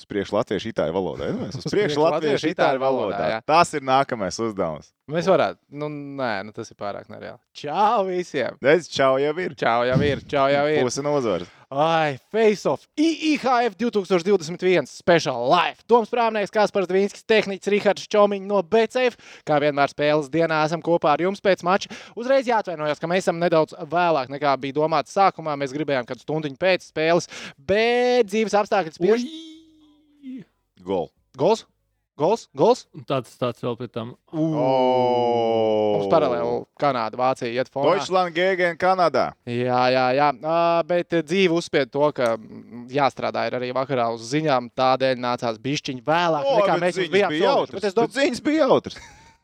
Uz priekšu latviešu itāļu valodā. Uz priekšu priekšu latviešu itāļu valodā, valodā. Tas ir nākamais uzdevums. Mēs varētu, nu, nē, nu, tas ir pārāk nereāli. Čau visiem! Redz, čau jau ir. Čau jau ir, čau jau ir. Puse no uzvaras. Ai, Face Off, IIHF 2021 Special Life. Toms Prāmnieks, Kaspars Dvīnskis, tehnicis Rihards Čomiņš no BCF. Kā vienmēr spēles dienā esam kopā ar jums pēc mača. Uzreiz jāatvainojas, ka mēs esam nedaudz vēlāk nekā bija domāts sākumā. Mēs gribējām kādu stundiņu pēc spēles, bet dzīves apstākļi spiež. Gol. Gols, gols, gols. Un Tāds, tāds vēl pie tam. Oh. Mums paralēli Kanāda, Vācija iet fonā. Deutschland gegen Kanādā. Jā, jā, jā. Bet dzīve uzspied to, ka mm, jāstrādā ir arī vakarā uz ziņām. Tādēļ nācās bišķiņi vēlāk, O, nekā mēs bijām bija jautras. Bet domāju, Ziņas bija jautras.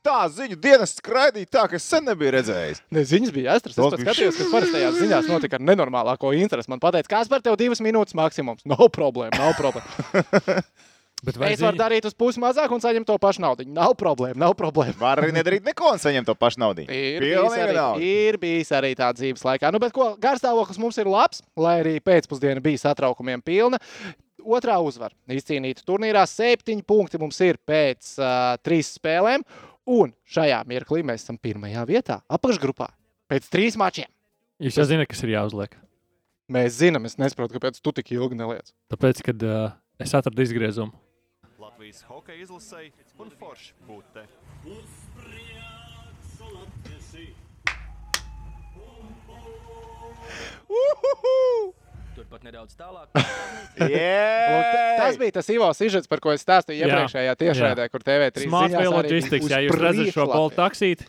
Tā ziņu dienas skraidīja tā, ka es sen nebiju redzējis. Ne, ziņas bija jāstrādā. Es skatījos, kas parastajās ziņās notika ar nenormālāko interesi. Man teica, kāds par tevi divas minūtes maksimums. Nav problēma, nav problēma. Bet Es varu darīt uz pusi mazāk un saņemt to pašu naudu. Nav problēma, nav problēma. Var arī nedarīt neko un saņemt to pašu naudu. Ir bijis, arī, ir bijis arī tā dzīves laikā. Nu, bet ko, garstāvoklis mums ir labs, lai arī pēcpusdiena bija satraukumiem pilna. Otrā uzvara izcīnīta turnīrā. Septiņi punkti mums ir pēc uh, trīs spēlēm. Un šajā mirklī mēs esam pirmajā vietā, apakšgrupā. Pēc trīs mačiem. Jūs jau zināt, kas ir jāuzliek. Mēs zinām, es nesaprotu, kāpēc tu tik ilgi neliec. Tāpēc, kad uh, es atradu izgriezumu. Latvijas hokeja izlasēji un forši būt te. Turpat nedaudz tālāk. Lūk, t- Tas bija tas Ivo Sižets, par ko es stāstīju Jā. iepriekšējā tiešraidē, kur TV3 Smart Logistics, ja jūs redzat šo Latvija. taksīti,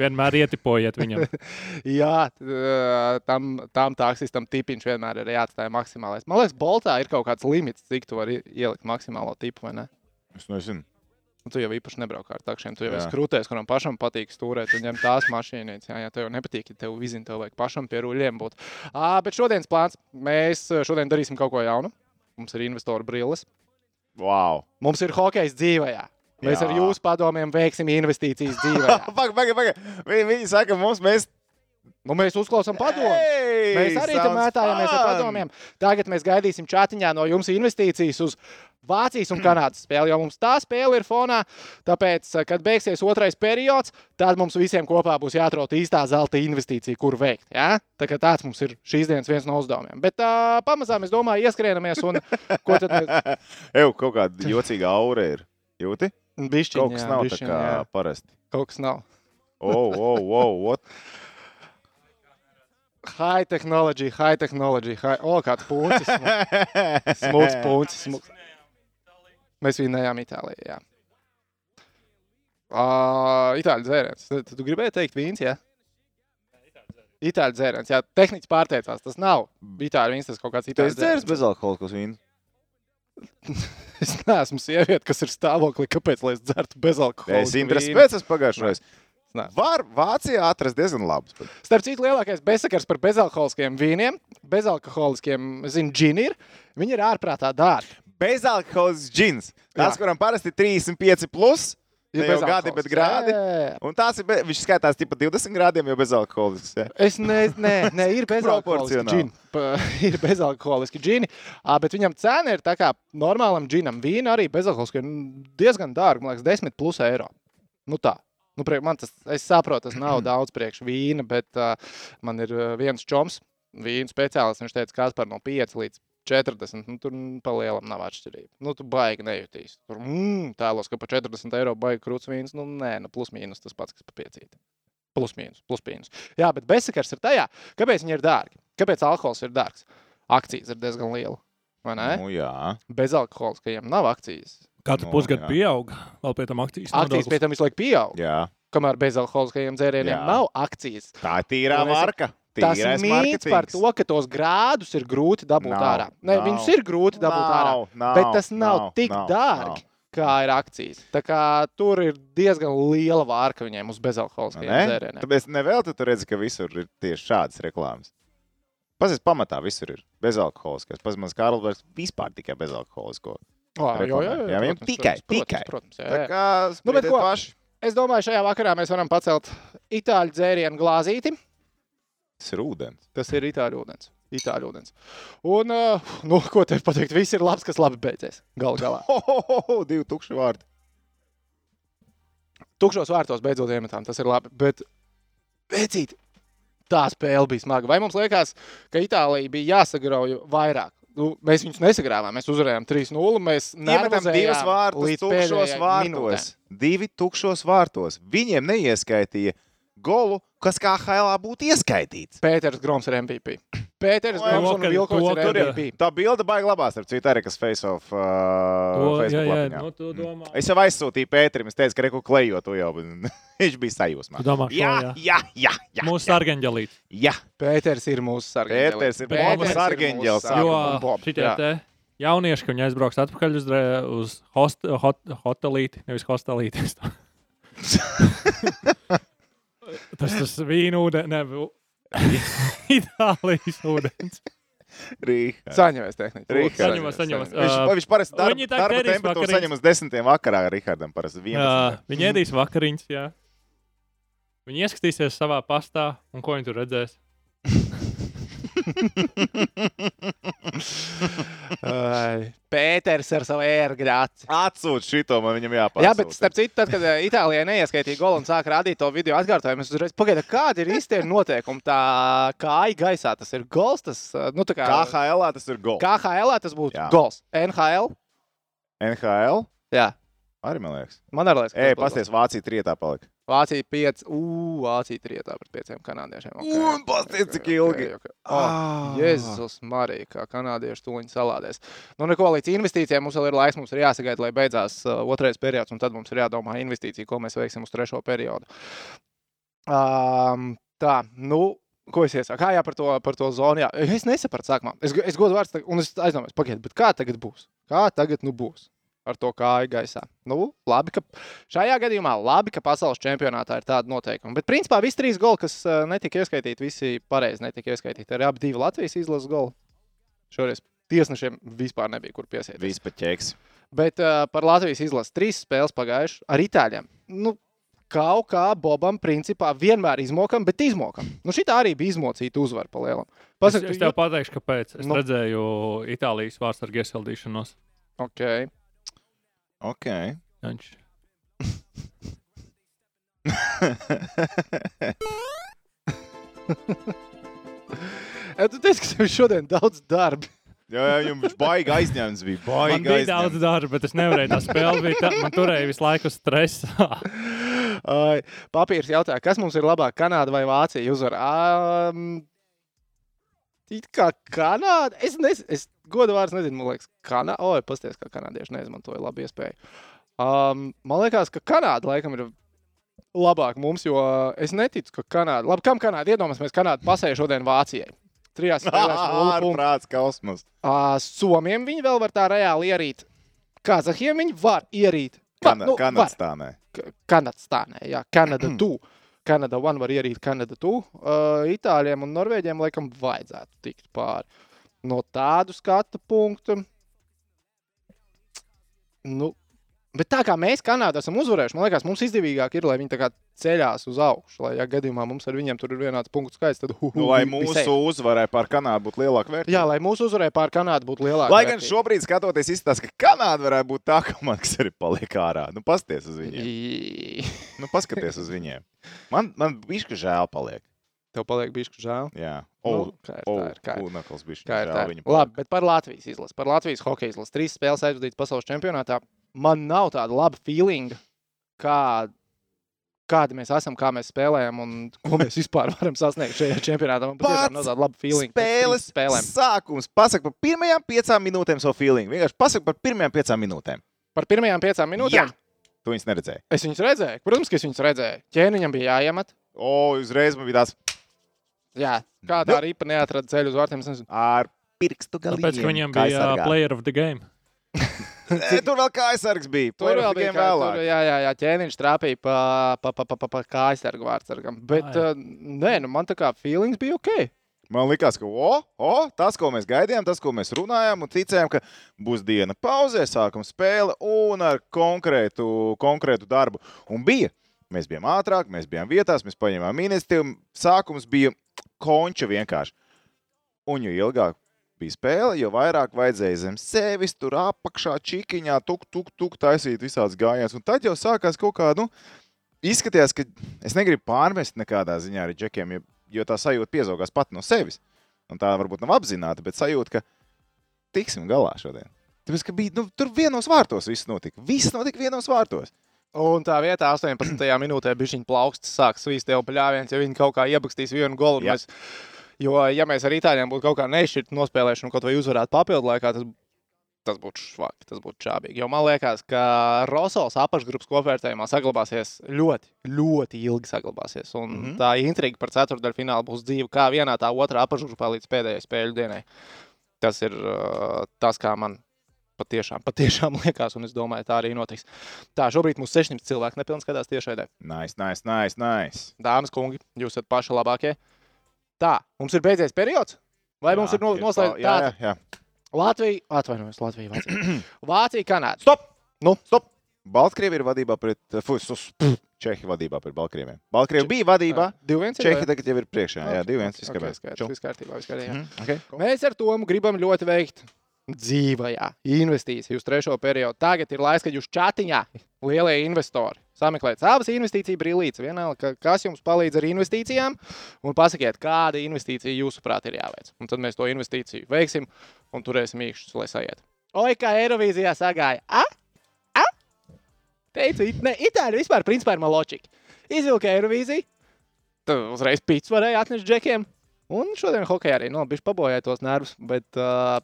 vienmēr ietipojiet viņam. Jā, tam, tam taksistam tipiņš vienmēr ir jāatstāj maksimālais. Man liekas, Boltā ir kaut kāds limits, cik tu vari ielikt maksimālo tipu, vai ne? Es nezinu. Nu, tu jau īpaši nebrauc ar takšiem. Tu jau Jā. esi krūtējis, kuram pašam patīk stūrēt. Tu ņem tās mašīnas. Jā, jā, tev jau nepatīk, ja tev vizina, tev vajag pašam pie ruļļiem būt. À, bet šodienas plāns. Mēs šodien darīsim kaut ko jaunu. Mums ir investoru brilles. Wow. Mums ir hokejs dzīvē. Mēs Jā. ar jūsu padomiem veiksim investīcijas dzīvē. Pagaid, pagaid, pagaid. Viņi, viņi saka, mums mēs. Nu, mēs uzklausām padomu. Hey, Mēs arī tam mētājamies ar padomiem. Tagad mēs gaidīsim čatiņā no jums investīcijas uz Vācijas un Kanādas spēli, jo mums tā spēle ir fonā. Tāpēc, kad beigsies otrais periods, tad mums visiem kopā būs jāatrod īstā zelta investīcija, kur veikt. Ja? Tā kā tāds mums ir šīs dienas viens no uzdevumiem. Bet uh, pamazām, es domāju, ieskrienamies un ko tad mēs Ew, kaut kāda jocīga aura ir. Jūti? bišķiņ, Kaut kas jā, nav bišķiņ, tā kā jā. parasti. Kaut kas nav. Oh, oh, oh, what? High technology, high technology. High... O, kāds puņķis. Smūgs puņķis. Smūgs. Mēs vinējām Itālijā. Jā. Uh, Itāļu dzēriens. Tu, tu gribēji teikt vīns, jā? Itāļu dzēriens. Jā, tehniski pārteicās. Tas nav itāļu vīns, tas kaut kāds itāļu esi dzēris bezalkoholiskos vīnus. Es neesmu sieviete, kas ir stāvoklī. Kāpēc lai es dzertu bezalkoholisku Es interesēju pēc tas pagājušais. Nē. Var Vācijā atrast diezgan labus. Starp citu, lielākais bezsakars par bezalkoholiskiem vīniem, bezalkoholiskiem, zinu, džini ir. Viņi ir ārprātā dārgi. Bezalkoholisks džins. Tas, Jā. kuram parasti ir 35 plus. Ir jau gadi, bet grādi. Jā, jā, jā. Un tās ir, be- viņš skaitās tipa 20 grādiem, jau bezalkoholisks. Ja? Es ne, ne, ne ir bezalkoholiski džini. Ir bezalkoholiski džini, bet viņam cena ir tā kā normālam džinam. Vīna arī bezalkoholiski ir diezgan dārga, man liekas, 10 plus eiro. Nu tā. Nu, priek- man tas, es saprotu, tas nav daudz priekš vīna, bet uh, man ir viens čoms, vīna speciālists. Viņš teica, kas par no 5 līdz 40. Nu, tur mm, pa lielam nav atšķirība. Nu, tu baigi nejūtīs. Tur mm, tēlos, ka par 40 eiro baigi krūts vīns. Nu, nē, nu, plus mīnus tas pats, kas pa 5. Plus mīnus, plus mīnus. Jā, bet bezsakars ir tajā, kāpēc viņi ir dārgi. Kāpēc alkohols ir dārgs? Akcijas ir diezgan liela. Vai ne? Nu, jā. Bezalkoholiskajiem nav akcijas. Katru Nu, pusgadu jā. pieaug, vēl pie tam akcijas. Akcijas pie tam visu laiku pieaug. jā. Kamēr bezalkoholiskajiem dzērieniem Jā. nav akcijas. Tā ir tīrā es- marka. Tas mīts par to, ka tos grādus ir grūti dabūt Nav, ārā. Ne, nav, viņus ir grūti dabūt ārā, Nav, nav, bet tas nav, nav tik nav, dārgi, kā ir akcijas. Tā kā tur ir diezgan liela vārka viņiem uz bezalkoholiskajiem Ne? dzērieniem. Tāpēc nevēl tu redzi, ka visur ir tieši šādas reklāmas. Pazies, pamatā visur ir bezalkoholiskais. Mans Kārlis vispār tikai bezalkoholisko. Ā, jā, jā, jā, Jā, protams, tikai, protams, tikai. Protams, jā, Tā jā. kā Nu, bet ko? paši. Es domāju, šajā vakarā mēs varam pacelt itāļu dzērienu glāzīti. Tas ir ūdens. Tas ir itāļu ūdens. Itāļu ūdens. Un, uh, nu, ko te pateikt, viss ir labs, kas labi beidzies. Galu galā. Ho, ho, ho, divi tukši vārdi. Tukšos vārtos beidzot iemetām, tas ir labi. Bet, beidzīt, tā spēle bija smaga. Vai mums liekas, ka Itālija bija jāsagrauj vairāk? Nu, mēs viņus nesagrāvām, mēs uzvarējām 3-0. Mēs Iemetam divus vārtus tukšos vārtos. minūtei. Divi tukšos vārtos. Viņiem neieskaitīja golu, kas kā hailā būtu ieskaitīts. Pēters Groms ir MVP. Pēters to, un Vilkots ir MVP. Tā bilde baigi labās, ar citu arī, kas face off uh, jā, Facebook jā, lapiņā. nu, tu domā. Es jau aizsūtīju Pēterim, es teicu, ka reku klejo to jau. bet Viņš bija sajūsmā. Tu domā, šo, Jā, jā. jā, jā. jā, Mūsu sargaņģelīt. jā. Pēters ir mūsu sargeņģelis. Pēters ir Pēters mūsu mūsu Jo šitie jā. te jaunieši, ka viņi aizbrauks atpakaļ uz, uz host, hot, hotelīti, nevis hostelīti. tas tas vīnu ne, Itālijas ūdens. Rīhā. Saņemies tehniski. Rihards. Saņemies, saņemies. Viņš, viņš parasti darba, viņi tā darba temperatūru vakariņas. saņem uz desmitiem vakarā Rihardam. Parasti 11. Jā, viņi ēdīs vakariņas, jā. Viņi ieskatīsies savā pastā, un ko viņi tur redzēs. Pēters ar savu ērgrāci. Atsūt šito, man viņam jāpārsūta. Jā, bet starp citu, tad, kad Itālijā neieskaitīja golu un sāka rādīt to video atkārtojumu, es uzreiz pagaidu, kādi ir īstie noteikumi. Tā kāja gaisā tas ir gols. Tas, nu, tā kā KHL tas ir gols. KHL tas būtu gols. NHL. NHL Jā, arī man liekas. man arī liekas, ka Ej, pasties, Vācija trietā palika. Vācija 5, uu, Vācija 3 pret 5 kanādiešiem. Okay, Un pasties, cik ilgi. Okay, okay. Oh, Jēzus, Marija, kā kanādieši tuliņi salādēs. Nu, neko līdz investīcijām mums vēl ir laiks. Mums ir jāsagaida, lai beidzās uh, otrais periods, un tad mums ir jādomā investīcija, ko mēs veiksim uz trešo periodu. Um, tā, nu. Ko es iesaku? Kā jā, par to, par to zonu? Jā. Es nesapratu, sākumā. Es, es godu vārds, un es aizdomājos, pagaidiet, bet kā tagad būs? Kā tagad nu būs? Ar to kāju gaisā. Nu, labi, ka šajā gadījumā labi, ka pasaules čempionātā ir tāda noteikuma. Bet, principā, visi trīs goli, kas uh, netika ieskaitīti, visi pareizi netika ieskaitīti. Arī abi divi Latvijas izlases goli. Šoreiz tiesnešiem vispār nebija kur piesieties. Vispār ķeks. Bet uh, par Latvijas izlases trīs spēles pagājušas ar itāļiem. Nu, kaut kā Bobam, principā, vienmēr izmokam, bet izmokam. Nu, šī arī bija izmocīta uzvara pa lielam. Es, Pasak, es tev pateikšu, kāpēc. Es Nu. redzēju Itālijas vārdsargu iesildīšanos. okay. Ok. Viņš Ja, tu teici, ka tev šodien daudz darba. Jā, jā, viņš baigi aizņemts bija. Man Baigi bija daudz aizņemts. darba, bet es nevarēju. Tā spēle bija tā, man turēja visu laiku stresā. Ai, Papīrs jautā, kas mums ir labāk, Kanāda vai Vācija? Uzvar. Um, it kā Kanāda. Es, nes, es godu vārds nezinu, man liekas, Kanāda. Oi, pasties, kā kanādieši neizmantoja labu iespēju. Um, man liekas, ka Kanāda laikam ir labāk mums, jo es neticu, ka Kanāda. Labi, kam Kanāda? Iedomāsimies, Kanāda pasēja šodien Vācijai. Trijās spēlēs. Ārprāts kosmos. Ā, Somiem viņi vēl var tā reāli ierīt. Kazahiem viņi var ierīt. Kana, nu, nu, var. Kanādstānē. K- Kanadstānē, jā, Kanada 2. Kanada 1 var ierīt Kanada 2. Uh, Itāļiem un Norvēģiem laikam vajadzētu tikt pāri. No tādu skatu punktu. Nu, bet tā kā mēs Kanādā esam uzvarējuši, man liekas, mums izdevīgāk ir, lai viņi ceļās uz augšu. Lai, ja gadījumā mums ar viņiem tur ir vienāds punktu skaits, tad hu, hu, Nu, lai mūsu uzvarai pār Kanādu būtu lielāka vērtība. Jā, lai mūsu uzvarēja pār Kanādu būtu lielāka. Lai gan vērtība. šobrīd, skatoties, izskatās, ka Kanāda varētu būt tā komanda, kas arī paliek ārā. Nu, pasties uz viņiem. Nu, paskaties uz viņiem. Man, man bišķi žēl paliek. Tev paliek bišķi žēl. Jā. Nu, O, kā ir, o, tā ir, kā ir. Unakls bišķi Kā ir tā? viņu. Labi, bet par Latvijas izlasi. Par Latvijas hokeja izlasi. Trīs spēles aizvadītas pasaules čempionātā. Man nav tāda laba feeling, kā, kādi mēs esam, kā mēs spēlējam un ko mēs vispār varam sasniegt šajā čempionātā. Man patiešām nav tāda laba feeling. pēc trīs Spēles, spēlēm. sākums. Pasaka par pirmajām piecām minūtēm savu feeling. Vienkārši pasaka par pirmajām piecām minūtēm. Par pirmajām piecām minūtēm. Jā. Tu viņus neredzēji. Es viņus redzēju. Protams, ka es viņus redzēju. Ķēniņam bija jāiemet. O, uzreiz man bija tāds Jā, kādā arī pa neatrada ceļu uz vārtiem. Ar pirkstu galiem. Tāpēc, ka viņam bija uh, player of the game. E, Tur vēl kā aizsargs bija. Tur vēl bija vēlāk. tur, jā, jā, jā, ķēniņš trāpīja pa, pa, pa, pa, pa, pa kājsargu vārdsargam. Bet, Ai. uh, nē, nu man tā kā feelings bija ok. Man liekas, ka o, o, tas, ko mēs gaidījām, tas, ko mēs runājām, un ticējām, ka būs diena pauzē, sākuma spēle un ar konkrētu, konkrētu darbu. Un bija. Mēs bijām ātrāk, mēs bijām vietās, mēs paņēmām iniciatīvu. Sākums bija konča vienkārši. Un jo ilgāk bija spēle, jo vairāk vajadzēja zem sevis, tur apakšā, čikiņā, tuk, tuk, tuk, taisīt visādas gājienas. Un tad jau sākās kaut kā, nu, izskatījās, ka es negribu pārmest nekādā ziņā arī džekiem, jo, jo tā sajūta piezaugās pat no sevis. Un tā varbūt nav apzināta, bet sajūta, ka tiksim galā šodien. Tāpēc, ka bija, nu, tur vienos vārtos viss notika. Viss notika vienos vārtos. Un tā vietā, 18. minūtē, bija viņa plaukstas, sāks svīst jau paļāviens, ja viņi kaut kā iebakstīs vienu golu. Mēs, jo, ja mēs ar itāļiem būtu kaut kā nešķirti nospēlējuši un kaut vai uzvarētu papildu laikā, tas, tas būtu švaki, tas būtu čābīgi. Jo man liekas, ka Rosals apakšgrupas kopvērtējumā saglabāsies ļoti, ļoti ilgi saglabāsies. Un mm. -hmm. tā intriga par ceturdaļu finālu būs dzīva kā vienā, tā otrā apakšgrupā līdz pēdējai spēļu dienai. Tas ir uh, tas, kā man patiešām, patiešām liekas, un es domāju, tā arī notiks. Tā, šobrīd mums 600 cilvēki nepilnīgi skatās tiešraidē. Nice, nice, nice, nice. Dāmas, kungi, jūs esat paši labākie. Tā, mums ir beidzies periods? Vai mums ir no, noslēgts? Jā, jā, jā. Latvija, atvainojos, Latvija, Vācija. Vācija, Kanāda. Stop! Nu, Stop! Baltkrievi ir vadībā pret Fusus. Čehi vadībā pret Baltkrieviem. Baltkrievi bija vadībā. 2-1. Čehi tagad jau ir priekšā. Jā, 2-1. Okay, izskatās. skaidrs, viss kārtībā, viss kārtībā. Mhm, okay. Mēs ar to gribam ļoti veikt dzīvajā investīciju uz trešo periodu. Tagad ir laiks, kad jūs čatiņā, lielie investori, sameklējat savas investīciju brīvības. Vienalga, ka- kas jums palīdz ar investīcijām, un pasakiet, kāda investīcija jūsuprāt ir jāveic. Un tad mēs to investīciju veiksim un turēsim īkšķus, lai sajiet. Oi, kā Eirovīzijā sagāja! A? A? Teicu, it, ne, itāļi vispār principā ir maločiki. Izvilka Eirovīziju, tad uzreiz pīcis varēja atnest džekiem. Un šodien hokeja arī nu, bija pabojāja tos nervus, bet uh,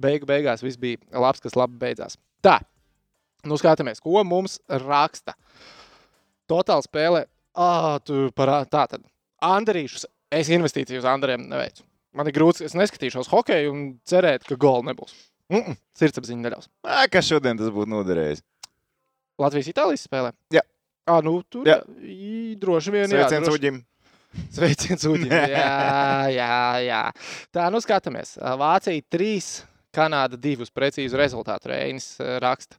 beigu beigās viss bija labs, kas labi beidzās. Tā, nu skatāmies, ko mums raksta. Totāli spēlē, ah, tu parā, tā tad. Andrīšus, es investīciju uz Andriem neveicu. Man ir grūti, es neskatīšos hokeju un cerēt, ka gola nebūs. Mm -mm, sirdsapziņa neļaus. Ā, Kas šodien tas būtu noderējis? Latvijas-Itālijas spēlē? Jā. Ah, nu, tur Jā. droši vien. jā, Sveiciens droši- Uģim. Sveiciens Uģim. Jā, jā, jā. Tā, nu skatāmies. Vācija 3, Kanāda 2 uz precīzu rezultātu. Reinis raksta.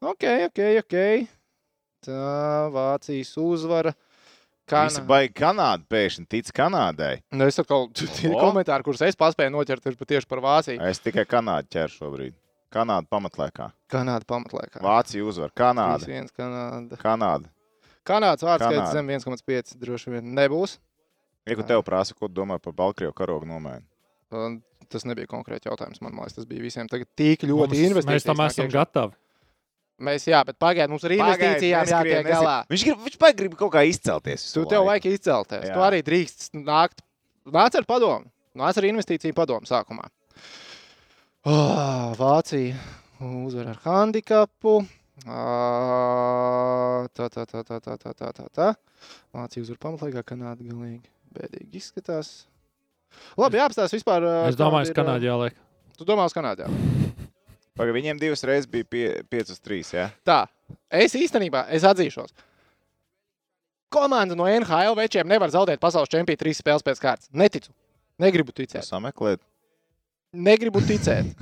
Ok, ok, ok. Tā Vācijas uzvara. Visi Kana... baigi Kanādu pēkšņi tic Kanādai. Nu, es atkal, tie O. komentāri, kurus es paspēju noķert, ir tieši par Vāciju. Es tikai Kanādu ķeru šobrīd. Kanāda pamatlaikā. Kanāda pamatlaikā. Vācija uzvar. Kanāda. 3-1 Kanāda. Kanāda. Kanādas vārds zem 1,5 droši vien nebūs. Ja ko tev prasa, ko domā par Baltkrievu karogu nomēnu? Un Tas nebija konkrēti jautājums. Man liekas, tas bija visiem tagad tik ļoti investīcijas. Mēs tam esam gatavi. Mēs, jā, bet pagaidiet, mums ar Pagaid, investīcijām jātiek galā. Viņš grib, viņš baigi grib kaut kā izcelties. Tu tev laiku. vajag izcelties. Jā. Tu arī drīkst nākt. Nāc ar padomu. Nāc ar investīciju padomu sākumā. Oh, Vācija uzvar ar handikapu. Ā, Tā, tā, tā, tā, tā, tā, tā, tā, tā. Vācija uzvar pamatlaikā, Kanāda galīgi bēdīgi izskatās. Labi, jāapstāsta vispār. ā, Es domāju, ka Kanādā jāliek. Tu domā uz Kanādā? Pagaid, viņiem divas reizes bija 5 uz 3. Ja? Tā, es īstenībā, es atzīšos. Komanda no NHL večiem nevar zaudēt pasaules čempionu trīs spēles pēc kārtas. Neticu. Negribu ticēt. Sameklēt. Negribu ticēt.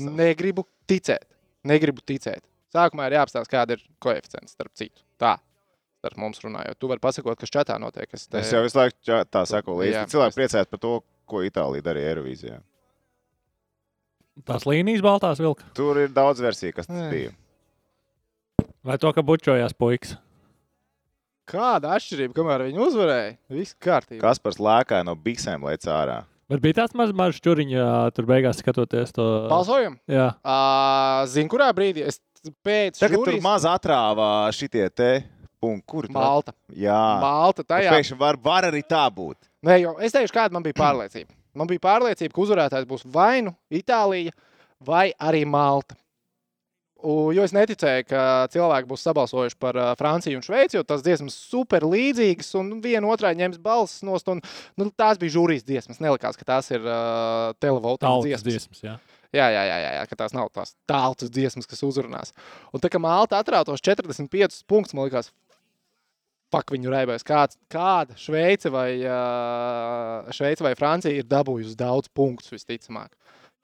Negribu ticēt. Negribu ticēt. Sākumā ir jāapstāsta, kāda ir koeficients starp citu. Tā, starp mums runājot. Tu vari pasakot, kas čatā notiek. Es, te... Es jau visu laiku tā saku līdzi. Jā. Cilvēki priecājās par to, ko Itālija darīja Eirovīzijā. Tās līnijas baltās vilka. Tur ir daudz versiju, kas tas Ai. bija. Vai to, ka bučojās puikas? Kāda atšķirība, kamēr viņi uzvarēja? Viss kārtībā. Kaspars lēkāja no biksēm lēc ārā. Bet bija tāds mazs mažs čuriņš, tur beigās skatoties to. Balsojam? Jā, Uh, Zinu, kurā brīdī es pēc Tagad tur žūrijas- maz atrāvā šitie te punkti. Kur tur? Malta. Jā. Malta tajā. Pēkšņi var, var arī tā būt. Nē, jau es teikšu, kāda man bija pārliecība. Man bija pārliecība, ka uzvarētājs būs vai nu Itālija, vai arī Malta. U, jo es neticēju, ka cilvēki būs sabalsojuši par uh, Franciju un Šveici, jo tās dziesmas super līdzīgas, un viena otrai ņems balsis nost. Un, nu, tās bija žūrijas dziesmas. Nelikās, ka tās ir uh, televolta tautas dziesmas. dziesmas. Jā. Jā, jā, jā, jā, jā, ka tās nav tās tautas dziesmas, kas uzrunās. Un tā kā Malta atrātos 45 punktus, man liekas, pak viņu raibēs. Kāds, kāda Šveice vai, Šveice vai Francija ir dabūjusi daudz punktus visticamāk.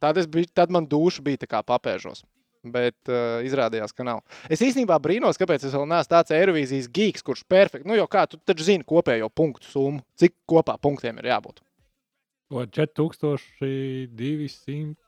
Tad, biju, tad man duša bija tā kā papēžos. Bet uh, izrādījās, ka nav. Es īstenībā brīnos, kāpēc es vēl neesmu tāds Eirovīzijas geeks, kurš perfekti. Nu, jau kā tu taču zini kopējo punktu summu, cik kopā punktiem ir jābūt. To 4200.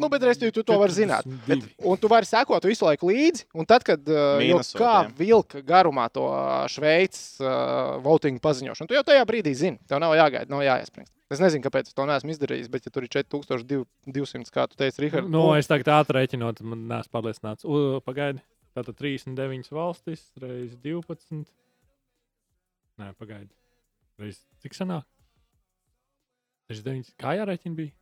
Nu, bet respektīvi, tu to vari zināt. Bet, un tu vari sekot visu laiku līdzi. Un tad, kad uh, jau Mīnusot, kā jā. vilka garumā to ā, Šveices uh, votingu paziņošanu, tu jau tajā brīdī zini. Tev nav jāgaida, nav jāiespringst. Es nezinu, kāpēc to neesmu izdarījis, bet, ja tur ir 4200, kā tu teici, Rihards, Nu, es tagad ātri rēķinot, man neesmu pārliecināts. U, Pagaidi, tātad 39 valstis, reizes 12. Nē, pagaidi. Reiz cik sanāk? 69. Kā jārēķina bija?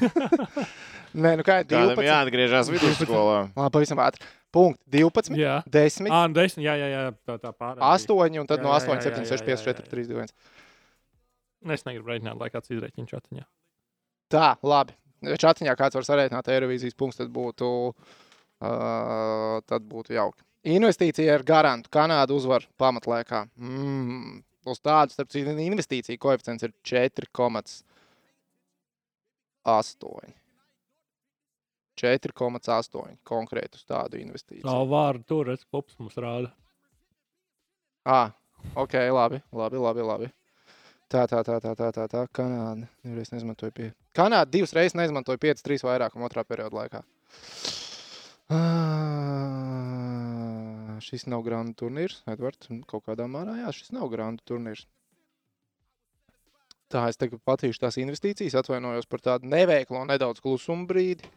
Nē, nu kā ir Kādam 12. jāatgriežas vidusskolā. Labi, pavisam ātri. Punkt 12, Jā, 10, ah, 10. Jā, jā, jā tā, tā pārējā. 8 un tad Jā, no jā, 8, jā, 7, jā, 6, 5, jā, 4, jā. 3, 2, 1. Es negribu rēķināt, lai kāds izrēķina čatiņā. Tā, labi. Čatiņā kāds var sarēķināt Eirovīzijas punktus, tad būtu, uh, tad būtu jauki. Investīcija ar garantu. Kanāda uzvar pamatlaikā. Mm, uz tādu, starp citu, investīciju koeficients ir 4,8. 4,8 konkrēti uz tādu investīciju. Tā vārdu tur, redz, klops mums rāda. Ah, ok, labi, labi, labi. labi. Tā, tā, tā, tā, tā, tā, tā. Kanāda divreiz neizmantoja pie. Kanāda divas reizes neizmantoja 5, 3 vairākumu otrā perioda laikā. Ah, šis nav grāmatu turnīrs, Edvards. Kaut kādā mērā, jā, šis nav grāmatu turnīrs. Tā, es tagad patīšu tās investīcijas, atvainojos par tādu neveiklu un nedaudz klusumu brīdi.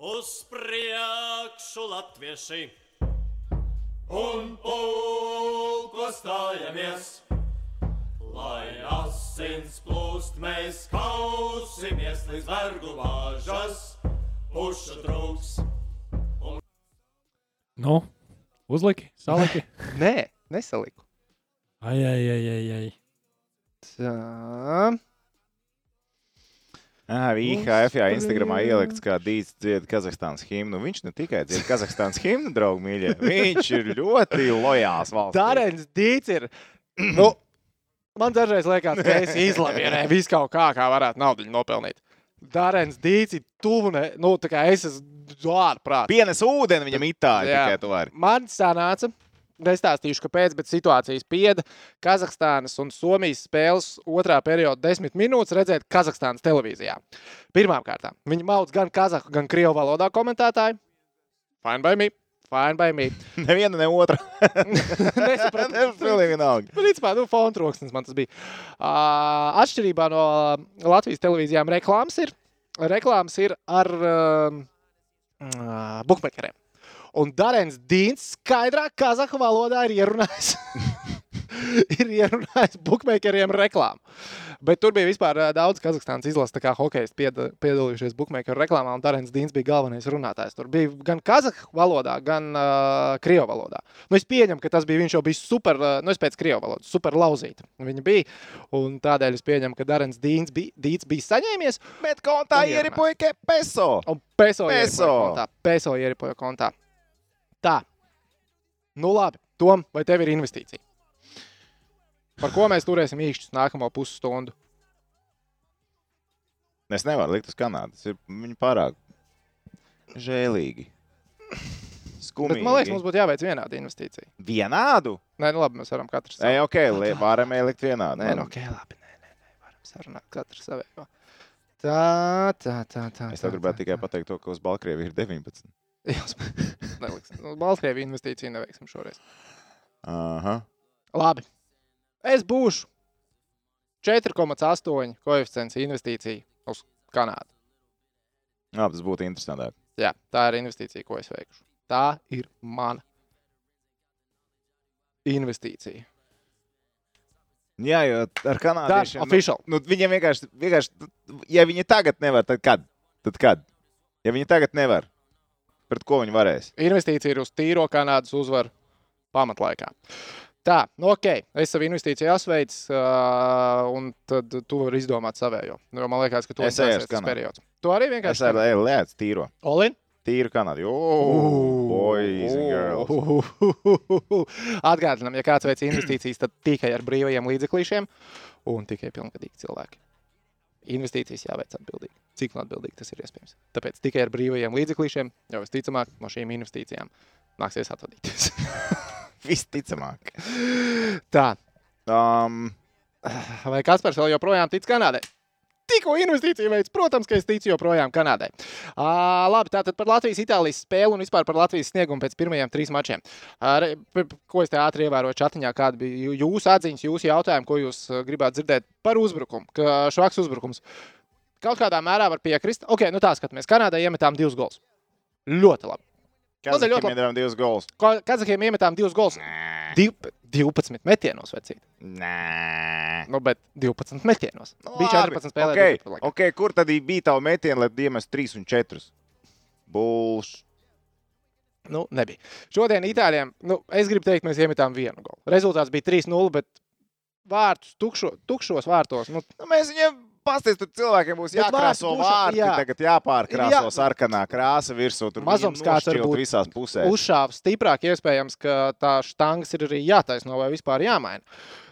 Uz priekšu latvieši un pulko stājamies, lai asins plūst, mēs kausimies līdz vergu vāžas, pušu trūks. Nu, uzliki, saliki. Nē, nesaliku. Ai, ai, ai, ai, ai. Tā. Ah, IHF jā, Instagramā ielikts, kā Dīts dzied Kazahstānas himnu. Viņš ne tikai dzied Kazahstānas himnu, draugi mīļie, viņš ir ļoti lojāls valsts. Dārens Dīts ir. Nu, man dažreiz liekas, ka es izlavienēju visu kaut kā, kā varētu naudu nopelnīt. Dārens Dīts ir tuvu, ne, nu, tā kā es esmu ārprāt. Pienes ūdeni viņam itāļi tikai tu vari. Man sanāca, nestāstīšu, kāpēc, bet situācijas pieda Kazahstānas un Somijas spēles otrā perioda desmit minūtes redzēt Kazahstānas televīzijā. Pirmkārt, viņi maudz gan kazahu, gan krievu valodā komentētāji. Fine by me. Fine by me. Neviena, ne otra. Nesapratu. Tas pilnīgi vienalga. Principā, nu, fona troksnis man tas bija. Uh, atšķirībā no Latvijas televīzijām, reklāmas ir, reklāmas ir ar uh, uh, bookmakeriem. Un Darēns Dīns skaidrā kazahu valodā ir ierunājis. ir ierunājis bookmakeriem reklāmu. Bet tur bija vispār ā, daudz Kazahstānas izlases, kā hokeja piedalījušies bookmakeru reklāmā, un Darēns Dīns bija galvenais runātājs. Tur bija gan kazahu valodā, gan uh, krievu valodā. Nu, es pieņemu, ka tas bija viņš jau bija super, uh, nu, pēc krievu valodas, super lauzīta. Viņa bija, un tādēļ es pieņemu, ka Darēns Dīns bija, Dīns bija saņēmies, Bet kontā ieripoja peso. un peso, Peso. ieripoja kontā. Peso ieripoja kontā. Tā. Nu labi, Tom, vai tev ir investīcija? Par ko mēs turēsim īkšķus nākamo pusstundu? Es nevaru likt uz Kanādas. Ir viņi pārāk žēlīgi. Skumīgi. Bet, man liekas, mums būtu jāveic vienāda investīcija. Vienādu? Nē, nu labi, mēs varam katrs Nē, ok, li- varam ielikt vienādu. Nē, nu, ok, labi. Nē, nē, nē, varam sarunāt katrs savējo. Tā, tā, tā, tā. Es tev gribētu tikai pateikt to, ka uz Baltkrieviju ir 19. Pateikt. Baltkrievijas investīciju neveiksim šoreiz. Aha. Labi. Es būšu 4,8 koeficients investīcija uz Kanādu. Labi, tas būtu interesantāk. Jā, tā ir investīcija, ko es veikšu. Tā ir mana investīcija. Jā, jo ar kanādiešiem. Nu, nu, viņiem vienkārši, vienkārši, ja viņi tagad nevar, tad kad? Tad kad? Ja viņi tagad nevar, pret ko viņi varēs? Investīcija ir uz tīro Kanādas uzvaru pamatlaikā. Tā, nu ok, es savu investīciju asveicu, uh, un tad tu vari izdomāt savējo. Jo man liekas, ka tu Es uz tas periods. Tu arī Es vienkārši ar Eju lēcu tīro. Olin? And girls. Atgādinām, ja kāds veic investīcijas, tad tikai ar brīvajiem līdzeklīšiem un tikai pilngadīgi cilvēki. Investīcijas jāveic atbildīgi. Cik atbildīgi tas ir iespējams. Tāpēc tikai ar brīvajiem līdzeklīšiem, jau visticamāk, no šīm investīcijām nāksies atvadīties. Visticamāk. Tā, Um, vai Kaspars vēl joprojām tic Kanādai? Tikko investīciju veids, protams, ka es ticu joprojām Kanādai. Uh, labi, tātad par Latvijas-Itālijas spēli un vispār par Latvijas sniegumu pēc pirmajiem trīs mačiem. Uh, ko es te ātri ievēroju čatiņā, kāda bija jū- jūsu atziņas, jūsu jautājumi, ko jūs gribētu dzirdēt par uzbrukumu, švaks uzbrukums. Kaut kādā mērā var piekrist. Ok, nu tā skatāmies. Kanādai iemetām divus gols. Ļoti labi. Labi. iedevām divus gols? Ko- Kazahiem iemetām divus gols. Div, 12 metienos, vecīt. Nē. Nu, bet 12 metienos. Nu, Bija labi. 14 spēlē. Okay. 12 laikā. Okay, kur tad bija tā metiena, lai iemestu 3 un 4? Bulš. Nu, nebija. Šodien Itālijam, nu, es gribu teikt, mēs iemetām vienu golu. Rezultāts bija 3-0, bet vārtus, tukšo, tukšos vārtos. Nu, Nu, mēs viņiem pastāstījām, tur cilvēkiem būs Bet jākrāso vārti jā. Tagad jāpārkrāso Jā. sarkanā krāsa virsū. Tur Mazums kāds būt visās pusēs. uzšāva stiprāk, iespējams, ka tā štangas ir arī jātaisno vai vispār jāmaina.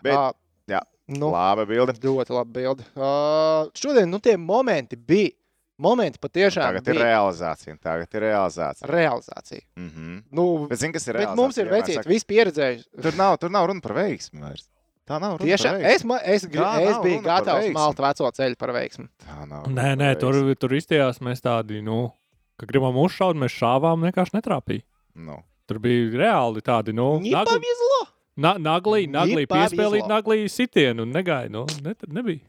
Bet- Ā, jā. nu, Labi, bilde. ļoti labi bildi. Uh, šodien nu, tie momenti bija. Momenti patiešām Tagad ir bija realizācija. Tagad ir realizācija. realizācija. Mhm. Nu, Bet zini, kas ir bet realizācija? mums ir saka, visi pieredzējuši. Tur nav, tur nav runa par veiksmi vairs. Tā nav runa. Tiešām es, ma, es, grib, es biju gatavs malt veco ceļu par veiksmu. Tā nav. Nē, nē, tur, tur izstījās mēs tādi, nu, ka gribam uzšaut, mēs šāvām, vienkārši netrāpīja. Nu. Tur bija reāli tādi, nu, nagli, na, naglī, naglī piespēlīt naglī sitienu un negaidīju. Nu, ne, nebija.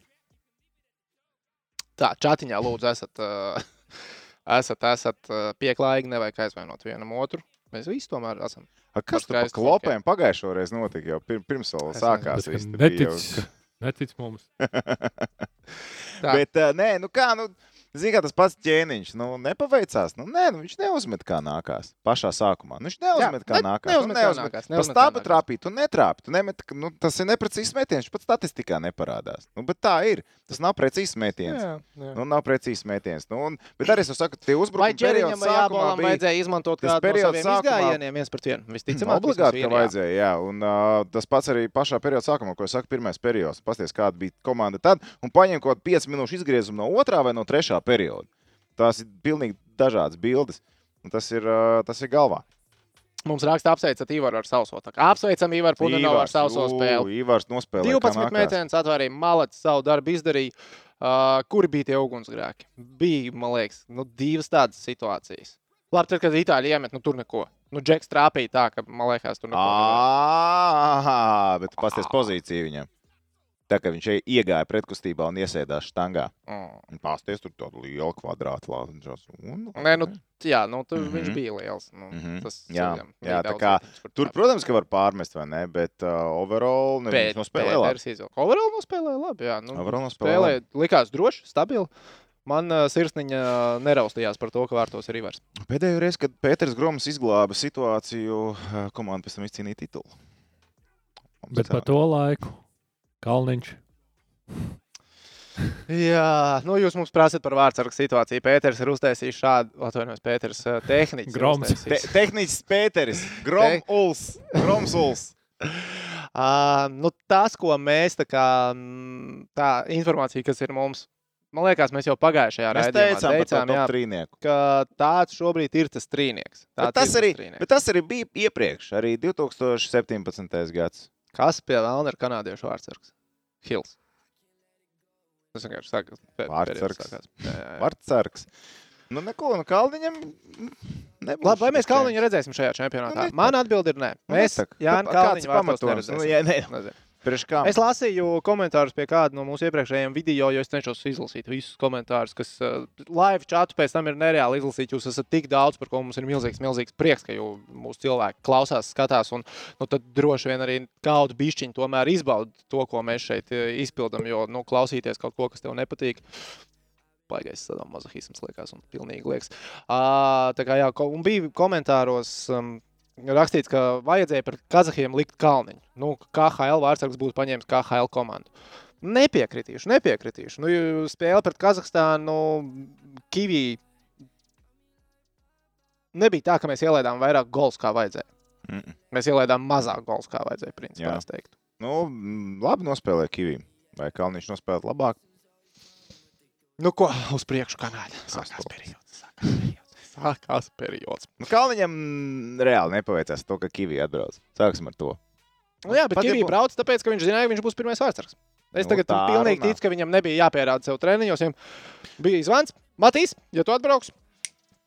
Tā, čatiņā lūdzu, esat, uh, esat, esat uh, pieklājīgi, nevajag aizvainot vienam otru. Mēs visi tomēr esam. A, Kas tur skaistu klopēm pagājušo reizi notika? Jau pir, pirms vēl Es sākās. Viss bija jau- Netic, netic mums. Tā. Bet, uh, nē, nu kā, nu, zini, kā tas pats ķēniņš, nu, nepaveicās. Nu, nē, nu, viņš neuzmet kā nākās. Pašā sākumā. Nu, viņš neuzmet kā ne- nākās. neuzmet kā nākās, neuzmet stābu nākās. trāpīt, tu netrāpi. Tu nemet, nu, tas ir neprecīzs metiens. Viņš pat statistikā neparādās. Nu, bet tā ir. Tas nav precīzs metiens. Jā, jā. Nu, nav precīzs metiens. Nu, un, bet arī es saku, tie uzbrukumi vai sākumā bija vajadzēja izmantot kādu no periods saviem sākumā- izgājieniem viens pret vienu? Visticamāk, Obligāti, vismaz ka jā. vajadzēja. Jā. Un, uh, tas pats arī pašā periodā sākumā, ko es saku, pirmais periods. Pasties, kāda bija komanda tad, un paņem kaut kādu 5 minūšu izgriezumu no otrā vai no trešā perioda. Tās ir pilnīgi dažādas bildes. Un tas ir, tas ir galvā. Mums raksta apsveicat Ivaru ar sauso. Apsveicam Ivaru Punanovu ar sauso spēli. Ivars nospēlēja. 12 metienas atvērīja, Malets savu darbu izdarīja. Uh, kuri bija tie ugunsgrēki? Bija, man liekas, nu, divas tādas situācijas. Labi, tad, kad Itāļi iemet, nu tur neko. Nu, Džeks trāpīja tā, ka, man liekas, tur neko. Ah, bet pasties pozīciju viņam. Tā kā viņš iegāja pretkustībā un iesēdās štangā. Mm. Pasties tur tādu lielu kvadrātu lāčos. Nē, nu, jā, nu, tur mm Mhm. -hmm. viņš bija liels. Nu, mm Mhm. -hmm. Tas Jā, ceļam jā, tā kā Tur, trāpīt. protams, ka var pārmest, vai ne? Bet uh, overall ne, viņš nospēlēja labi. Overall nospēlēja labi, jā. Nu, Overall nospēlēja labi. spēlēja, likās droši, stabili. Man uh, sirsniņa neraustījās par to, ka vārtos ir Ivars. Pēdējo reizi, kad Pēters Groms izglāba situāciju, uh, komanda pēc tam izcīnīja titulu. Bet par to laiku Kalniņš. Jā, nu jūs mums prasat par vārdsargu situāciju. Pēters ir uztaisījis šādu, atvainojos, Pēters tehniķis. Groms. Te, tehniķis Pēteris, Groms Uls. Groms Uls. Uh, nu, tas, ko mēs tā kā tā informācija, kas ir mums, man liekas, mēs jau pagājušajā Mēs raidījumā teicām teicām, jā, trīnieku. ka tāds šobrīd ir tas trīnieks. Tas, ir arī, trīnieks. bet tas arī bija iepriekš, arī 2017. gads. Kas pie vēlna ir kanādiešu vārdsargs? Hills. Tas vienkārši sākas. Vārdsargs. Vārtsargs. Nu, neko, nu, Kalniņam nebūs. Labi, vai mēs Kalniņu redzēsim šajā čempionātā? Nu, netak. Man atbildi ir nē. Nu, Mēs netak. Jānis Kalniņu neredzēsim. Nu, jā, ne. Nezinu. Es lasīju komentārus pie kāda no mūsu iepriekšējiem video, jo es cenšos izlasīt visus komentārus, kas uh, live chatu pēc tam ir nereāli izlasīt. Jūs esat tik daudz, par ko mums ir milzīgs, milzīgs prieks, ka jau mūsu cilvēki klausās, skatās. Un nu, tad droši vien arī kaut bišķiņi tomēr izbauda to, ko mēs šeit eh, izpildām. Jo nu, klausīties kaut ko, kas tev nepatīk. Baigais mazohisms liekas, un pilnīgi liekas. Uh, tā kā jā, un bija komentāros. Um, rakstīts, ka vajadzēja par Kazahiem likt kalniņu. Nu, KHL vārdsargs būtu paņēmis KHL komandu. Nepiekritīšu, nepiekritīšu. Nu, spēle pret Kazahstānu, Kivī. Nebija tā, ka mēs ielaidām vairāk gols, kā vajadzēja. Mm. Mēs ielaidām mazāk gols, kā vajadzēja. Principā, es teiktu. Nu, mm, labi nospēlēja Kivī. Vai Kalniņš nospēlēja labāk? Nu, ko uz priekšu kanāļa? Sākās periods. Sākās periods. Sākās periods. Nu, Kalniņam reāli nepaveicās to, ka Kivija atbrauc. Sāksim ar to. Nu, jā, bet Pat ja Kavija bū- brauc, tāpēc, ka viņš zināja, ka viņš būs pirmais vārdsargs. Es Nu, tagad tā pilnīgi runā. ticu, ka viņam nebija jāpierāda sev treniņos. Viņam bija zvans, Matīs, ja tu atbrauks,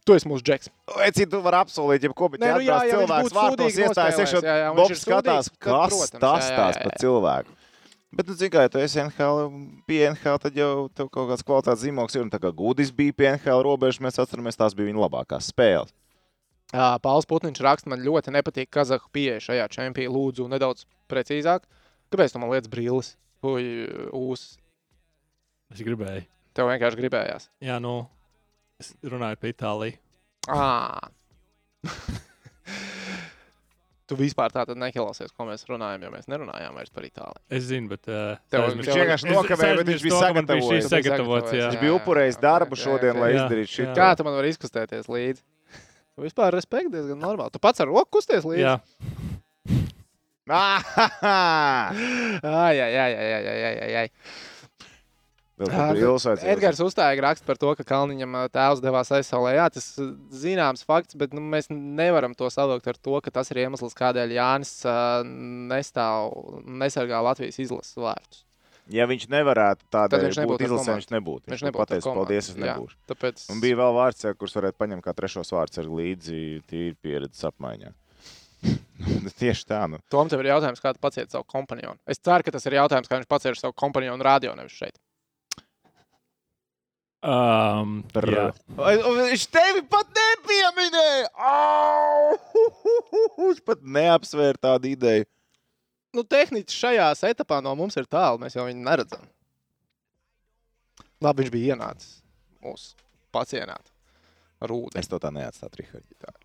tu esi mūsu džeks. Vai cik tu vari apsolīt, ja ko bet nu jā, cilvēks vārtos iestājas, iekšā Bobs skatās, kas tas tās par cilvēku. Bet, nu, zini, kā ja tu esi NHL, pie NHL, tad jau tev kaut kāds kvalitātes zīmogs ir. Un tā kā Gudis bija pie NHL robežas, mēs atceramies, tās bija viņa labākās spēles. Pauls Putniņš raksta, man ļoti nepatīk Kazahu pieeja šajā čempionā. Lūdzu, nedaudz precīzāk. Kāpēc tu man lietas brīlis? Uj, ūs. Es gribēju. Tev vienkārši gribējās. Jā, nu, es runāju par Itāliju. À. tu vispār tā tad neklausies, ko mēs runājam, jo mēs nerunājām vairs par Itāliju. Es zinu, bet. Uh, Tev viņš vienkārši nokavēja, bet viņš bija Tu biji sagatavots, jā. Viņš Jā, bija jā, upurējis jā, darbu jā, šodien, jā, lai jā. izdarītu Jā. šito. Kā tu man vari izkustēties līdzi? Tu vispār respekti diezgan normāli. Tu pats ar roku kusties līdzi? Jā, Ah, Ai, ai, ai, ai, ai, ai, ai, ai. Vēl Jā, tur brīvs vajadzēja Edgars uzstāja rakstu par to, ka Kalniņam tēvs devās aizsaulē. Jā, tas zināms fakts, bet nu, mēs nevaram to savilkt ar to, ka tas ir iemesls, kādēļ Jānis ā, nestāv, nesargā Latvijas izlases vārtus. Ja viņš nevarētu Tad tādēļ viņš nebūtu viņš nebūtu. Viņš nebūtu komandu. paldies, es Jā. nebūšu. Tāpēc Un bija vēl vārds, kurus varētu paņemt kā trešos vārdus ar līdzi tīri pieredzes apmaiņā. Nu, Tieši tā, nu. Tom tev ir jautājums, kā tu pacieti savu kompanionu. Es ceru, ka tas ir jautājums, kā viņš pacieš savu kompanionu radio, nevis šeit. Um, Viņš tevi pat nepieminēja! Au! Viņš pat neapsvēra tādu ideju. Nu, tehniski šajā etapā no mums ir tālu, mēs jau viņu neredzam. Labi, viņš bija ienācis mūsu pacienāt ar ūdeni. Es to tā neatstāju, Rihard.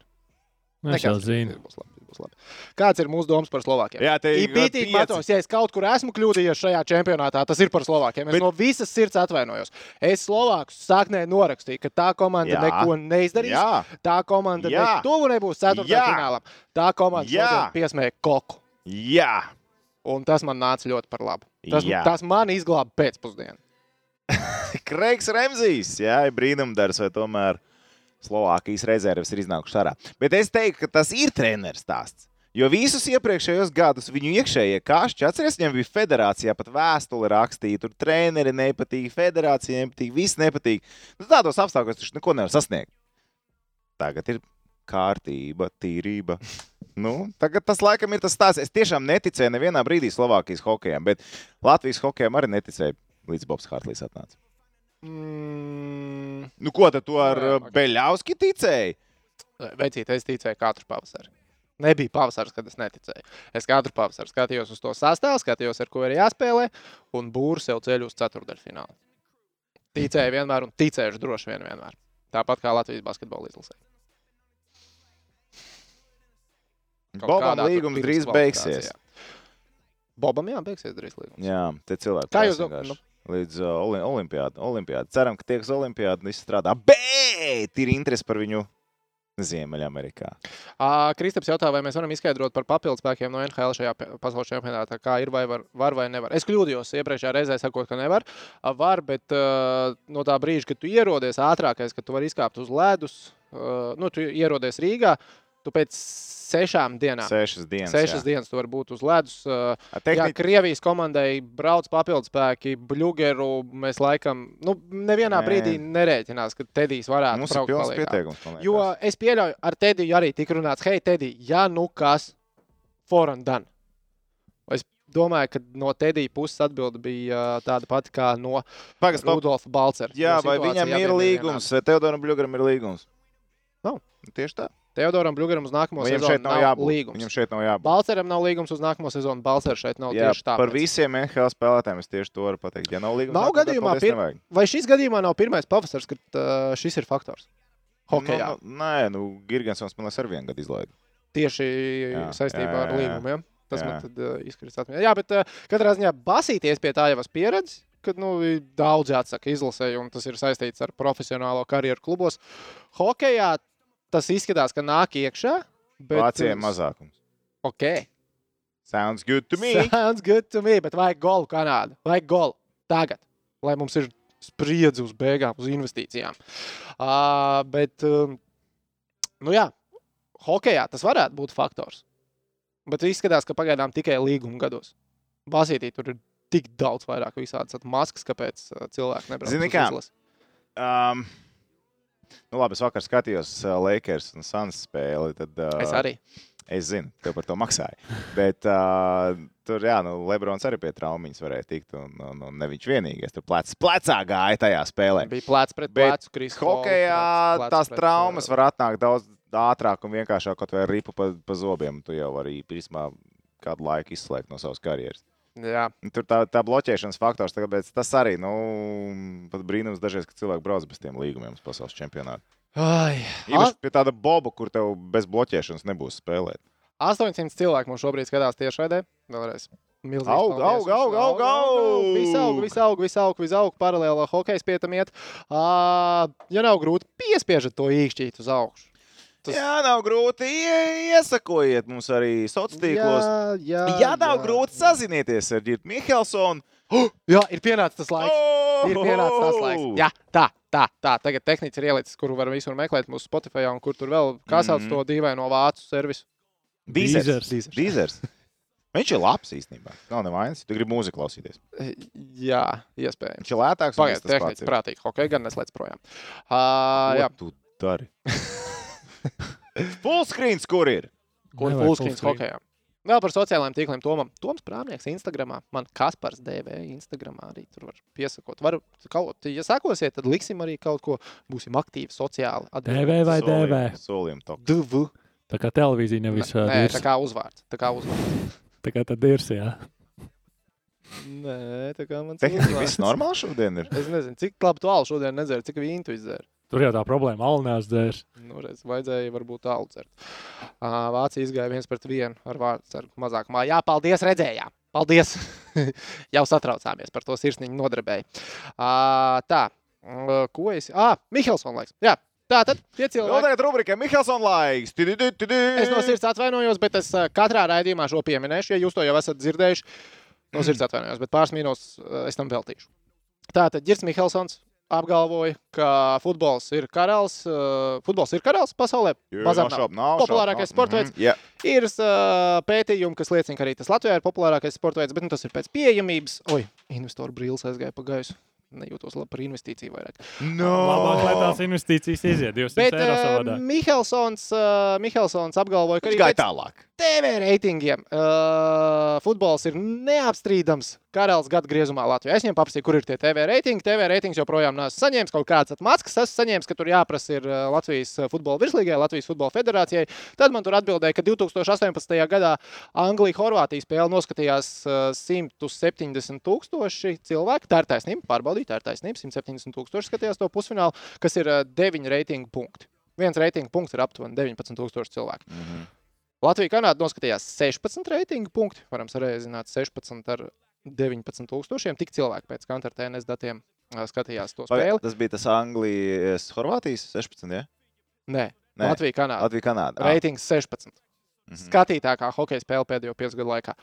Nu, Es jau zinu. Būs labi, būs labi. Kāds ir mūsu domas par Slovākiem? Jā, te Ir bitīgi matos, ja es kaut kur esmu kļūdījies šajā čempionātā, tas ir par Slovākiem. Es Bet- no visas sirds atvainojos. Es Slovākus sāknēji norakstīju, ka tā komanda Jā. Neko neizdarīs. Jā. Tā komanda ne tuvu nebūs Jā. ceturtdaļfinālam. Tā komanda piesmēja koku. jā. Un tas man nāca ļoti par labu. Tas, Jā. tas man izglāba pēcpusdienu. Kreigs Remzijs, jā, ir brīnumdarbs, vai tomēr Slovākijas rezerves ir iznākušas ārā. Bet es teiktu, ka tas ir treneris stāsts. Jo visus iepriekšējos gadus viņu iekšējie kašķi, atcerieties, viņam bija federācijā pat vēstule rakstīta, tur treneri nepatīk, federācija nepatīk, viss nepatīk. Nu, tādos apstākļos viņš neko nevar sasniegt. Tagad ir kārtība, tīrība. Nu, tagad tas laikam ir tas stāsts. Es tiešām neticēju nevienā brīdī Slovākijas hokejam, bet Latvijas hokejam arī neticēju, līdz Bobs Hartlīs atnāca. Mm, Nu, ko tad tu ar mag- Beļāvski ticēji? Veicīt, es ticēju katru pavasari. Nebija pavasaris, kad es neticēju. Es katru pavasari skatījos uz to sastāvu, skatījos, ar ko ir jāspēlē, un būru sev ceļu uz ceturdaļfinālu. Ticēju vienmēr, un ticējuši droši vien vienmēr. Tāpat kā Latvijas basketbola izlasē. Bobam līgums drīz beigsies. kvalifikācijā. Bobam jā, beigsies drīz līgums. Jā, te cilvēki Kā jūs domājat? Līdz uh, oli- olimpiāda, olimpiāda. Ceram, ka tie, kas olimpiāda izstrādā, bet ir interesi par viņu Ziemeļamerikā. Ā, Kristaps jautā, vai mēs varam izskaidrot par papildus spēkiem no NHL šajā pasaules čempionātā, kā ir vai var, var vai nevar. Es kļūdījos iepriekšējā reizē, sakot, ka nevar. Ā, Var, bet uh, no tā brīža, kad tu ierodies ātrākais, kad tu vari izkāpt uz ledus, uh, nu, tu ierodies Rīgā, tu pēc sešām dienām. Sešas dienas. Sešas dienas tu vari būt uz ledus. Uh, Jā, Tehniski, Krievijas komandai brauc papildus spēki, Bluegeru. Mēs laikam, nu, nevienā Nē. Brīdī nerēķinās, ka Tedijs varētu mums braukt palīgā. pieteikums. Jo es pieļauju, ar Tediju arī tika runāts, hei, Tedija, ja nu kas, for and done. Es domāju, ka no Tedija puses atbilde bija ā, tāda pati kā no Pagaid, stop. Rudolfa Balcera. Jā, vai viņam ir līgums, vai Teodoram Bļugaram ir līgums? Nav. Tieši tā. Teodoram Blugaram uz nākamo Viņam sezonu nav nav jābūt. līgums. Viņam šeit nav jābūt. Balceram nav līgums uz nākamo sezonu. Balcers šeit nav Jā, tieši tā. par visiem NHL spēlētājiem es tieši to varu pateikt. Ja nav līgums, Nav nākamgad, gadījumā pir- nevajag. Vai šis gadījumā nav pirmais pavasaris, kad uh, šis ir faktors? Hokejā. Nu, nu, nē, nu, Girgensons man ar vienu gadu izlaidu. Tieši Jā, saistībā jā, jā, ar jā. līgumiem. Tas Jā. man tad uh, izkrīt atmiņā. Jā, bet uh, katrā ziņā basīties pie tā jau es pieredzi. Kad nu, daudzi atsaka izlasēju, un tas ir saistīts ar profesionālo karjeru klubos. Hokejā tas izskatās, ka nāk iekšā. Bet, Vācijai uh, mazākums. Ok. Sounds good to me. Sounds good to me, bet vajag golu Kanādu. Vajag golu tagad, lai mums ir spriedzi uz beigām, uz investīcijām. Uh, bet um, Nu jā, hokeja tas varētu būt faktors. Bet izskatās, ka pagaidām tikai līguma gados. Basītī tur ir tik daudz vairāk visādas maskas, kāpēc uh, cilvēki nebrauc Zini uz izlasi. Um, nu, labi, es vakar skatījos uh, Lakers un Suns spēli. Tad, uh, Es arī. Es zinu, tev par to maksāju. Bet uh, tur, jā, nu, Lebrons arī pie traumas varēja tikt. Un, un, un ne viņš vienīgais. Tur plecs, plecā gāja tajā spēlē. Bija plēts pret plecu, Kris Paul, Hokejā tās pret, traumas uh, var atnākt daudz ātrāk un vienkāršāk, kaut vai ripu pa, pa zobiem. Tu jau vari pirmā kādu laiku izslēgt no savas karjeras. Jā, Tur tā, tā bloķēšanas faktors, tāpēc tas arī nu, pat brīnums dažreiz, ka cilvēki brauc bez tiem līgumiem uz pasaules čempionātu. Ai, Īpaši pie tāda boba, kur tev bez bloķēšanas nebūs spēlēt. 800 cilvēku mums šobrīd skatās tiešraidē. Vēlreiz. Milzīgs Aug, aug, aug, aug, aug! Viss aug, viss aug, viss aug, viss aug. Paralēli hokejs pietam iet. Ā, Ja nav grūti, piespiežat to īkšķīt uz augšu. Tas- Jā, nav grūti. Ie, iesakojiet mums arī sociālos tīklos. Jā, jā, Ja nav jā. grūti sazinieties ar Girtu Mihelsonu, Jā, ir pienācis tas laiks. oh! Ir pienācis tas laiks. Jā, tā, tā, tā. Tagad tehnicis ir ielicis, kuru var visur meklēt mūsu Spotify un kur tur vēl, kā sauc Mhm. to dīvaino vācu servisu. Dīzers. Dīzers. Dīzers. Viņš ir labs īstenībā. Nav nevainas. Tu gribi mūziku klausīties. E, Jā, iespējams. Viņš ir lētāks. Pagaidiet, tehniski ir. prātīgi. Hokej gan neslēdz projām. Uh, jā, Ko tu dari? Fullscreens, kur ir? kur Nevajag fullscreen fullscreen. hokejā. Vēl par sociālajiem tīkliem Tomam. Toms Prāvnieks Instagramā. Man Kaspars DV Instagramā arī tur var piesakot. Var kaut, ja sakosiet, tad liksim arī kaut ko. Būsim aktīvi sociāli. TV vai DV? Solim top. DV. Tā kā televīzija nevis Nē, tāda tā kā uzvārds. Tā kā uzvārds. Tā kā tad ir, jā. Nē, tā kā man Tehniski viss normāli šodien ir. Es nezinu, cik labi tu alu šodien nedzēri, cik vīnu tu izdzēri. Tur jau tā problēma alnās dzērs. Nu, redz, vajadzēja varbūt tālu dzert. Uh, Vācija izgāja viens pret vienu ar vārdu ar mazākumā. Jā, paldies, redzējām! Paldies! Jau satraucāmies par to sirsniņu nodarbēju. Uh, tā, uh, ko es. Ah, Mihelsson laiks. Jā, tā tad tie cilvēki. tagad rubrika Mihelsona laiks. Tidididididi. Es no sirds atvainojos, bet es katrā raidījumā šo pieminēšu. Ja jūs to jau esat dzirdējuši, no sirds atvainojos, bet pāris minūtes es tam veltīšu. Tātad Girs Mihelsons apgalvoja, ka futbols ir karalis. Uh, futbols ir karalis pasaulē. Jā, Bazar nav nav. Populārākais nav. sporta veids. Mhm, Jā, Ir uh, pētījumi, kas liecina, ka arī tas Latvijā ir populārākais sporta veids, bet nu, tas ir pēc pieejamības. Oi, investoru brīlis aizgāja pa gaisu. Nejūtos labi par investīciju vairāk. no. Labāk, lai tās investīcijas iziet 200 Bet uh, savādāk. Mihelsons, uh, Mihelsons apgalvoja, ka Viņš gāja pēc tālāk. TV reitingiem uh, futbols ir neapstrīdams karalis gada griezumā Latvijā. Es viņam paprasīju, kur ir tie TV reitingi. TV reitings joprojām nav saņēmis kaut kādas atmaksas. Esmu saņēmis, ka tur jāprasa ir uh, Latvijas uh, futbola virslīgai, Latvijas futbola federācijai. Tad man tur atbildēja, ka 2018. gadā Anglija-Horvātija spēle noskatījās uh, 170 tūkstoši cilvēku. Tā ir taisnība, pārbaudīt, tā ir taisnība. 170 tūkstoši skatījās to pusfinālu, kas ir uh, 9 reitingu punkti. Viens reitingu punkts ir aptuveni 19,000 cilvēku. Mhm. Latvija Kanāda noskatījās 16 reitingu punktu. Varam sareizināt 16 ar 19 tūkstošiem. Tik cilvēki pēc Kantāra TNS datiem skatījās to spēli. Tas bija tas Anglijas, Horvātijas 16. Ja? Nē, Nē. Latvija Kanāda. Latvija, Kanāda. Ah, Reitings 16. mhm. Skatītākā hokeja spēle pēdējo piecu gadu laikā.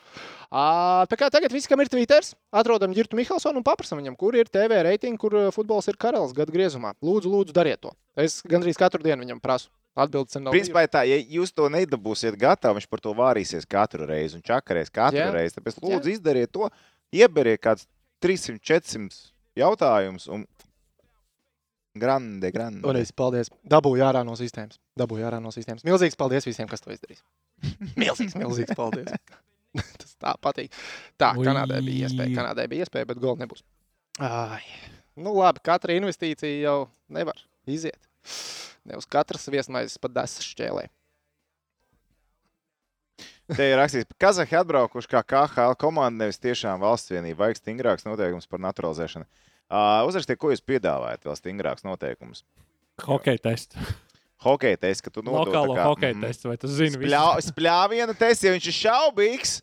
Kā tagad viss, kam ir Twitter, atrodam Girtu Mihelsonu un paprasam viņam, kur ir TV reitingi, kur futbols ir karalis gada griezumā. Lūdzu, lūdzu, dariet to. Es gandrīz katru dienu viņam prasu. Atbildes nav. Principā tā, ja jūs to nedabūsiet gatavu, viņš par to vārīsies katru reizi un čakarēs katru Jā. reizi. Tāpēc lūdzu izdariet to, ieberiet kāds 300, 400 jautājumus un grande, grande. Toreiz, paldies. Dabūju ārā no sistēmas. Dabūju ārā no sistēmas. Milzīgs paldies visiem, kas to izdarīs. Milzīgs, milzīgs paldies. Tas tā patīk. Tā, Ui. Kanādai bija iespēja. Kanādai bija iespēja, bet gola nebūs. Ai. Nu, labi, katra investīcija jau nevar iziet. Ne uz katras viesmaizes pat desas šķēlē. Te ir rakstīts, ka Kazahi atbraukuši kā KHL komanda, nevis tiešām valsts vienība. Vajag stingrāks noteikums par naturalizēšanu. Uh, Uzrakstiet, ko jūs piedāvājat, vēl stingrāks noteikums. Hokeja tests. Hokeja tests, ka tu nodod Lokālo tā kā, hokeja mhm, tests. Vai tu zini? visu? Spļā, spļāviena tests, ja viņš ir šaubīgs,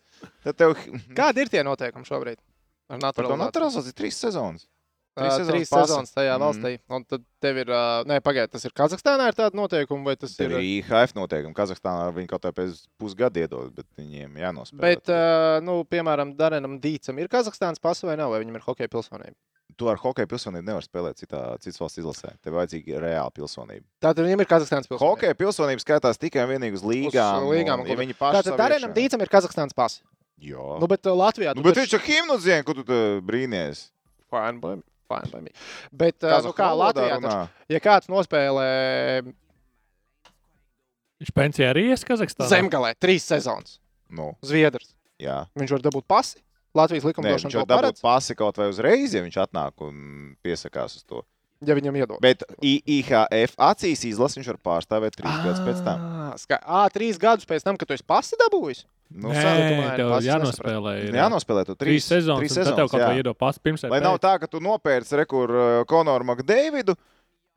tad tev. Kādi ir tie noteikumi šobrīd? Ar Par to naturalizāciju? naturalizāciju ir trīs sezonas. Trīs sezonas Trīs pasa. sezonas tajā Mm. valstī. Un tad tev ir, nē, pagaidiet, tas ir Kazahstānā, ir tāda noteikuma, vai tas Tev ir? ir IHF noteikumi. Kazahstānā viņi kaut kā pēc pusgada iedod, bet viņiem jānospēlē. Bet, uh, nu, piemēram, Darenam Dīcam ir Kazahstānas pasa vai nav, vai viņam ir hokeja pilsonība? Tu ar hokeja pilsonību nevari spēlēt citā, citas valsts izlasē. Tev vajadzīga reāla pilsonība. Tātad viņam ir Kazahstānas pilsēta. Hokeja pilsonība skaitās tikai un vienīgi uz līgām. Uz līgām un ja viņi paši Tātad iekšā- Dīcam ir Kazahstānas pasi. Jā. Nu, bet uh, Latvijā Nu, bet taču- viņš ir himnu zina, ko tu brīnījies. Fine me, fine by me. Bet, uh, nu, kā valodā Latvijā, taču, ja kāds nospēlē Viņš pensijā arī ies Kazahstānā. zemgalē trīs sezonas, Nu, Zviedrs, jā. viņš var dabūt pasi. Latvijas Nē, likumdošana viņš to jau dabūt paredz, pasi kaut vai uzreiz, ja viņš atnāk un piesakās uz to. Ja viņam iedod. Bet I- IHF acīs izlases viņš var pārstāvēt trīs gadus pēc tam. Ā, ska- Ā, trīs gadus pēc tam, kad tu esi pasi dabūjis. Nu, Nē, tu tev jānospēlē. ir, Jānospēlē to Trīs trīs, sezonas, trīs tad tev sezonas kaut ko iedod pats pirms vai Lai nav pēc. tā, ka tu nopērci rekur Konoru Makdeividu.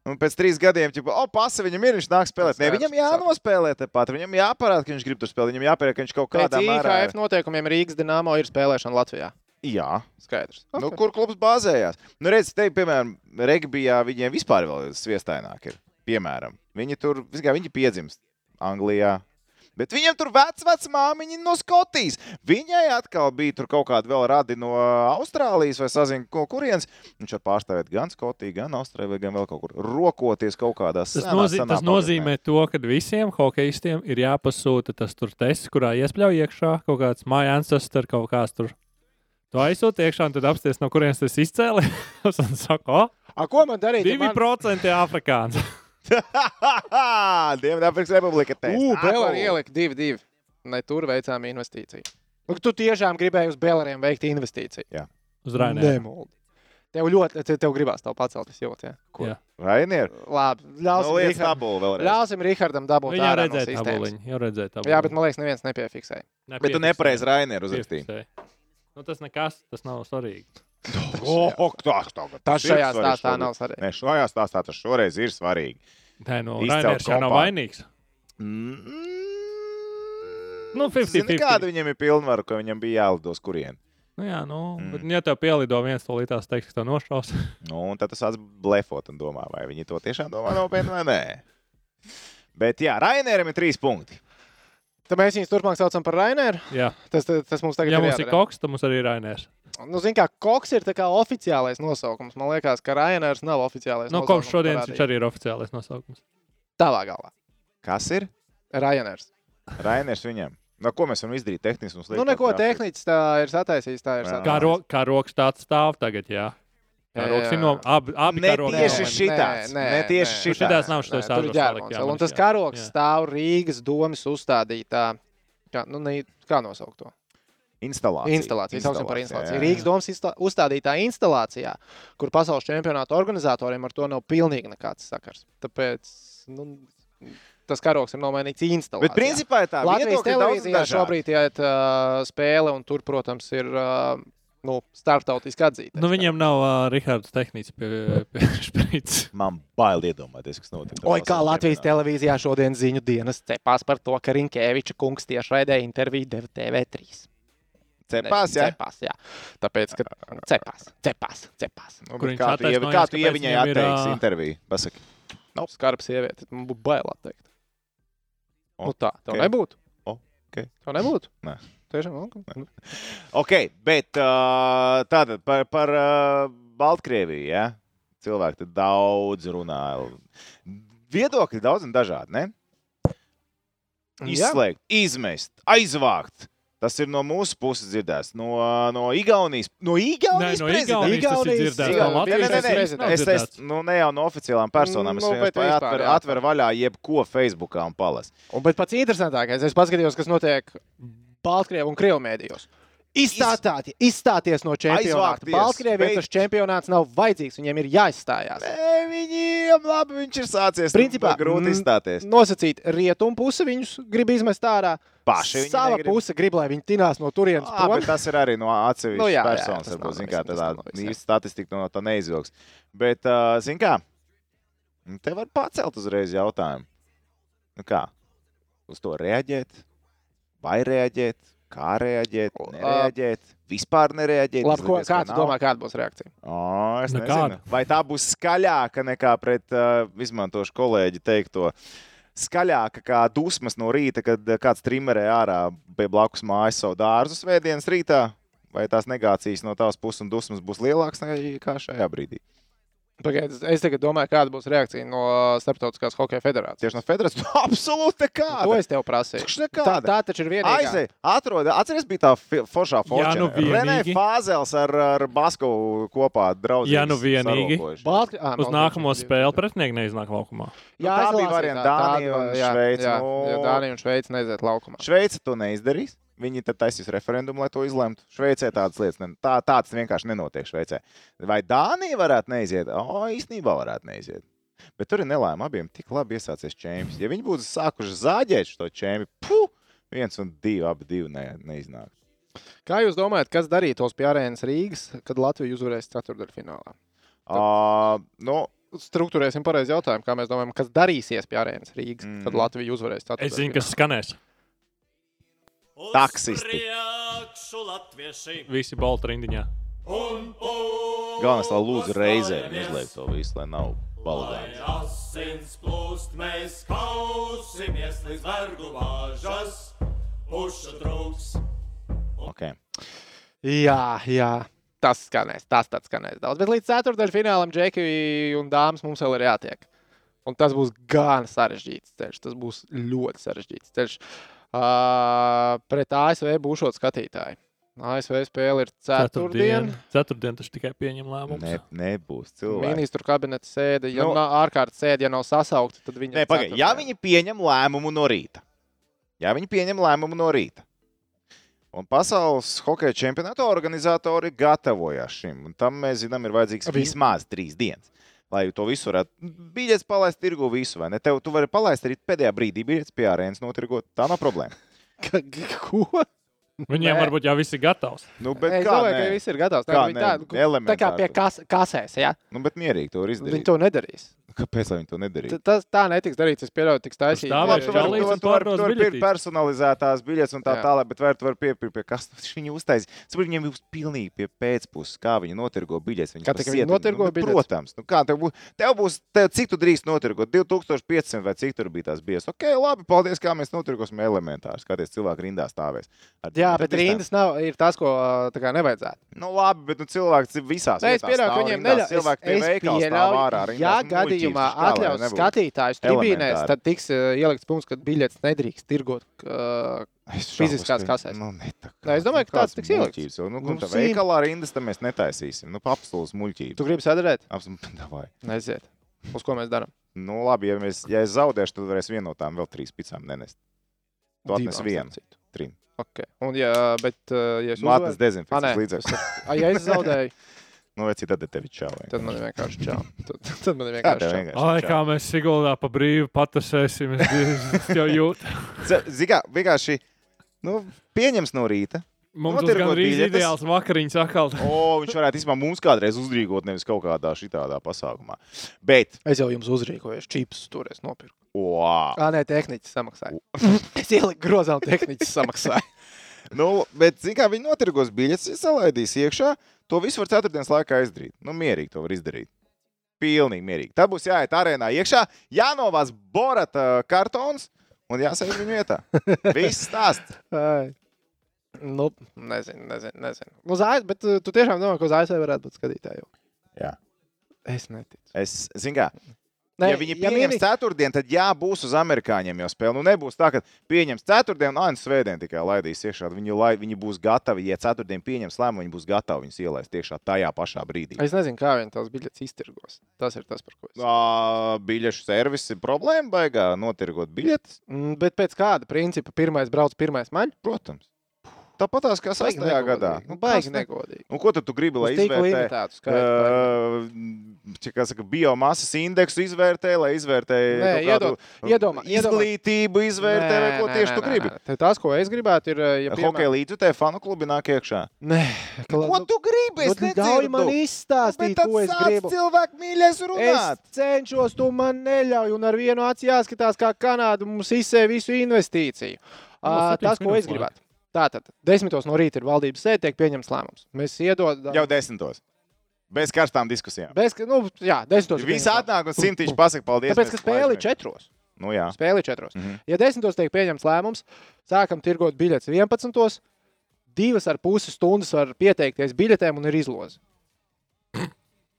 Un pēc trīs gadiem, jau oh, pasa viņam ir, viņš nāk spēlēt. Nē, viņam jānospēlē tepat. Viņam jāparāda, ka viņš grib tur spēlēt. Viņam jāpierāda, ka viņš kaut Pēc kādā mērā. IHF noteikumiem Rīgas Dienāmo ir spēlēšana Latvijā. Jā, Skaidrs. nu, Okay. kur klubs bāzējās? Nu, redz, te, piemēram, regbijā viņiem vispār vēl sviestaināk ir. Piemēram, viņi tur, vis kā viņi piedzimst Anglijā. Bet viņam tur vecā māmiņa no Skotijas. Viņai atkal bija tur kaut kāda vēl radi no Austrālijas vai sazina, ko kurienes. Viņš var pārstāvēt gan Skotiju, gan Austrāliju, gan vēl kaut kur rokoties kaut kādās. Tas, senā, nozī, senā tas nozīmē to, ka visiem hokeistiem ir jāpasūta tas tur tests, kurā iespļauj iekšā kaut kāds mājas ancestors, kaut kāds tur. Tu aizsūti iekšā, un tad apsties, no kurienes tas izcēlās. un saka, o, A, ko man darīt? ja man- 2% afrikāns. Dienvidāfrikas Republika Ugh. Belāri ielika 2-2. Ne tur veicām investīciju. Nu, tu tiešām gribēji uz Belāriem veikt investīciju. Uz Rainē. Nemoldi. Tev ļoti, te- tev gribās to pacelt, es jūtu. Ja? Jā. Rainier, Labi, ļausim, nu, liec Rihard, tabulu vēlreiz. ļausim Rihardam dabūt Viņa jau ārā no redzēja sistēmas. tabuliņu. Jau redzēja tabuliņu. Jā, bet man liekas, neviens nepiefiksēja. Bet tu nepareizi Rainier uzrakstīji. Nu, tas nekas, tas nav svarīgi. Oh, oh, tā, tā, Tas ir šajā svarīgi stāstā nav svarīgi. Nē, šajā stāstā tas šoreiz ir svarīgi. Nē, nu, Izcelt Rainērs jau nav vainīgs. Mm. Nu, 50-50. Zini, Kāda viņam ir pilnvaru, ka viņam bija jālido uz kurien? Nu, jā, nu, Mm. bet, ja tev pielido viens to līdās, teiks, ka tev nošaus. Nu, un tad tas sāc blefot un domā, vai viņi to tiešām domā nopietni vai nē. Bet jā, Rainieram ir trīs punkti. Tad mēs viņus turpmāk saucam par Raineru. jā, Tas, tas, tas mums tagad ja ir mums ir jādara. koks, tad mums arī ir Rainērs. Nu, zin kā, Koks ir kā oficiālais nosaukums. Man liekas, ka Rainers nav oficiālais Nu, nosaukums. kopš šodienas viņš arī ir oficiālais nosaukums. Tavā galvā. Kas ir? Rainers. Rainiers viņam. No, ko mēs varam izdarīt tehniski? Mums liek Nu, neko tehniski tā ir sataisījis. Tā ir Jā. Kā, sataisījis. ro, kā rokas tāds stāv tagad, jā. Kā Jā, rokas ir jā. no abi, Ne karogi tieši šitāds. Ne tieši Nu, šitāds. šitās nav šitos Nē, salikt, ģērbonis jā, Un tas jā. karoks Jā. stāv Rīgas domas uzstādītā. Kā, nu, ne, kā nosaukt to? Instalācija. Instalācija. Saucam par instalāciju. Rīgas domas izstā- uzstādītā instalācijā, kur pasaules čempionāta organizatoriem ar to nav pilnīgi nekāds sakars. Tāpēc nu, tas karoks ir nomainīts instalācijā. Bet principā ir tā, Latvijas televīzijā šobrīd iet uh, spēle, un tur, protams, ir uh, nu, starptautiski atzīta. Nu, viņiem nav uh, Rihards tehnicis pie, pie šprīts. Man bail iedomāties, kas notiek. Oi, kā Latvijas televīzijā šodien ziņu dienas cepās par to, ka Rinkēviča kungs tiešraidē interviju deva TV3. Cepās, jā? Cepās, jā. Tāpēc, ka cepās, cepās, cepās. Nu, Kur kā tu, ievi- kā tu viņam ir, atteiksi ā, interviju? Pasaki. Skarba sieviete, man būtu bail atteikt. O, Nu tā, tev ok. nebūtu. O, ok. Tev nebūtu? Nē. Tiešām, ok. Ok, bet uh, tātad par, par uh, Baltkrieviju. Ja? Cilvēki te daudz runā. Viedokļi daudz un dažādi. Ne? Jā. Izslēgt, izmest, aizvākt. Tas ir no mūsu puses dzirdēts. No, no Igaunijas. No Nē, Igaunijas. no prezidenta. Igaunijas tas ir Igaunijas- dzirdēts. Jā, No nē, nē, nē, nē, Es, dzirdēts. nu, ne jau no oficiālām personām. Es Nu, bet vienkārši atveru, jā. atveru vaļā jebko Facebookā un palas. Un, bet pats interesantākais, es paskatījos, kas notiek Baltkrievijas un Krievijas mēdījos. Izstātāt, izstāties no čempionāta. Beigt. tas čempionāts nav vajadzīgs, viņiem ir jāizstājās. Nē, viņiem labi, viņš ir sācies. Principā, grūti izstāties. Nosacīt, rietumu puse viņus grib izmest ārā. Paši Sava negrib. puse grib, lai viņi tinās no turienes. Prom. bet tas ir arī no atsevišķas Nu, jā, jā, personas. varbūt, nav zin kā, tādā īsta statistika no tā neizvilks. Bet, uh, zin kā, nu, te var pacelt uzreiz jautājumu. Nu kā, uz to reaģēt? Vai reaģēt? Kā reaģēt? Nereaģēt? Vispār nereaģēt? Labi, ko, kāds domā, kāda būs reakcija? O, es Nu, nezinu. Vai tā būs skaļāka nekā pret, uh, izmantošu kolēģi teikto, skaļāka kā dusmas no rīta, kad kāds trimmerē ārā pie blakus mājas savu dārzu svētdienas rītā? vai tās negācijas no tavas puses un dusmas būs lielākas nekā šajā brīdī. Pagaid, es- tagad domāju, kāda būs reakcija no Starptautiskās hokeja federācijas. Tieši no federācijas. Nu, absolūti To nekāda. es tev prasīju. Tā, tā taču ir vienīgā. Aizej, atrod, atceries, bija tā foršā forša. nu Renē. Fāzels ar, ar Baskovu kopā draudzīgi. Ja nu vienīgi. Baltk... Ah, Uz nākamo spēli pretinieki neiznāk laukumā. Nu, tā bija varianta Dānija un Šveice, Jā, nu. jā, Dānija un Šveice neaiziet laukumā. Šveice to neizdarīs. Viņi tad taisīs referendumu, lai to izlemtu. Šveicē tādas lietas ne, tā, tāds vienkārši nenotiek. Šveicē. Vai Dānija varētu neiziet? O, īstenībā varētu neiziet. Bet tur ir nelēma. Abiem tik labi iesācies čempions. Ja viņi būtu sākuši zāģēt šo čempionu, puh, viens un divi, abi divi ne, neiznāk. Kā jūs domājat, kas darītos pie arēnas Rīgas, kad Latvija uzvarēs ceturdaļfinālā? Uh, nu, Struktūrēsim pareizi jautājumu, kā mēs domājam, kas darīsies pie arēnas Rīgas, mm. kad. Latvija uzvarēs. Es zinu, kas skanēs. Taksisti. Visi balti rindiņā. un galvenais, lai lūdzu reizē izliek to visu, lai nav balagāns. asins plūst, mēs kausimies līdz vergu bāžas, pušu trūks. Okay. Jā, jā. Tas skanēs, tas tāds skanēs daudz. Bet līdz ceturdaļfinālam Džeki un dāmas mums vēl ir jātiek. Un tas būs gan sarežģīts ceļš. Tas būs ļoti sarežģīts ceļš. Uh, pret ASV būšot skatītāji. ASV spēle ir ceturtdien. Ceturtdien tas tikai pieņem lēmumus. Ne, nebūs cilvēki. Ministru kabineta sēde. Ja Nu- nu, ārkārtas sēde, ja nav sasaukta, tad viņi Nē, pagaidi. Ja viņi pieņem lēmumu no rīta, ja viņi pieņem lēmumu no rīta, un pasaules hokeja čempionāta organizatori gatavojas šim, un tam mēs zinām, ir vajadzīgs Abi- vismaz trīs dienas. Lai to visu varētu biļetes palaist, tirgu visu, vai ne? Tev tu vari palaist arī pēdējā brīdī biļetes pie arēnas notirgot. Tā nav problēma. Ko? Viņiem Nē. varbūt jau viss ir gatavs. Nu, bet es kā domāju, nē? ka viss ir gatavs. Tā, Kā viņi nē? tā, tā kā pie kas, kasēs, ja? Nu, bet mierīgi to var viņi izdarīt. to nedarīs. Kāpēc viņi to nedarītu? T- Tas tā netiks darīts. Es pieļauju, tiks taisīts. tu vari pirkt biļetītes. personalizētās biļetes un tā Jā. tālāk, bet vai tu vari piepirkt pie kas viņš viņu uztaisīs? Sapratu, viņiem būs pilnīgi pie pēcpuses, kā viņi notirgo biļetes. Viņi Kā tikai viņi notirgo nu, biļetes? Protams, nu kā tev būs, tev būs, tev, cik tu drīkst notirgot? 2500 vai cik tur bija tās bies. Ok, labi, paldies, kā mēs notirgosim elementāri. Skaties, cilvēki rindā stāvēs. Ar Jā, bet rindas nav ir tas, ko tā kā nevajadzētu. Nu, labi, bet nu, cilvēki visās Nē, es pieļauju, ka viņiem neļauj. Cilvēki pie veikala stāv ārā. pieļauju, ja rindās. Gadījumā atļaus skatītājus tribīnēs, tad tiks ā, ielikts punkts, ka biļetes nedrīkst tirgot. Es Fiziskās kasēs. Nu, Nē, es domāju, ka tāds tiks ielikts. Nu, Nu, nu, tā veikalā rindas tam mēs netaisīsim. Nu, absolūts muļķības. Tu gribi sadarīt? Absolūti. Neziet. Uz ko mēs darām? Nu, labi, ja, mēs, ja es zaudēšu, tad varēs vienu no tām vēl trīs picām nenest. Tu atnes vienu. Trim. Okay. Un, ja, bet, ā, ja es Nu, atnes uzvaru, Ah, dezinfekcijas nē. līdzekļus. Ja es zaudēju, Nu, vai citādi tevi čau. tad man ir vienkārši čau. Tad, tad man ir Kā vienkārši čau. vienkārši Ai, čau? kā mēs Siguldā pa brīvu patasēsim, es, es jau jūtu. Z- Zigā, vienkārši nu, pieņems no rīta. Mums būs Notirgot gan arī biļetes. ideāls vakariņas atkal. O, viņš varētu īstenībā mums kādreiz uzrīkot, nevis kaut kādā šitādā pasākumā. Bet, Es jau jums uzrīkoju, čips toreiz nopirku. wow. Ā, nē, tehniķis samaksāja. es ieliku grozā, un tehniķis samaksāja. Nu, bet, zināmā mērā, viņi notirgos biļetes, ielaidīs iekšā. To visu var ceturtdienas laikā izdarīt. Nu, mierīgi to var izdarīt. Pilnīgi mierīgi. Tad būs jāiet arēnā iekšā, jānovāc borata kartons un jāsēž viņa vietā. Viss stāsts. Nu, nezinu, nezinu. nezinu. Uz ASV, bet uh, tu tiešām domā, ka uz ASV varētu būt skatītāji. jau? Jā. Es neticu. Es zinu, kā. Nē, Ja viņi pieņems mini- ceturtdienu, tad jābūs uz amerikāņiem jau spēle. Nu, nebūs tā, ka pieņems ceturtdienu, un svētdien tikai laidīs iekšā. Viņi, lai, viņi būs gatavi, ja ceturtdien pieņems lēmumu, viņi būs gatavi viņus ielaist iekšā tajā pašā brīdī. Es nezinu, kā viņi tās biļetes iztirgos. Tas ir tas, par ko es. Ā, Biļešu servis ir problēma, baigā notirgot biļetes. Mm, Bet pēc kāda principa pirmais brauc, pirmais maļ? Protams. Tāpat tās kā Baigi 6. gadā. negodīgi. Nu, baigi negodīgi. Un ko tad tu gribi, lai izvērtē? baigi. Uh, kā saka, biomasas indeksu izvērtē, lai izvērtē Nē, kādu iedod- iedomā- izglītību, izvērtē, vai ko Nē, tieši nē, tu nē, gribi. nē. Te Tas, ko es gribētu, ir. Ja Hokeja līdzjutēji fanu klubi nāk iekšā. Nē, Ko tu gribi? Es Nu, ļauj man izstāstīt, Bet ko es tad sāc gribu. cilvēku mīļais runāt. Es cenšos, tu man neļauj, un ar vienu aci jāskatās, kā Kanāda mums izsēja visu investīciju. No, Uh, tas, ko es gribētu. Tātad, desmitos no rīta ir valdības sēde, tiek pieņemts lēmums. Mēs iedodam. Jau desmitos. Bez karstām diskusijām. Bez, nu, jā, desmitos. Visi atnāk un simtīši pasaka paldies. Tāpēc, ka spēle ir aizmirst. četros. Nu jā. Spēle ir četros. Mhm. Ja desmitos tiek pieņemts lēmums, sākam tirgot biļetes 11. divas ar pusi stundas var pieteikties biļetēm un ir izloze.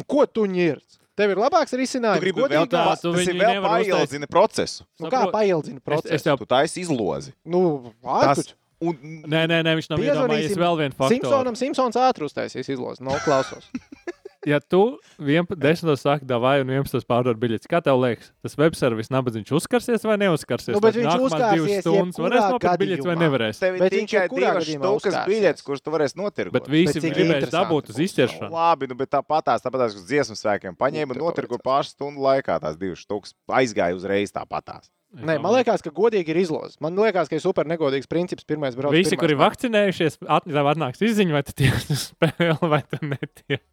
Ko tu ņirds? Tev ir labāks Tu risinājums. Godīgāk? vēl tā, tu tas ir vēl paildzina procesu. Nu, kā paildzina Es, es procesu? jau, Tu taisi izlozi. Nu, Tas, ārpus. Un, nē, nē, nē, viņš nav iedomājies vēl vienu faktoru. Simpsonam Simpsons ātri uztaisīs izlozi. No klausos. Ja tu 11. saki, davai, un 11. pārdod biļetes, kā tev liekas, tas webservis nabadzīgs uzkarsies vai neuzkarsies? Nu, bet viņš uzkārsies stundas varēs nopirkt biļetes vai nevarēs? tev ir Bet viņš tikai divas uzstāsies. biļetes, kuras tu varēsi notirgot. Bet visi gribēs dabūt uz būs. izķeršanu. Labi, nu, bet tāpatās, tāpatās uz dziesmu svēkiem paņēma un Nu, tāpēc. pāris stundu laikā tās divas štukas. Aizgāja uzreiz tāpatās. Nē, man liekas, ka godīgi ir izloze. Man liekas, ka ir super negodīgs princips. Pirmais brauc. Visi, kuri nāk. vakcinējušies, atnāks izziņa, vai tiec uz spēli, vai tu netiec.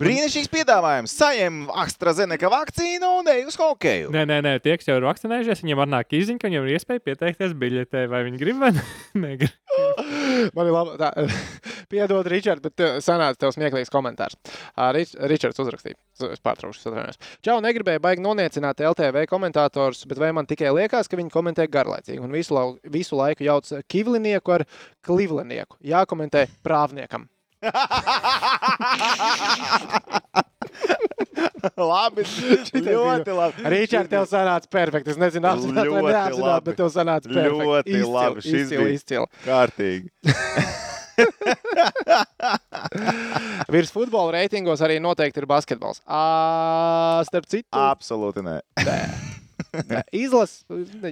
Brīnišķīgs piedāvājums. Saņem AstraZeneca vakcīnu un ej uz hokeju. Nē, nē, nē, tie, kas jau ir vakcinējušies, viņiem atnāk izziņa, ka viņiem ir iespēja pieteikties biļetē, vai viņi grib vai ne- negrib. Man ir labi. Tā, piedod, Ričard, bet tev sanāca tev smieklīgs komentārs. Rič, Ričards uzrakstīja. Es pārtraukšu, atvainojos. Čau, negribēju baigi noniecināt LTV komentātors, bet vai man tikai liekas, ka viņi komentē garlaicīgi un visu, lau, visu laiku jauc kivlinieku ar klivlinieku. Jākomentē prāvniekam. labi, ļoti labi. Ričard, tev sanāca perfekti. Es nezinu, apzināti vai neapzināti, bet tev sanāca perfekti. Ļoti Izcili, labi. Šis Izcili, bija- izcili. Kārtīgi. Virs futbola reitingos arī noteikti ir basketbols. À, starp citu, Absolūti nē. izlases.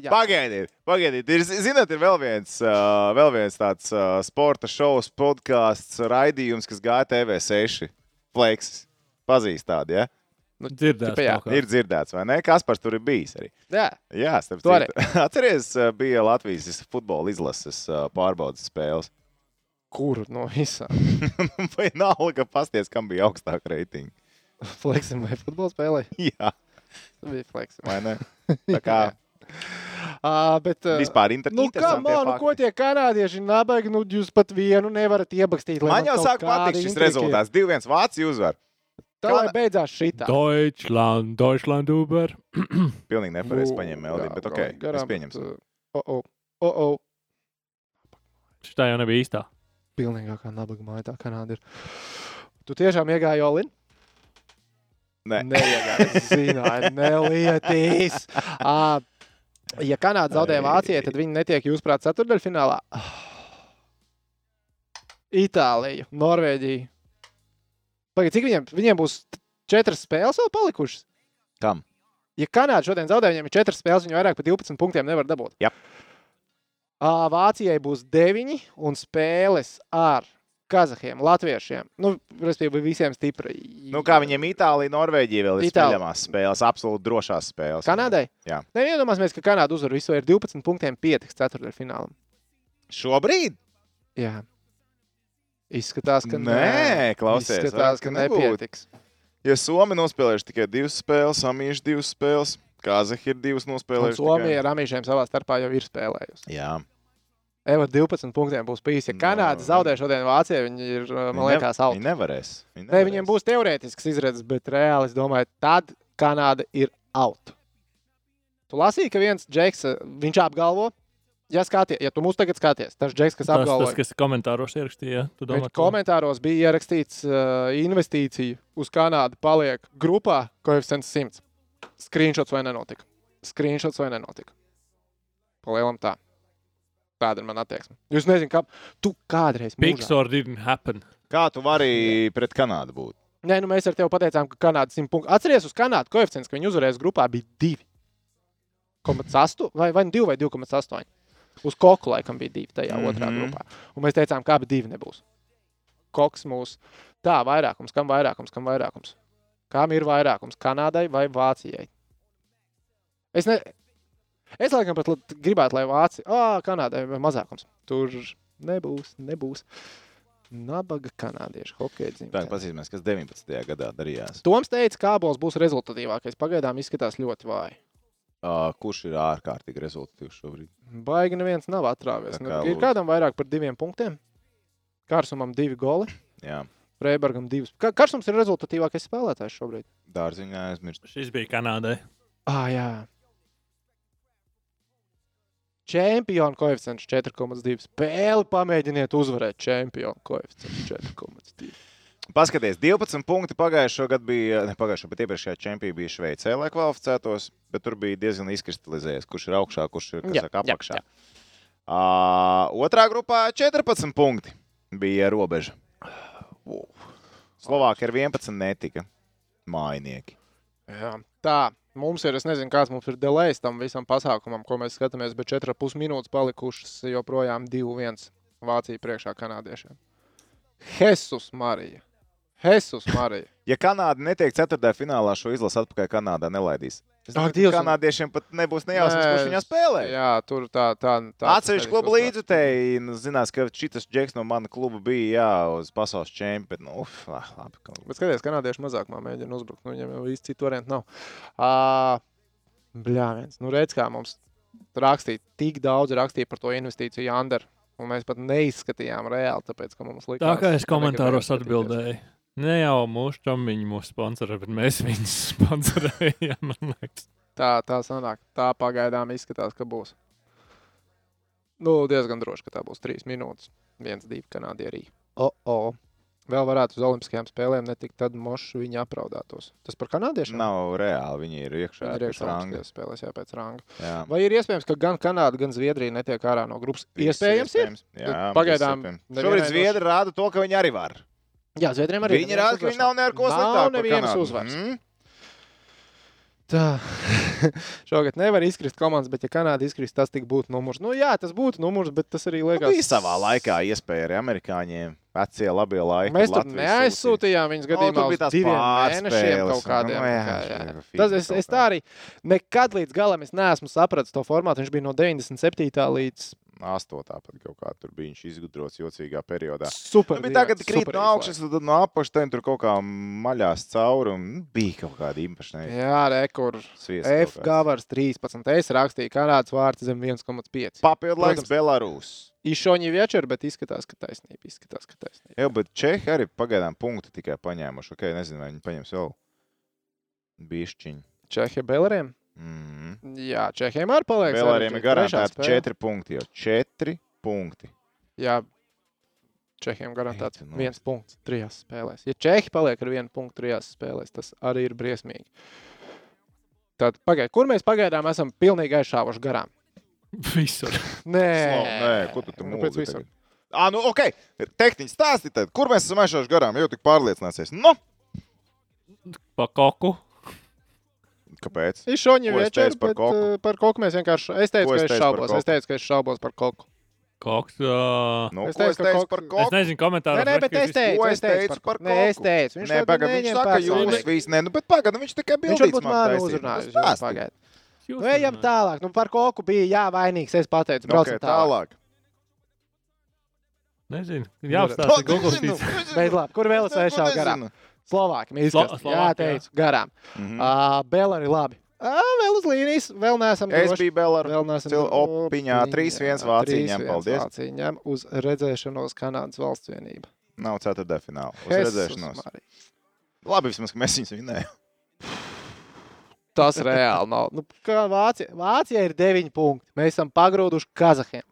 Pagaidiet, pagaidiet. Ir, zināt, ir vēl viens, uh, vēl viens tāds uh, sporta šovs, podkāsts, raidījums, kas gāja TV6. Fleksis. Pazīst tādu, ja? Dzirdēs, Tipa, jā. Ir dzirdēts, vai ne? Kas par tur ir bijis arī? Jā, Jā, starp citu. Atceries, uh, bija Latvijas futbola izlases pārbaudas spēles. kur no visām? Vai nav, ka pasties, kam bija augstāka reitinga? Fleksim vai futbola spēlē? Jā, Tas bija fleksim. vai ne? Tā kā Uh, bet, uh, vispār inter Nu, kā man, nu, ko tie kanādieši nabaga, nu, jūs pat vienu nevarat iebakstīt. lai Man jau sāk patikt šis rezultāts. 2-1 Vācija uzvar. Tā lai beidzās šitā. Deutschland, Deutschland, Uber. Pilnīgi nepareizi Nu, paņēma Melodiju, bet ok, gājām garām, es pieņemsim. bet, uh, O, o, o, o. Šitā jau nebija īstā. Pilnīgākā nabaga māja tā Kanāda ir. Tu tiešām iegāji Olin? Nē. Neiegāji, es zināju, nelietīs. Ā, Ja Kanāda zaudēja Vācijai, tad viņi netiek, jūsuprāt, ceturdaļfinālā. Itālija, Norvēģija. Pagaid, cik viņiem, viņiem būs četras spēles vēl palikušas? Kam? Ja Kanāda šodien zaudē, viņiem ir četras spēles, viņi vairāk par 12 punktiem nevar dabūt. Jā. Vācijai būs deviņi un spēles ar Kazahiem, Latviešiem. Nu, respektīvi, visiem stipri. Nu, kā viņiem Itālija, Norvēģija vēl ir spēļamās spēles, absolūti drošās spēles. Kanādai? Jā. Nē, iedomāsimies, ka Kanāda uzvar visu ir 12 punktiem pietiks ceturtdaļfinālam. Šobrīd? Jā. Izskatās, ka Nē, klausies, Izskatās, ka nepietiks. Ja Somi nospēlējuši tikai divas spēles, Samīši divas spēles, Kazahi ir divas Un nospēlējuši. Somija ar Amīšiem savā starpā jau ir spēlējusi. Jā, Eva 12 punktiem būs bijis. Ja No, Kanāda no. zaudē šodien Vācijai, viņi ir, man Viņi liekas, ne- out. Viņi nevarēs. Viņi Nē, viņiem būs teorētisks izredzes, bet reāli es domāju, tad Kanāda ir out. Tu lasīji, ka viens džeks, eh, viņš apgalvo, ja, skaties, ja tu mūs tagad skaties, tas džeks, kas apgalvo, tas, kas komentāros ierakstīja, tu domā, Viņš komentāros bija ierakstīts, uh, investīcija uz Kanādu paliek grupā, koeficients 100. Screenshots vai nenotika? Screenshots vai nenotika? Palielam tā. Tāda ir mana attieksme. Jūs nezināt, kā tu kādreiz. mūžā- Pixar didn't happen. Kā tu vari pret Kanādu būt? Nē, nu mēs ar tevi pateicām, ka Kanāda 100 punktu. Atceries uz Kanādu koeficients, ka viņi uzvarēs grupā bija 2,8 vai, vai 2 vai 2,8. Uz koku laikam bija 2 tajā mm -hmm. otrā Mhm. grupā. Un mēs teicām, ka abi divi nebūs. Koks mūs. Tā, vairākums, kam vairākums, kam vairākums. Kam ir vairākums? Kanādai vai Vācijai? Es, ne... es laikam pat gribētu, lai Vācija, ah, Kanādai vai mazākums. Tur nebūs, nebūs. Nabaga kanādiešu hokeja Tā, dzimta. paskatīsimies, kas 19. gadā darījās. Toms teica, ka Kābols būs rezultatīvākais. Pagaidām izskatās ļoti vāji. Uh, kurš ir ārkārtīgi rezultātīvs šobrīd? Baigi neviens nav atrāvies. Tā Nu, kā ir kādam vairāk par diviem punktiem? Kārsumam divi goli, Jā, Freibergam divas. Kā- Kārsums ir rezultatīvākais spēlētājs šobrīd? dārziņā aizmirst. Šis bija Kanādai. Ah, jā. Čempionu koeficients 4,2. Spēli pamēģiniet uzvarēt čempionu koeficients 4,2. Paskaties, 12 punkti pagājušā gada bija, ne pagājušā, bet iepriekšējā čempionā bija Šveicē, lai kvalificētos, bet tur bija diezgan izkristalizējies, kurš ir augšā, kurš ir Jā, saka, jā, apakšā. jā. Uh, otrā grupā 14 punkti bija robeža. Slovākija ar 11 netika mājinieki. Jā. Tā, mums ir, es nezinu, kāds mums ir delejs tam visam pasākumam, ko mēs skatāmies, bet 4,5 minūtes palikušas joprojām 2-1 Vācija priekšā kanādiešiem. Jesus Marija! Jesus Marija! Ja Kanāda netiek ceturtajā finālā, šo izlasi atpakaļ Kanādā nelaidīs. Es domāju, ka Kanādiešiem pat nebūs nejausmas, Nē, kurš viņā spēlē. Jā, tur tā, tā, tā Atsevišķi klubu līdzutēji zinās, ka šis džeks no mana kluba bija jā, uz pasaules čempionu. Nu, uf, ah, labi, ka- Bet skaties, kanādieši mazāk man mēģina uzbrukt. Nu, viņam jau īsti citu variantu nav. Uh, Bļā, viens. Nu, redz, kā mums rakstīja, tik daudz rakstīja par to investīciju Janderu. Un mēs pat neizskatījām reāli, tāpēc, ka mums likās. Tā kā es komentāros skatīties. atbildēju. Ne jau mūsu čomiņi mūsu sponsorē, bet mēs viņus sponsorējam. Tā, tā sanāk. Tā pagaidām izskatās, ka būs. Nu, diezgan droši, ka tā būs trīs minūtes. viens, divi kanādierī. O, o. Vēl varētu uz Olimpiskajām spēlēm netikt, tad mošs viņa apraudātos. Tas par kanādiešiem? Nav reāli. Viņi ir iekšā. Viņa ir iekšā ranga. Spēlēs, jā, pēc ranga. Jā. Vai ir iespējams, ka gan Kanāda, gan Zviedrija netiek ārā no grupas? Viss Iespējams, ir. Jā, Pagaidām iespējams. Šobrīd Zviedri rāda to, ka viņi arī var. Jā, Zviedrijam arī Viņi rāda, ka viņi nav ne ar ko Nav sliktāku. par nevienas uzvaras. Mm? Tā. Šogad nevar izkrist komandas, bet ja Kanāda izkrist, tas tik būtu numurs. Nu jā, tas būtu numurs, bet tas arī Nu, liekas. Bija savā laikā iespēja arī amerikāņiem. Vecie labie laiki. Mēs sūtīja. neaizsūtījām viņas Nu, gadījumā bija uz diviem mēnešiem un, kaut kādiem. nu, jā, kā, jā. fīga Tas, es, es tā arī nekad līdz galam es neesmu sapratis to formātu. Viņš bija no 97. līdz Astotā pat kaut kā tur bija izgudrots jocīgā periodā. super. Nu, tagad krīt no augšas, tad no apakšas ten tur kaut kā maļās cauri un nu, bija kaut kāda īpaša Jā, rekur. sviesta. F gavars 13. Es rakstīju Kanādas vārds zem 1,5. Papildu laiks. Belarus. Išoņi večer, bet izskatās, ka taisnība. Izskatās, ka taisnība. Jā, bet Čehi arī pagaidām punktu tikai paņēmuši. Ok, nezinu, vai viņi paņems vēl bišķiņu. Čehija Belariem? Mm. Jā, Čehijam arī paliek. Belariem ir garantēti spēle. 4 punkti. Jau 4 punkti. Jā, Čehijam garantēts Ei, tu viens punkts trijās spēlēs. Ja Čehi paliek ar vienu punktu trijās spēlēs, tas arī ir briesmīgi. Tad, pagaid, kur mēs pagaidām esam pilnīgi aizšāvuši garām? Visur. Nē, Slav, nē, ko tu tur Nu, visur. tagad? Ā, nu, ok. Tehniski stāsti tad, kur mēs esam aizšāvuši garām. Jau tik pārliecināsies. Nu, Pa koku. Kāpēc? Ko es večer, teicu par bet koku? uh, par koku mēs vienkārši. Es teicu, Ko ka es es teicu par šaubos. koku? Es teicu, ka es šaubos par koku. Koks. Uh, Nu, Es ko es teicu, ka teicu koks- par es koku? nezinu, komentāros. Nē, nē, bet es teicu, Ko es es teicu teicu par par Nē, es koku? teicu. Viņš Nē, to pagaid, viņš saka, jūs visi, nē, nu, bet pagaid, viņš tikai bija Viņš varbūt mani uzrunāja. Pagaid. Nu, ejam tālāk. Nu, par koku bija jā, vainīgs. Es pateicu, Ok, braucam tālāk. tālāk. Nezinu. Jāapstāsta Google. Tīts. nezinu. Bet labi, kur vēl es aizšāvu garām? Nezinu. Slovāki. Slo-. Jā, Slovāki, jā. teicu, garām. Mhm. Uh, Bēlari labi. Uh, vēl uz līnijas, vēl neesam Es droši. biju. Vēl droši. Opiņā 3-1 Vācija ņem, 3-1 paldies. Vācija ņem uz redzēšanos Kanādas valsts vienība. Nav ceturtā fināla. Uz Jesus redzēšanos. Marija. Labi, vismaz, ka mēs viņus vinējām. Tas reāli nav. Nu, kā Vācija, Vācija ir 9 punkti. Mēs esam pagrūduši Kazahiem.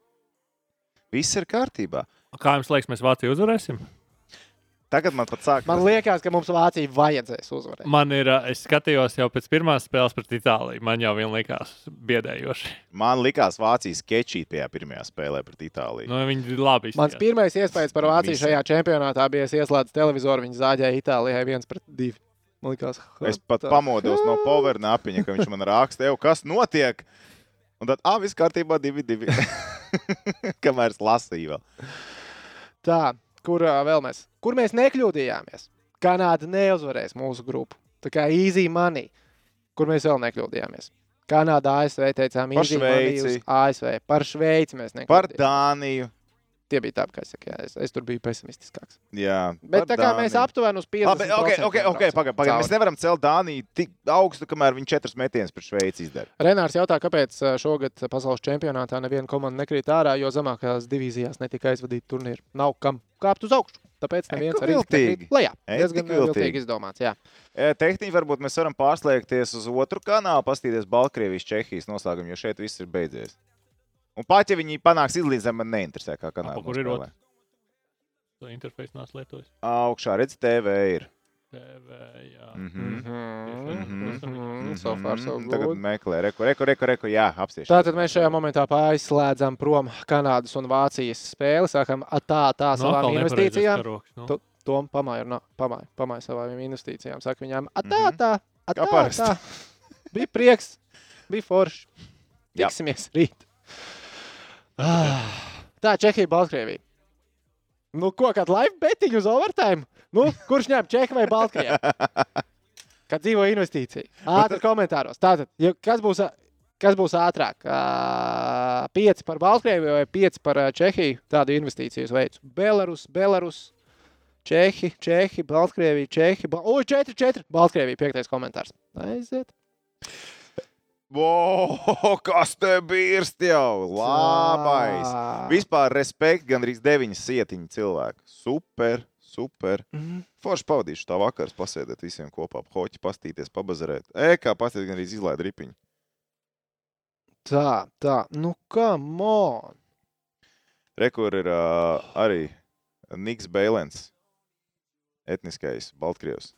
Viss ir kārtībā. Kā jums liekas, mēs Vāciju uzvarēsim? Tagad man pat sāk. Man liekas, ka mums Vācija vajadzēs uzvarēt. Man ir, es skatījos jau pēc pirmās spēles pret Itāliju. Man jau vien likās biedējoši. Man likās Vācijas sketčīt tajā pirmajā spēlē pret Itāliju. Nu, viņi ir labi. Mans izskatījās. pirmais iespējas par Vāciju šajā čempionātā bija, es ieslēdzu televizoru, viņi zāģēja Itālijai viens pret divu. Man liekas, Es pat tā- pamodos no Powerna apiņa, ka viņš man raksta, kas notiek. Un tad, ah, viss kārtībā, divi, divi. Kamēr es lasīju vēl. Tā, kur vēl mēs? Kur mēs nekļūdījāmies? Kanāda neuzvarēs mūsu grupu. Tā kā easy money. Kur mēs vēl nekļūdījāmies? Kanāda, ASV teicām, Par Šveici. ASV. Par Šveici mēs Par nekļūdījāmies. Dāniju. Tie bija tādi, kā es saku, jā, es, es tur biju pesimistiskāks. Jā, Bet tā kā mēs Dāniju. aptuveni uz 50 Labi, ok, ok, ok, pagaid, pagaid. Mēs nevaram celt Dāniju tik augstu, kamēr viņi četras metienas pret Šveici izdara. Renārs jautā, kāpēc ā, šogad pasaules čempionātā neviena komanda nekrīt ārā, jo zemākajās divīzijās netika aizvadīta turnīra. Nav kam kāpt uz augšu. Tāpēc neviens arī nekrīt lejā. Diezgan tik viltīgi. izdomāts, jā. E, Tehniski varbūt mēs varam pārslēgties uz otru kanālu, paskatīties Baltkrievijas, Čehijas noslēgumu, jo šeit viss ir beidzies. Un pat ja viņi panāks izlīdzību, man neinteresē, kā kanāla. kur ir otrs? To interfeisu nāc lietojis. Augšā redz, TV ir. TV, jā. Mhm. Mhm, mhm. Tagad meklē, reku, reku, reku, reku jā, apstieši. Tātad mēs šajā momentā aizslēdzam prom Kanādas un Vācijas spēli. Sākam tā, tā Nu, savām nepareizais investīcijām. karoks, nu. Tu- Tom pamāja, no, pamāja, pamāja savām investīcijām. Saka viņām, tā, tā, tā, tā. Bija prieks, bija forši. Tiksimies rīt. Ah, Tā, Čehija, Baltkrievija. Nu, ko, kāda live betiņa uz overtime? Nu, kurš ņem Čehu vai Baltkrievu? Kad dzīvo investīcija. Ātri komentāros. Tātad, ja kas būs, kas būs ātrāk? Ā, Pieci par Baltkrieviju vai pieci par Čehiju? Tādu investīciju veidu. Belarus, Belarus, Čehi, Čehi, Baltkrievija, Čehi. Bal... Ui, 4, 4. Baltkrievija, piektais komentārs. Aiziet. Wow, kas te birst jau? Labais! Vispār respekt, gandrīz deviņas sietiņu cilvēku. Super, super. Mhm. Forši pavadīšu tā vakars, pasēdēt visiem kopā, hoķi, pastīties, pabazarēt. E, kā pasēdēt, gan arī izlaid ripiņu. Tā, tā. Nu, come on. Rekur ir uh, arī Niks Bēlens, etniskais Baltkrievs.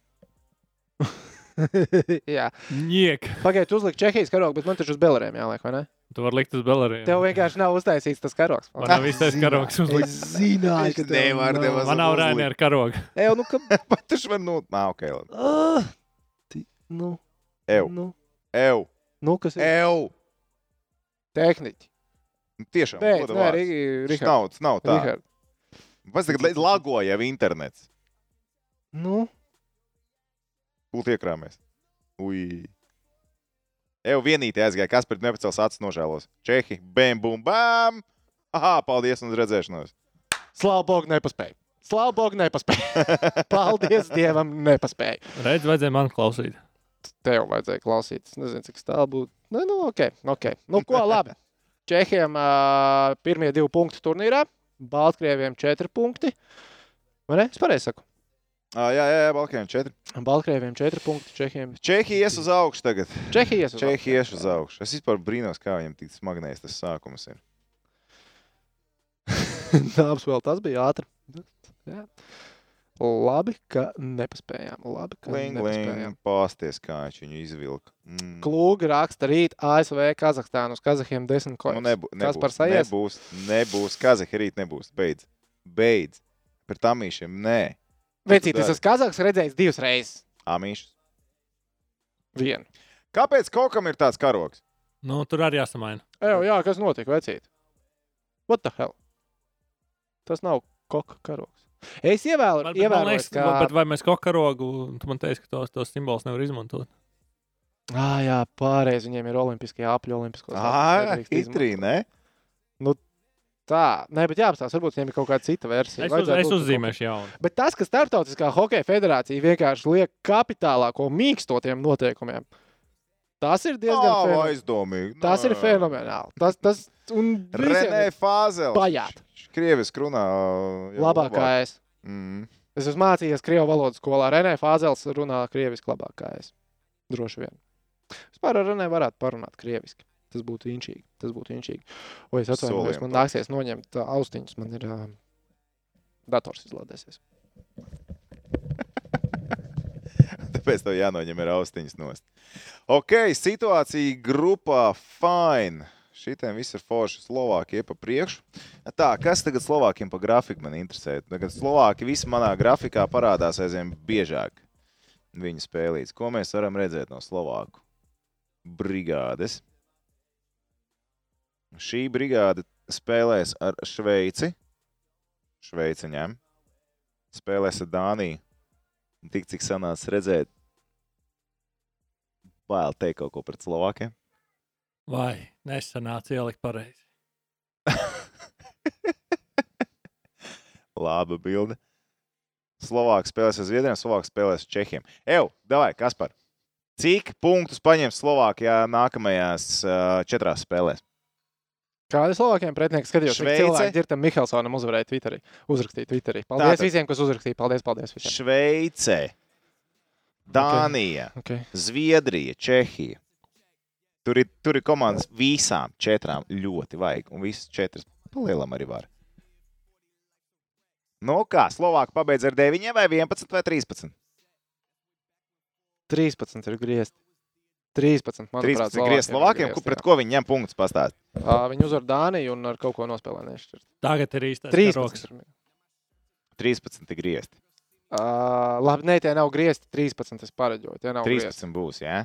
Jā, Niek. pagaidiet, uzlikt Čehijas karogu, bet man taču uz Belariem jāliek, vai ne? Tu vari likt uz beleriem. Tev vienkārši nav uztaisīts tas karogs. Man nav īstais karogs uzlikt. Es zināju, ka tev Nevar nav. nemaz Man nav uzlikt. Rainēra karoga. Ew, nu, ka... Pat taču var, nu, nā, ok. Ah, ti- nu, Ew, nu, ew, nu, kas ir ew. tehniķi? Nu, Tiešām, Beidz, goda nē, Rihard. nav, nav tā. Rihard. Pats tagad lagoja jau internets. Nu, Būtu iekrāmies. Ui. Eju vienītē aizgāja, kas pret nepacels acis nožēlos. Čehi, bam, bum, bam! Aha, paldies un uz redzēšanos. Slavu Bogu nepaspēju. Slavu Bogu nepaspēju. Paldies Dievam, nepaspēju. Redz, vajadzēja man klausīt. Tev vajadzēja klausīties. Nezinu, cik tālu būtu. Nu, nu, ok, ok. Nu, ko labi. Čehiem uh, pirmie divi punkti turnīrā, Baltkrieviem četri punkti. Vai ne? Es pareizi saku. Ah, jā, jā, jā, Balkāņiem četri. Baltkrieviem četri punkti, Čehiem. Čehija ies uz augšu tagad. Čehijas uz Čehija ies uz augšu. Es vispār brīnos, kā viņam tik smagnējis tas sākums ir. Dāmas vēl tas bija ātri. Jā. Labi, ka nepaspējām. Labi, ka Ling, nepaspējām. ling, pāsties, kā viņš viņu izvilka. Mm. Klūgi raksta rīt ASV, Kazahstānu uz Kazahiem desmit Nu, kojas. nebū, Kas nebūs, par sajies? nebūs, nebūs. Kazahi rīt nebūs. Beidz. Beidz. Par tamīšiem nē. Vecīt, tu es Kazahs redzējis divas reizes. Amīšs. Vienu. Kāpēc kaut kam ir tāds karoks? Nu, tur arī jāsamaina. Jā, jā, kas notika, vecīt? What the hell? Tas nav koka karoks. Es ievēlu, bet, ievēroju, liekas, ka... bet vai mēs kaut karogu, tu man teici, ka tos, tos simbolus nevar izmantot. Ah, jā, pārējais viņiem ir olimpiskie apļi, olimpiskos. Ah, nedrīkst hitrī, izmantot. ne? Tā, nē, bet jāapstāsta, varbūt viņiem ir kaut kāda cita versija. Es, uz, es uzzīmēšu jaunu. Bet tas, ka Startautiskā hokeja federācija vienkārši liek kapitālāko mīkstotiem noteikumiem, tas ir diezgan Nav fenomenāli. aizdomīgi. Tas ir Nē. fenomenāli. Tas, tas un Renē ir Fāzels. Pajāt. Krievis runā. labākā labāk. es. Mm. Es esmu mācījies Krievijas valodas skolā. Renē Fāzels runā krieviski labāk kā es. Droši vien. Vispār ar Renē varētu parunāt krieviski. Tas būtu inčīgi. Tas būtu inčīgi. O, es atvainojos, man nāksies noņemt austiņus. Man ir uh, dators izlādēsies. Tāpēc tev jānoņem ir austiņas nost. Ok, situācija grupā fine. Šitiem viss ir forši. Slovākija pa priekšu. Tā, kas tagad Slovākiem pa grafiku man interesē? Tagad Slovāki visi manā grafikā parādās aizvien biežāk. Viņu spēlīts. Ko mēs varam redzēt no Slovāku brigādes? Šī brigāde spēlēs ar Šveici. Šveici ņem. Spēlēs ar Dāniju. Tik cik sanāca redzēt, bail teikt kaut ko pret Slovākiem. Vai nesanāca ielikt pareizi? Laba bilde. Slovāks spēlēs ar Zviedriem, Slovāks spēlēs ar Čehiem. Eju, davai, Kaspar. Cik punktus paņems Slovākijā nākamajās uh, četrās spēlēs? Kādi Slovākiem pretinieki skatījās? Šveice. Cilvēki Dirtam Mihelsonam uzvarēja Twitterī. Uzrakstīja Twitterī. Paldies Tātad. Visiem, kas uzrakstīja. Paldies, paldies visiem. Šveice, Dānija, Okay. Zviedrija, Čehija. Tur ir, tur ir komandas visām četrām ļoti vajag. Un visas četras palielam arī var. Nu kā, Slovākija pabeidz ar 9 vai 11 vai 13? 13 ir griezti. 13, manuprāt, 13 griezti Slovākiem, kur- pret ko viņi ņem punktus pastāst. Uh, viņi uzvar Dāniju un ar kaut ko nospēlē nešķirt. Tagad ir īstais 13. karoks. 13 ir griezti. Uh, labi, nē, tie nav griezti. 13 es pareģoju. Tie nav griezti. 13 būs, jā.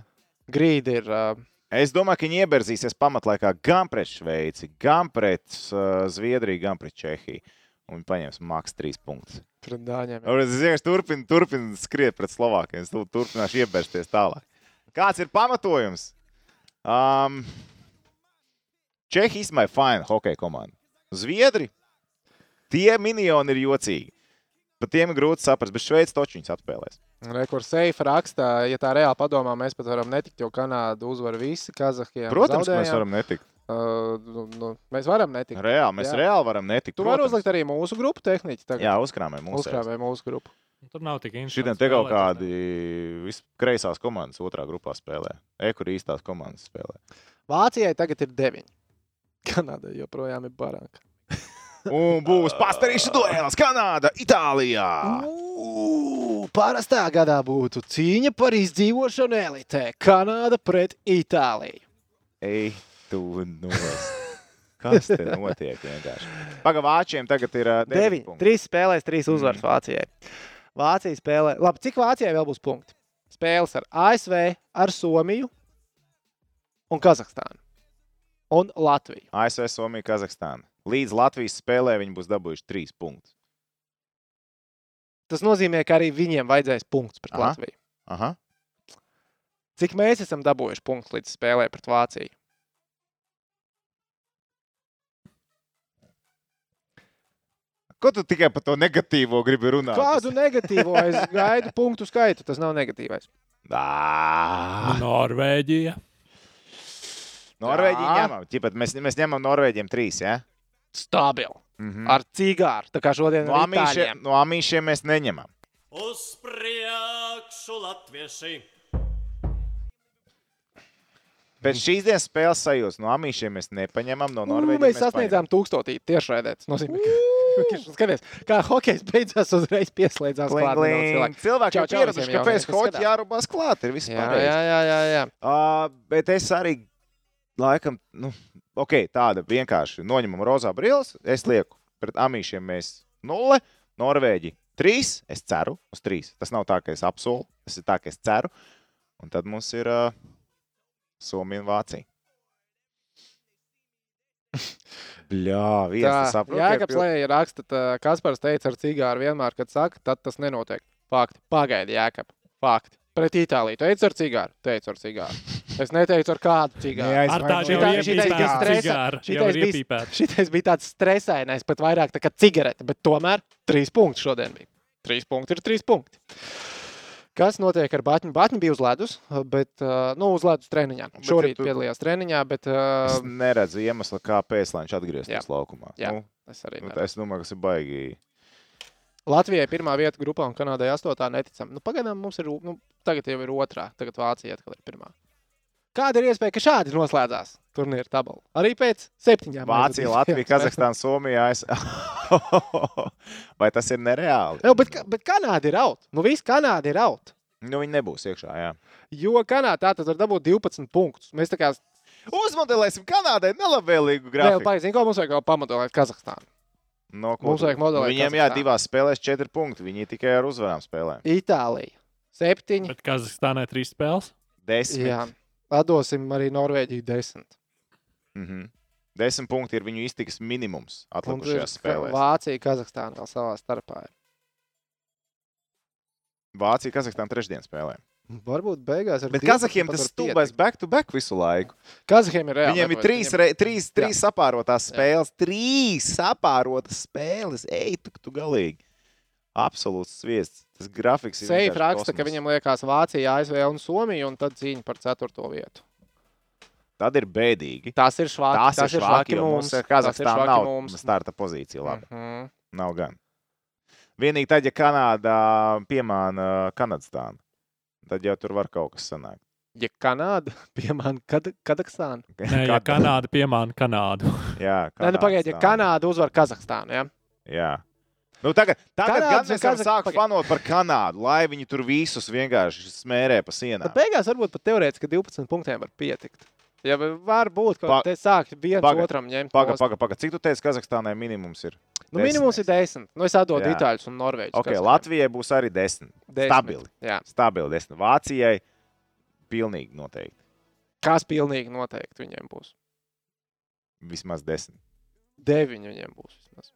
Grīdi ir. Uh, Es domāju, ka viņi ieberzīsies pamatlaikā gan pret Šveici, gan pret uh, Zviedriju, gan pret Čehiju. Un viņi paņems maks 3 punktus. pret Dāņiem. Es vienkārši turpinu, turpinu skriet pret Slovākiem. Es tu- turpināšu iebersties tālāk. Kāds ir pamatojums? Um, Čehi ir fina hokeja komanda. Zviedri, tie minioni ir jocīgi. Pat tiem ir grūti saprast, bet Šveice taču viņus atspēlēs. Rekord Seifa rakstā, ja tā reāli padomā, mēs pat varam netikt, jo Kanādu uzvar visi Kazahiem. Protams, zaudējām. mēs varam netikt. Uh, nu, nu, mēs varam netikt. Reāli, mēs Jā. reāli varam netikt. Tu vari uzlikt arī mūsu grupu tehniķi. Tagad. Jā, uzkrāmē mūsu. Uzkrāmē mūsu grupu. Tur nav tik interesanti. Šitien te kaut kādi viskreisās komandas otrā grupā spēlē. E-kur īstās komandas spēlē. Vācijai tagad ir 9. Kanādai joprojām ir barāka. Un būs pastarīšu duels Kanāda, Itālijā. Uu, Parastā gadā būtu cīņa par izdzīvošanu elitē. Kanāda pret Itāliju. Ej, tu nos. Kas te notiek vienkārši? Pagaidām, Vācijiem tagad ir uh, 9. 9. 3 spēlēs, 3 uzvaras Vācijai. Vācija spēlē. Labi, cik Vācijai vēl būs punkti? Spēles ar ASV, ar Somiju un Kazahstānu. Un Latviju. ASV, Somija, Kazahstāna. Līdz Latvijas spēlē viņi būs dabūjuši 3 punktus. Tas nozīmē, ka arī viņiem vajadzēs punktus pret Aha. Latviju. Aha. Cik mēs esam dabūjuši punktus līdz spēlē pret Vāciju? Ko tu tikai par to negatīvo gribi runāt? Kādu negatīvo es gaidu punktu skaitu? Tas nav negatīvais. Ā, Norvēģija. Norvēģija Jā. ņemam. Ķipat, mēs, mēs ņemam Norvēģiem 3. Ja? Stabili. Mhm. Ar cigāru. Tā kā šodien No amīšiem, no amīšiem mēs neņemam. Uz priekšu latvieši! Pēc šīs dienas spēles sajūtas no amīšiem mēs nepaņemam. No Norvēģijas Mēs sasniedzām tūkstotīti tiešraidē. Tas nozīmē, ka skaties, kā hokejs beidzās uzreiz pieslēdzās klāt. Cilvēki jau pieraduši, ka pēc skatās. jārubās klāt. Ir viss Jā, pareizi. jā, jā, jā, jā. Uh, bet es arī laikam, nu, ok, tāda vienkārši noņemam rozā brilles. Es lieku pret amīšiem mēs nulle, Norvēģi trīs. Es ceru uz trīs. Tas nav tā, ka es apsolu. Tas ir tā, ka es ceru. Un tad mums ir uh, Somija un Vācija. Bļā, viens tas saprot. Jā, ka kāpēc Lēja raksta, ka Kaspars teica ar cigāru vienmēr, kad saka, tad tas nenotiek. Fakti. Pagaidi, Jēkab. Fakti. Pret Itāliju. Teicu ar cigāru. Teicu ar cigāru. Es neteicu ar kādu cigāru. Neaiz- Ar tādu jau. Šitais bija tāds stresainais, pat vairāk tā kā cigarete, bet tomēr trīs punkti šodien bija. Trīs punkti ir trīs punkti. Kas notiek ar Batņu? Batņu bija uz ledus, bet, uh, nu, uz ledus treniņā. Bet Šorīt ja tu- piedalījās treniņā, bet Es uh, neredzu iemeslu, kāpēc viņš atgrieztos Jā. laukumā. Jā. Nu, es arī. nu, neredzu. es domāju, ka tas ir baigi. Latvijai pirmā vieta grupā un Kanādai astotā neticam. Nu, pagaidām mums ir, nu, tagad jau ir otrā, tagad Vācija atkal ir pirmā. Kāda ir iespēja, ka šādi noslēdzās turnīra tabula? Arī pēc septiņām. Vācija, Latvija. Kazahstāna, Somija. Es... Vai tas ir nereāli? Jā, bet, bet Kanāda ir out. Nu, viss Kanāda ir out. Nu, viņi nebūs iekšā. Jā. Jo Kanādā tā tad var dabūt 12 punktus. Mēs tā kā Uzmodelēsim Kanādai nelabvēlīgu Vēl grafiku. pagaidām, ko mums vajag pamodelēt Kazahstānu. No, ko Mums vajag modelēt Viņiem jā, divās spēlēs četri punkti. Viņi tikai ar uzvarām spēlē. Itālija. Septiņi. Bet Kazahstānai trīs spēles. Desmit. Jā. Atdosim arī Norvēģiju desmit. Mhm. Desmit punkti ir viņu iztikas minimums ir atlikušajās spēlēs. Vācija, Kazahstāna vēl savā starpā. ir. Vācija, Kazahstāna trešdien spēlē. Varbūt beigās ar Bet 12 Kazahiem tas stulbais back to back visu laiku. Kazahiem ir reāli. Viņiem ir trīs, re, trīs, trīs sapārotās spēles. Trīs sapārotas spēles. Ej, tu, tu galīgi. Absolūts sviests. Tas grafiks ir. Seif raksta, ka kosmos. viņam liekas Vācija, ASV un Somija, un tad cīņa par ceturto vietu. Tad ir bēdīgi. Tas ir švaki. Tas, tas ir švaki, jo mums ir Kazahstāna švaki nav mums. starta pozīcija. Labi. Mhm. Nav gan. Vienīgi tad, ja Kanādā piemāna Kanadstānu, tad jau tur var kaut kas sanākt. Ja Kanāda piemāna kad, Kazahstānu. Nē, ja Kanāda piemāna Kanādu. Jā, Nē, nu pagaidiet, ja. Kanāda uzvar Kazahstānu. Ja? Jā. Nu, tagad tagad Kanādas gan mēs sākt pagaid. fanot par Kanādu, lai viņi tur visus vienkārši smērē pa sienām. Tad beigās varbūt pat teorētiski 12 punktiem var pietikt. Ja var būt, ka Pa- te sāk viens paga- otram ņemt. Paga, nost. paga, paga. Cik tu teici, Kazahstānai minimums ir? Nu, minimums ir 10. Nu, es atdodu. Itāļus un Norvēģus. Ok, Latvijai būs arī 10. Stabili. Jā. Stabili 10. Vācijai pilnīgi noteikti. Kas pilnīgi noteikti viņiem būs? Vismaz 10. 9 viņiem būs. Vismaz.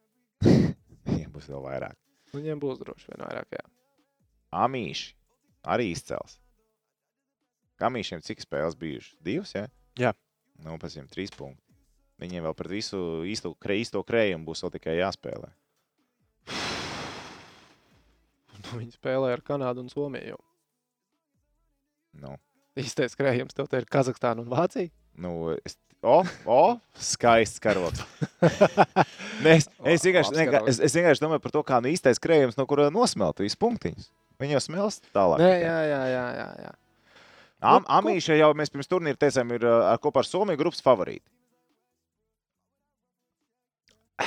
Viņiem būs vēl vairāk. Viņiem būs droši vien vairāk. Jā. Amīši arī izcels. Kamīšiem cik spēles bijušas? Divas, jā? Jā. Nu, pēc tam trīs punkti. Viņiem vēl pret visu īsto, kre, īsto krējumu būs vēl tikai jāspēlē. Nu, viņi spēlē ar Kanādu un Somiju. Nu, Īstais krējums tev te ir Kazahstāna un Vācija. nu, es, o, o, skaists karoks. Nē, es, es, vienkārši, vienkār- es, es vienkārši domāju par to, kā nu īstais krējums, no kura nosmelt visus punktiņus. Viņi jau smelst tālāk. Nē, jā, jā, jā. jā, jā. Am, Nu, Amīša jau mēs pirms turnīra teicām, ir ar kopā ar Somiju grupas favorīti.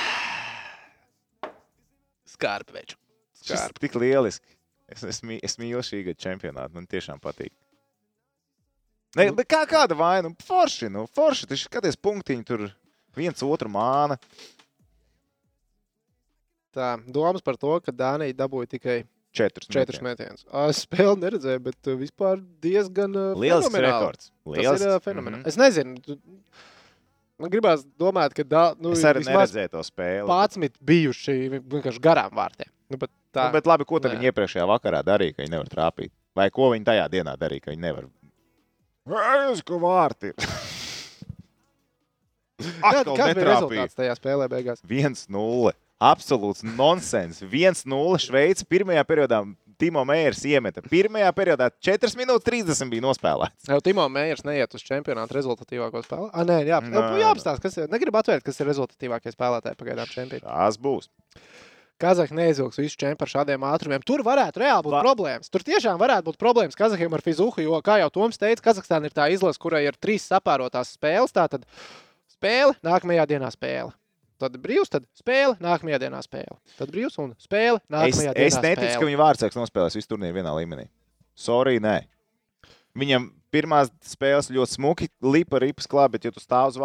Skārbi veču. Šis ir Skārbi. tik lieliski. Es, es, mī- es mīlu šī gada čempionātu. Man tiešām patīk. Ne, Nu- bet kā, kāda vaina? Nu, forši, nu, forši. Tas skaties punktiņi tur viens otru māna. Tā, domas par to, ka Dānija dabūja tikai Četrus. četrus metienus. Es spēli neredzēju, bet uh, vispār diezgan uh, fenomenāli. rekords. Tas Lielisks. ir uh, fenomenāli. Mhm. Mm -hmm. Es nezinu. Man gribās domāt, ka da, nu, vismaz neredzēju to spēli. 11 bijuši vienkārši garām vārtiem. Nu, bet tā, Nu, bet labi, ko viņi iepriekšējā vakarā darīja, ka viņi nevar trāpīt? Vai ko viņi tajā dienā darīja, ka viņi nevar? Es ko vārti. Kād, Atkal kāds bija rezultāts tajā spēlē beigās? 1-0. Absolūts nonsens. 1-0 Šveice pirmajā periodā. Timo Mērs iemeta. Pirmajā periodā 4 minūtes 30 bija nospēlēts. Jau Timo Mējers neiet uz čempionāta rezultatīvāko spēli. Ah, nē, jā, jā, nē. jāapstāsta, kas ir. Negribu atvērt, kas ir rezultatīvākie spēlētāji pagaidām čempionātā. Tas būs. Kazahstāna neizvilks visu čempionu ar šādiem ātrumiem. Tur varētu reāli būt Va- problēmas. Tur tiešām varētu būt problēmas Kazahiem ar fizuhu, jo, kā jau Toms teica, Kazahstāna ir tā izlase, kurai ir trīs sapārotās spēles. Tātad spēle, nākamajā dienā spēle. Tad brīvs, tad spēle, nākamajā dienā spēle. Tad brīvs un spēle, Es, nākamajā dienā es neticu, ka spēle. viņi vārdsargs nospēlēs visu turnīru vienā līmenī. Sorry, nē. Viņam pirmās spēles ļoti smuki, lipa ripas klāt, bet, ja tu stāv uz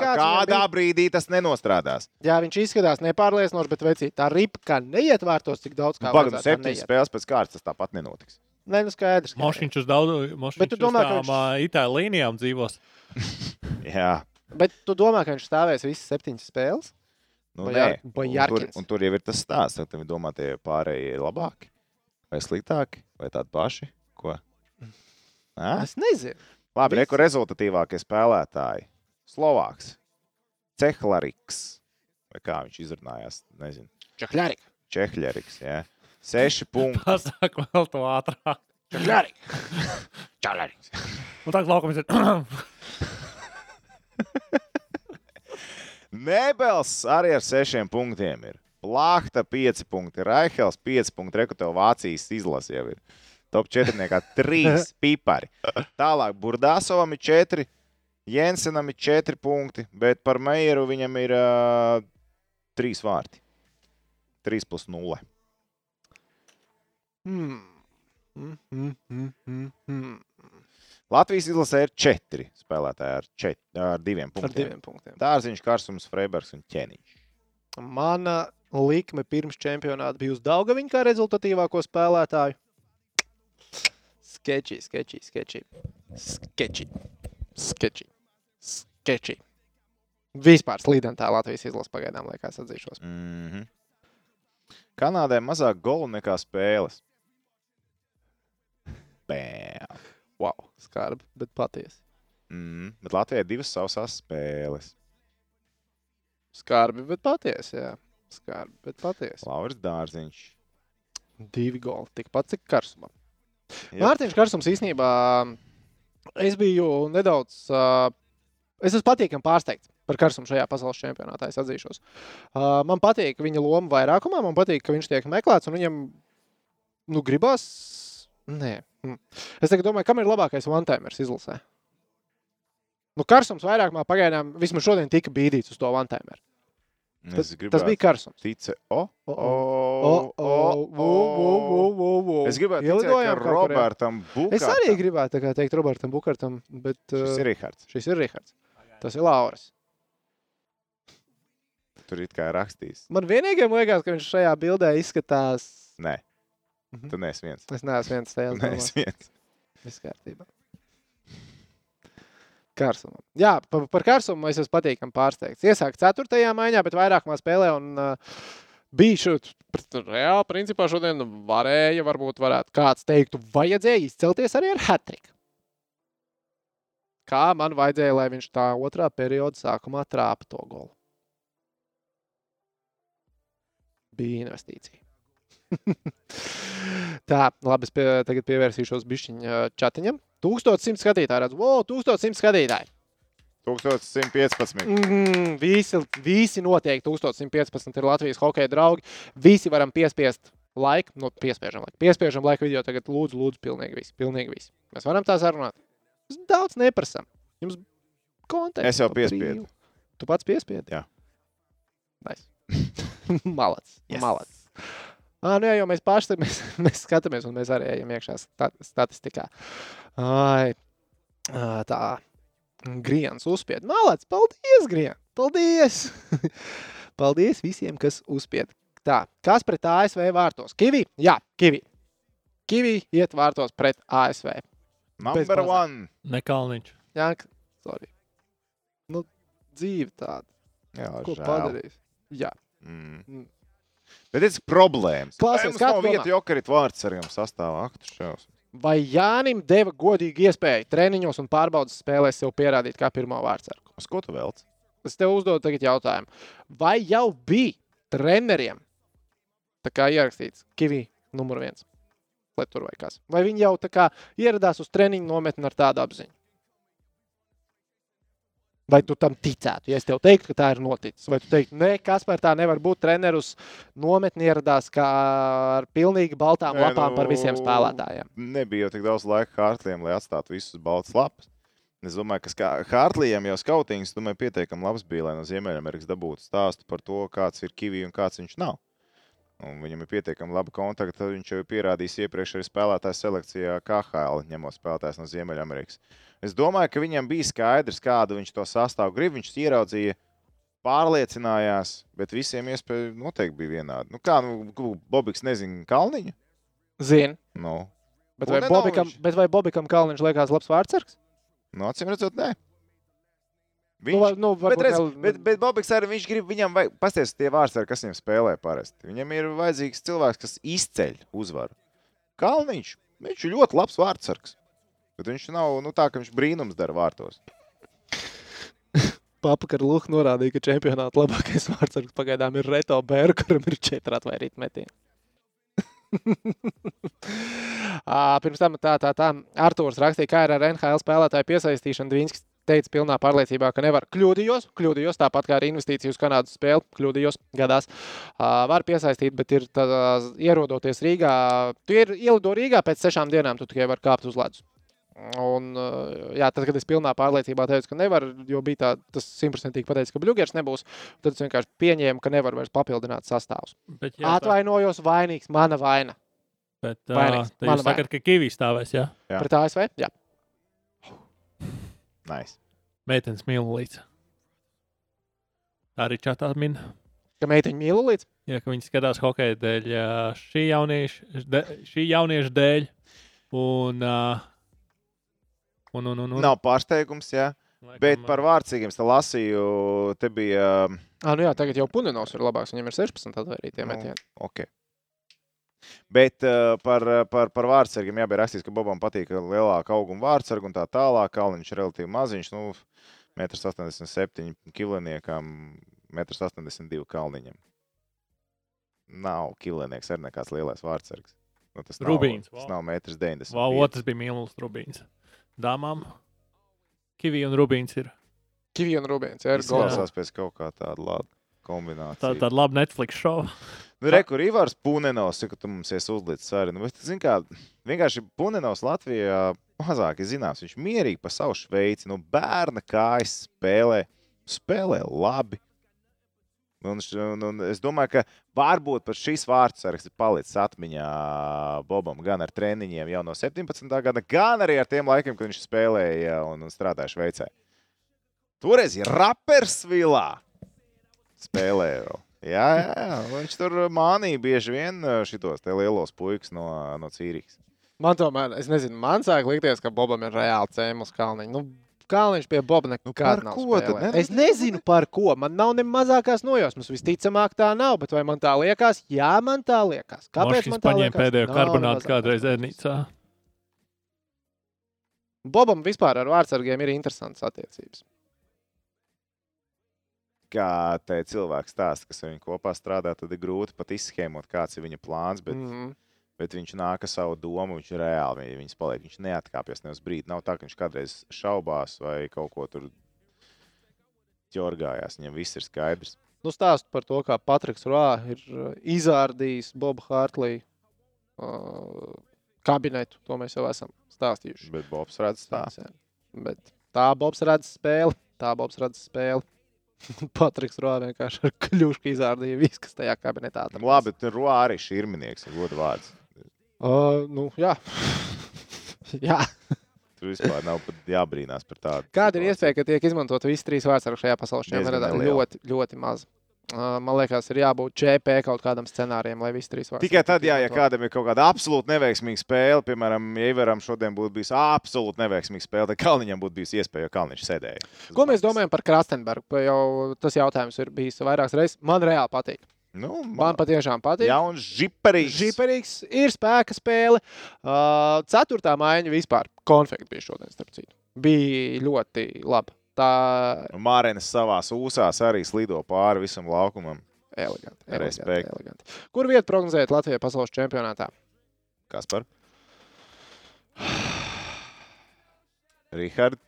kāds viņam kādā brīdī tas nenostrādās. Jā, viņš izskatās nepārliecinoši, bet vecīt, tā ripa, kā neiet vārtos tik daudz, kā Pagaidām, vajadzētu, tā septiņas spēles pēc kārtas tas tāpat nenotiks. Nē, nu skaidrs. Mošiņš uz daudz, Bet mošiņš tu uz domā, ka tām viņš- itāļu līnijām dzīvos. Jā. Bet tu domā, ka viņš stāvēs visas septiņas spēles? Nu, Bajar- nē. un, tur, un tur jau ir tas stāsts, ka viņi domā, tie pārējie ir labāki vai sliktāki vai tādi paši. Nā? Es nezinu. Labi, reku rezultatīvākie spēlētāji. Slovāks, Cehlariks, vai kā viņš izrunājās, nezinu, Čakļāri. Čehļeriks, jā. Seši punkti. Pasāk vēl to ātrāk. Čakļāri. Čehļeriks. Un tā laukums ir. Nebels arī ar sešiem punktiem ir. Plāhta 5 punkti, Raihels 5 punkti, Reku tev Vācijas izlase jau ir. Top 4, 3 pipari. Tālāk Burdāsovam ir 4, Jensenam ir 4 punkti, bet par Meijeru viņam ir uh, 3 vārti. 3 plus 0. Hmm. Hmm, hmm, hmm, hmm, hmm. Latvijas izlasē ir 4 spēlētāji ar, čet, ar 2 Ar punktiem. diviem punktiem. Dārziņš, Karsums, Freibergs un Ķeniņš. Mana likme pirms čempionāta bija uz Daugaviņu kā rezultatīvāko spēlētāju. Sketchy, sketchy, sketchy. Sketchy. Sketchy. Sketchy. Vispār slīdentā Latvijas izlase pagaidām liekas atzīšos. Mm -hmm. Kanādai mazāk golu nekā spēles. Bam. Wow, skarbi, bet patiesi. Mm, bet Latvijai divas sausās spēles. Skarbi, bet patiesi, jā. Skarbi, bet patiesi. Lauris Dārziņš. Divi goli, tikpat cik karsumam. Mārtiņš Karsums īstenībā es biju nedaudz. Uh, es esmu patīkami pārsteigts par Karsumu šajā pasaules čempionātā. Es atzīšos. Uh, man patīk viņa loma vairākumā, man patīk, ka viņš tiek meklēts un viņam nu, gribās. Nē, Es tagad domāju, kam ir labākais one-timers izlasē. Nu, Karsums vairāk mā pagaidām, vismaz šodien tika bīdīts uz to one-timeru. Tas, Es tas bija Karsums. Tice, o, O, o, o, o, o, vo, vo. Es gribētu Ielidojām ka kur, jā. Robertam Bukārtam. Es arī gribētu kā teikt Robertam Bukartam, bet Šis uh, ir Rihards. šis ir Rihards. Tas ir Lauris. Tur it kā ir rakstījis. Man vienīgajam liekas, ka viņš šajā bildē izskatās. Nē, Mhm. tu neesi viens. Es neesmu viens Tu neesi viens. Viss kārtībā. Karsumam. Jā, par, par karsumu es esmu patīkami pārsteigts. Iesāk 4. maiņā, bet vairākumā spēlē un uh, bija šeit. Reāli, principā šodien varēja, varbūt varētu kāds teiktu, vajadzēja izcelties arī ar hatriku. Kā man vajadzēja, lai viņš tā otrā perioda sākumā trāpa to golu? Bija investīcija. Tā, labi, es pie, tagad pievērsīšos bišķiņa čatiņam. 1100 skatītāji redz, wow, 1100 skatītāji. 1115. Mm, visi, visi noteikti 1115 ir Latvijas hokeja draugi. Visi varam piespiest laiku, nu, piespiežam laiku. Piespiežam laiku video tagad, lūdzu, lūdzu, pilnīgi visi. Pilnīgi visi. Mēs varam tā sarunāt. Mēs daudz neprasām. Jums konteksts. Es jau piespiedu. Tu pats piespiedi? Jā. Nice. Malacis. Yes. Yes. Ah, nu jā, jo mēs paši mēs, mēs skatāmies, un mēs arī ejam iekšā sta statistikā. Ai, tā. Griens uzspied. Malacis, paldies, Grien! Paldies! paldies visiem, kas uzspied. Tā, kas pret ASV vārtos? Kivi? Jā, Kivi. Kivi iet vārtos pret ASV. Number one. Nekalniņš. Jā, sorry. Nu, dzīve tāda. Jā, Ko žēl. padarīs? Jā. Mm. Bet tas ir problēmas. Klausies, Mums kā nav tu vieta domā? jokarit vārds ar jums sastāvā. Ak, tu šaus. Vai Jānim deva godīgu iespēju treniņos un pārbaudas spēlēs sev pierādīt kā pirmo vārdsargu? Uz ko tu velc? Es tev uzdodu tagad jautājumu. Vai jau bija treneriem tā kā ierakstīts Kivī numur viens? Lai tur vai kas. Vai viņi jau tā kā ieradās uz treniņu nometni ar tādu apziņu? Vai tu tam ticētu? Ja es tev teiktu, ka tā ir noticis, vai tu teiktu, nē, kas par tā nevar būt treneris nometni ieradās kā ar pilnīgi baltām Nē, lapām par visiem nu, spēlētājiem? Nebija jau tik daudz laika Hārtliem, lai atstātu visus balts lapas. Es domāju, ka Hārtlījam jau domāju, pietiekami labs bija, lai no Ziemeļamerikas dabūtu stāstu par to, kāds ir Kivī un kāds viņš nav. Un viņam ir pietiekami labi kontakti. Tad viņš jau ir pierādījis iepriekš arī spēlētāju selekcijā KHL, ņemot spēlētājs no Ziemeļamerikas. Es domāju, ka viņam bija skaidrs, kādu viņš to sastāvu grib. Viņš ieraudzīja, pārliecinājās, bet visiem iespēja noteikti bija vienāda. Nu, kā nu, Bobiks nezina Kalniņu? Zini. Nu, Bet vai, Bobikam, bet vai Bobikam Kalniņš liekas labs vārdsargs? nu acīm redzot, nē. Nu, Viņš, vai- nu, bet, redz, vēl- bet, bet Bobiks arī viņš grib, viņam vajag, pasties tie vārdsargi, kas viņam spēlē parasti. Viņam ir vajadzīgs cilvēks, kas izceļ uzvaru. Kalniņš, viņš ir ļoti labs vārdsargs. Bet viņš nav nu, tā, ka viņš brīnums dara vārtos. Papa Luka norādīja, ka čempionāta labākais vārdsargs pagaidām ir Reto Bēru, kuram ir četri atvairīti metieni. Pirms tam tā, tā, tā. Arthurs rakstīja, kā ir ar NHL spēlētāju piesaistīšanu. Viņš teica, pilnā pārliecībā, ka nevar. Kļūdījos, kļūdījos tāpat kā ar investīciju uz Kanādas spēli. Kļūdījos gadās. Uh, var piesaistīt, bet ir tā, ierodoties Rīgā. Tu ir ielido Rīgā pēc sešām dienām, tu tikai vari kāpt uz ledus. Un, uh, jā, tad, kad es pilnā pārliecībā teicu, ka nevar, jo bija tā, tas simtprocentīgi pateicis, ka Bluegers nebūs, tad es vienkārši pieņēmu, ka nevar vairs papildināt sastāvus. Bet, jā, Atvainojos, vainīgs, mana vaina. bet, uh, vainīgs. tad Mana jūs sakat, ka Kivijs stāvēs, jā? Jā. Pret ASV? Jā. Nice. Meitenes mīl līdzi. Tā arī čatā min. Ka meitiņa mīl līdz. Ja, ka viņi skatās hokeja dēļ, šī jaunieša, de, šī jaunieša dēļ. Un, un, un, un, un Nav pārsteigums, jā. laikam, Bet par vārdsīgiem es lasīju, te bija. Ah, nu jā, tagad jau Punenovs ir labāks. Viņam ir 16 atvairītie Nu, metieni. Okay. Bet uh, par, par, par vārdsargiem jā, bija rakstīts, ka Bobam patīk lielāka auguma vārdsarga un tā tālāk. Kalniņš ir relatīvi maziņš, nu, 1,87 m kiloniekam, 1,82 m kalniņam. Nav kilonieks arī nekāds lielais vārdsargs. Nu, tas nav, Rubīns, Tas nav 1,90 m. Wow, otrs bija Mīluls Rubīns. Dāmām Kivija un Rubīns ir. Kivija un Rubīns. Ir gols. Izklausās pēc kaut kā tāda laba kombinācija. Tā, tāda laba Netflix šova. Nu, Rekur Ivars Punenovs, ka tu mums esi uzlicis arī. Nu, bet, zin kā, vienkārši Punenovs Latvijā mazāk ir zināms. Viņš mierīgi pa savu šveici, nu, bērna kājas spēlē, spēlē labi. Un, un, un es domāju, ka varbūt pat šis vārds saraksts ir palicis atmiņā Bobam gan ar treniņiem jau no 17. gada, gan arī ar tiem laikiem, kad viņš spēlēja un, un strādāja Šveicē. Toreiz ir Rappersvilā spēlēja vēl. Jā, jā, viņš tur mānīja bieži vien šitos te lielos puikas no, no Cīrijas. Man tomēr, es nezinu, man sāk likties, ka Bobam ir reāli cēmus kalniņš. Nu, Kalniņš pie Boba nekad Nu, nav ko. Ne, Es nu, nezinu, par ko. Man nav ne mazākās nojausmas. Visticamāk, tā nav. Bet vai man tā liekas? Jā, man tā liekas. Kāpēc Moškis man tā paņēma liekas? pēdējo Nav karbonātu kādreiz ērnīcā. Bobam vispār ar vārdsargiem ir interesants attiecības. Kā cilvēks stāsta, kas ar viņu kopā strādā, tad ir grūti pat izschēmot, kāds ir viņa plāns. Bet, mm. Mm. bet viņš nāk ar savu domu, viņš ir reāli viņ- viņas paliek. Viņš neatkāpjas ne uz brīdi. Nav tā, ka viņš kādreiz šaubās vai kaut ko tur ķorgājās. Viņam viss ir skaidrs. Nu, stāst par to, kā Patriks Rā ir uh, izārdījis Bobu Hārtlī uh, kabinetu. To mēs jau esam stāstījuši. Bet Bobs redz tā. Bet tā Bobs redz spēli. Tā Bobs redz spēli. Patriks Rā vienkārši ar kļūšku izārdīja visu, kas tajā kabinetā Nu, atradās. labi, tur Roā arī šīrminieks ir godu vārds. Uh, nu, jā. jā. Tur vispār nav pat jābrīnās par tādu. Kāda ir iespēja, ka tiek izmantot visi trīs vārdsargi šajā pasaules čempionātā? Ļoti, ļoti maz. Man liekas, ir jābūt ČP kaut kādam scenārijam, lai visi trīs vārdsargi Tikai tad, jā, ja kādam ir kaut kāda absolūti neveiksmīga spēle, piemēram, ja Ivaram šodien būtu bijusi absolūti neveiksmīga spēle, tad Kalniņam būtu bijusi iespēja, jo Kalniņš sēdēja. Ko mēs bankas. domājam par Krastenbergu? Jau tas jautājums ir bijis vairākas reizes. Man reāli patīk. Nu, Man patiešām patīk. Jauns žiparīgs. Žiperīgs ir spēka spēle. Uh, ceturtā maiņa vispār konfekta bija šodien, starp citu. Bija ļoti laba. Tā Mārēnis savā ūsās arī slido pāri visam laukumam. eleganti. eleganti, eleganti. Kur vietu prognozējat Latvijai pasaules čempionātā? Kas par? Rihard,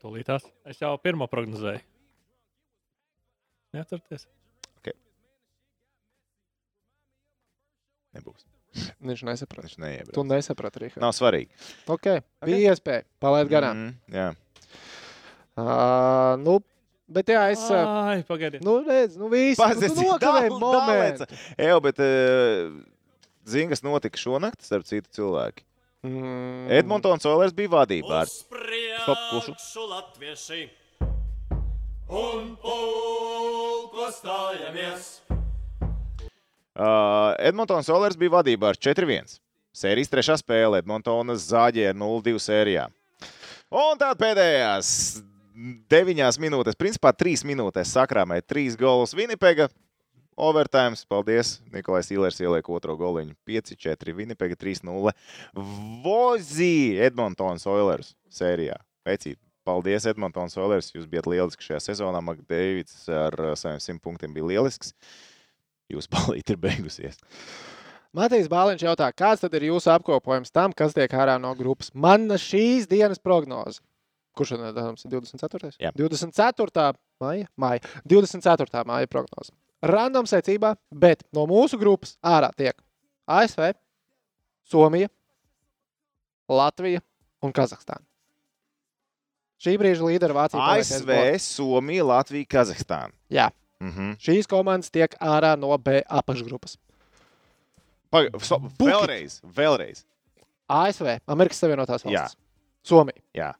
Tūlītās. Es jau pirmo prognozēju. Neatcerieties. nebūs. Viņš nesaprata. Viņš neiebrauc. Tu nesaprati, Rīgā. Nav svarīgi. Okay. Bija iespēja palaist garām. Mm, jā. Uh, nu, bet jā, es. Ai, pagaidiet. nu, redz, nu, viss. Pazies, nu, dal- momentu. Ejo, bet uh, zini, kas notika šonakt starp citu cilvēku? Mm. Edmontons Oilers bija vadībā. ar- Uz kušu. priekšu latvieši un pulko stājamies. Uh, Edmontons Oilers bija vadībā ar 4-1. Sērijas trešā spēle Edmontonas zāģē ar 0-2 sērijā. Un tad pēdējās deviņās minūtēs, principā trīs minūtēs sakrāmēja trīs golus Winnipega. Overtime, paldies. Nikolais Ilers ieliek otro goliņu. 5-4, Winnipega 3-0. Vozī Edmontons Oilers sērijā. Vecīt, paldies Edmontons Oilers. Jūs bijat lieliski šajā sezonā. Makdēvids ar uh, saviem 100 punktiem bija lielisks. Jūsu balīti ir beigusies. Matīs Bāliņš jautā, kāds tad ir jūsu apkopojums tam, kas tiek ārā no grupas? Man šīs dienas prognoze. Kurš šodien ir 24. Jā. 24. maija, maija. 24. maija prognoze. Random secībā, bet no mūsu grupas ārā tiek ASV, Somija, Latvija un Kazahstāna. Šī brīža līdera Vācija. ASV, Somija, Latvija, Kazahstāna. Jā. Mhm. Šīs komandas tiek ārā no B apakšgrupas. Paga- so- Vēlreiz, vēlreiz. ASV, Amerikas Savienotās Jā. valstis, Somija, Jā.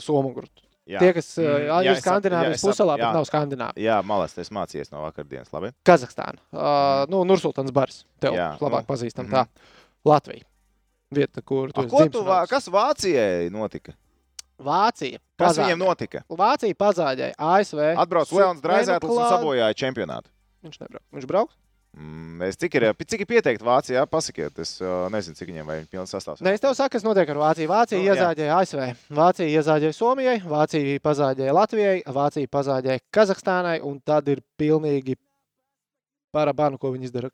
Somu grupa. Jā. Tie, kas Mm, mm, jā, ir sap- jā, puselā, bet jā. nav Skandināvija. Jā, malās, es mācījos no vakardienas. Labi. Kazahstāna, uh, nu, Nursultāns Bars, tev Jā, labāk nu, pazīstam mhm. tā. Latvija, vieta, kur tu A, ko tu, vā- kas Vācijai notika? Vācija. Kas pazāģē. viņiem notika? Vācija pazāģēja ASV. Atbrauc Leons Draizētlis un sabojāja čempionātu. Viņš nebrauc. Viņš brauks? Mm, Es cik ir, cik ir pieteikti Vācijā, pasakiet. Es uh, nezinu, cik viņiem vajag pilns sastāvs. Nē, es tev saku, kas notiek ar Vāciju. Vācija Nu, nu, iezāģēja ASV, Vācija iezāģēja Somijai, Vācija pazāģēja Latvijai, Vācija pazāģēja Kazahstānai, un tad ir pilnīgi parabānu, ko viņi izdara.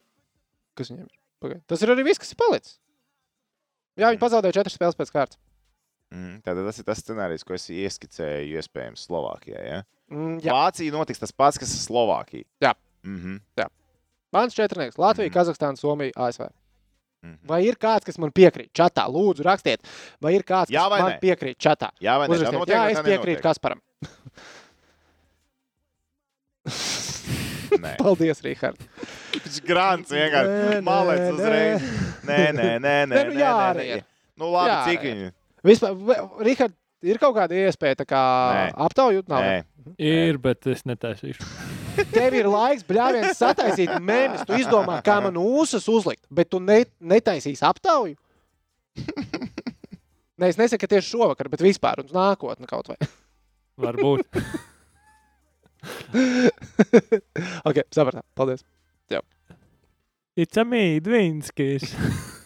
Kas viņiem ir? Pagaid. Tas ir arī viss, kas ir palicis. Jā, viņi pazaudēja četras spēles pēc kārtas. Mm, Tātad tas ir tas scenārijs, ko es ieskicēju, iespējams, Slovākijā. Ja? Mm, jā, Vācija notiks tas pats, kas ir Slovākija. Jā. Mm -hmm. Jā. Mans četrnieks - Latvija, Mhm. Kazahstāna, Somija, ASV. Mhm. Vai ir kāds, kas man piekrīt? Čatā, lūdzu, rakstiet, vai ir kāds, kas Jā vai man nē? piekrīt čatā. Jā, vai ne? Uzrakstiet, notiek, jā, es piekrītu? Kasparam. Nē. Paldies, Rīhard. Viņš grāns Nē, vienkārši nē, uzreiz. Nē, nē, nē, nē. Nē, nu nē, jā, nē, nē. Nu labi, Jā, cik viņi? Vispār, Rīhard, ir kaut kāda iespēja tā kā Nē. aptaujāt? Nav. Nē. Ir, bet es netaisīšu. Tev ir laiks, bļāviens, sataisīt mēnesi. Tu izdomā, kā man ūsas uzlikt, bet tu ne, netaisīsi aptauju. Nē, es nesaku, tieši šovakar, bet vispār uz nākotni kaut vai. Varbūt. ok, sapratām. Paldies. It's a me, Dvinskis.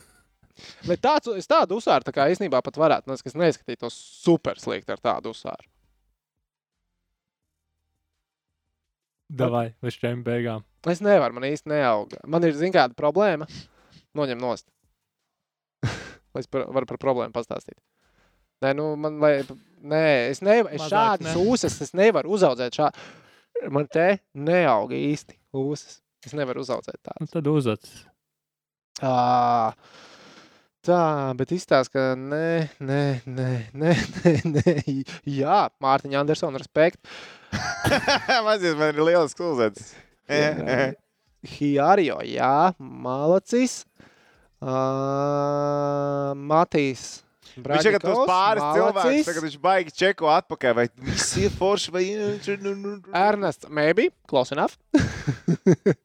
Bet tāds, es tādu uzsāru, tā kā īstenībā pat varētu, nu, es neskatītos super slikti ar tādu uzsāru. Davai, līdz šiem beigām. Es nevaru, man īsti neaug. Man ir, zin, kāda problēma. Noņem nost. Lai es par, varu par problēmu pastāstīt. Nē, nu, man, lai, nē, es nevaru, es šādas ne. ūsas, es nevaru uzaudzēt šā. Man te neauga īsti ūsas. Es nevaru uzaudzēt Nu, tādu. tad uzats. Ā, Tā, bet izstāsta, ka nē, nē, nē, nē, nē, nē. Jā, Mārtiņa Andersona, respekt. Mazies, man ir liels klūzets. Hiario, jā, malacis. Uh, Matīs. Viņš tagad tos pāris cilvēkus, tagad viņš baigi čeko atpakaļ, vai viss ir forši, vai... Ernests, maybe, close enough.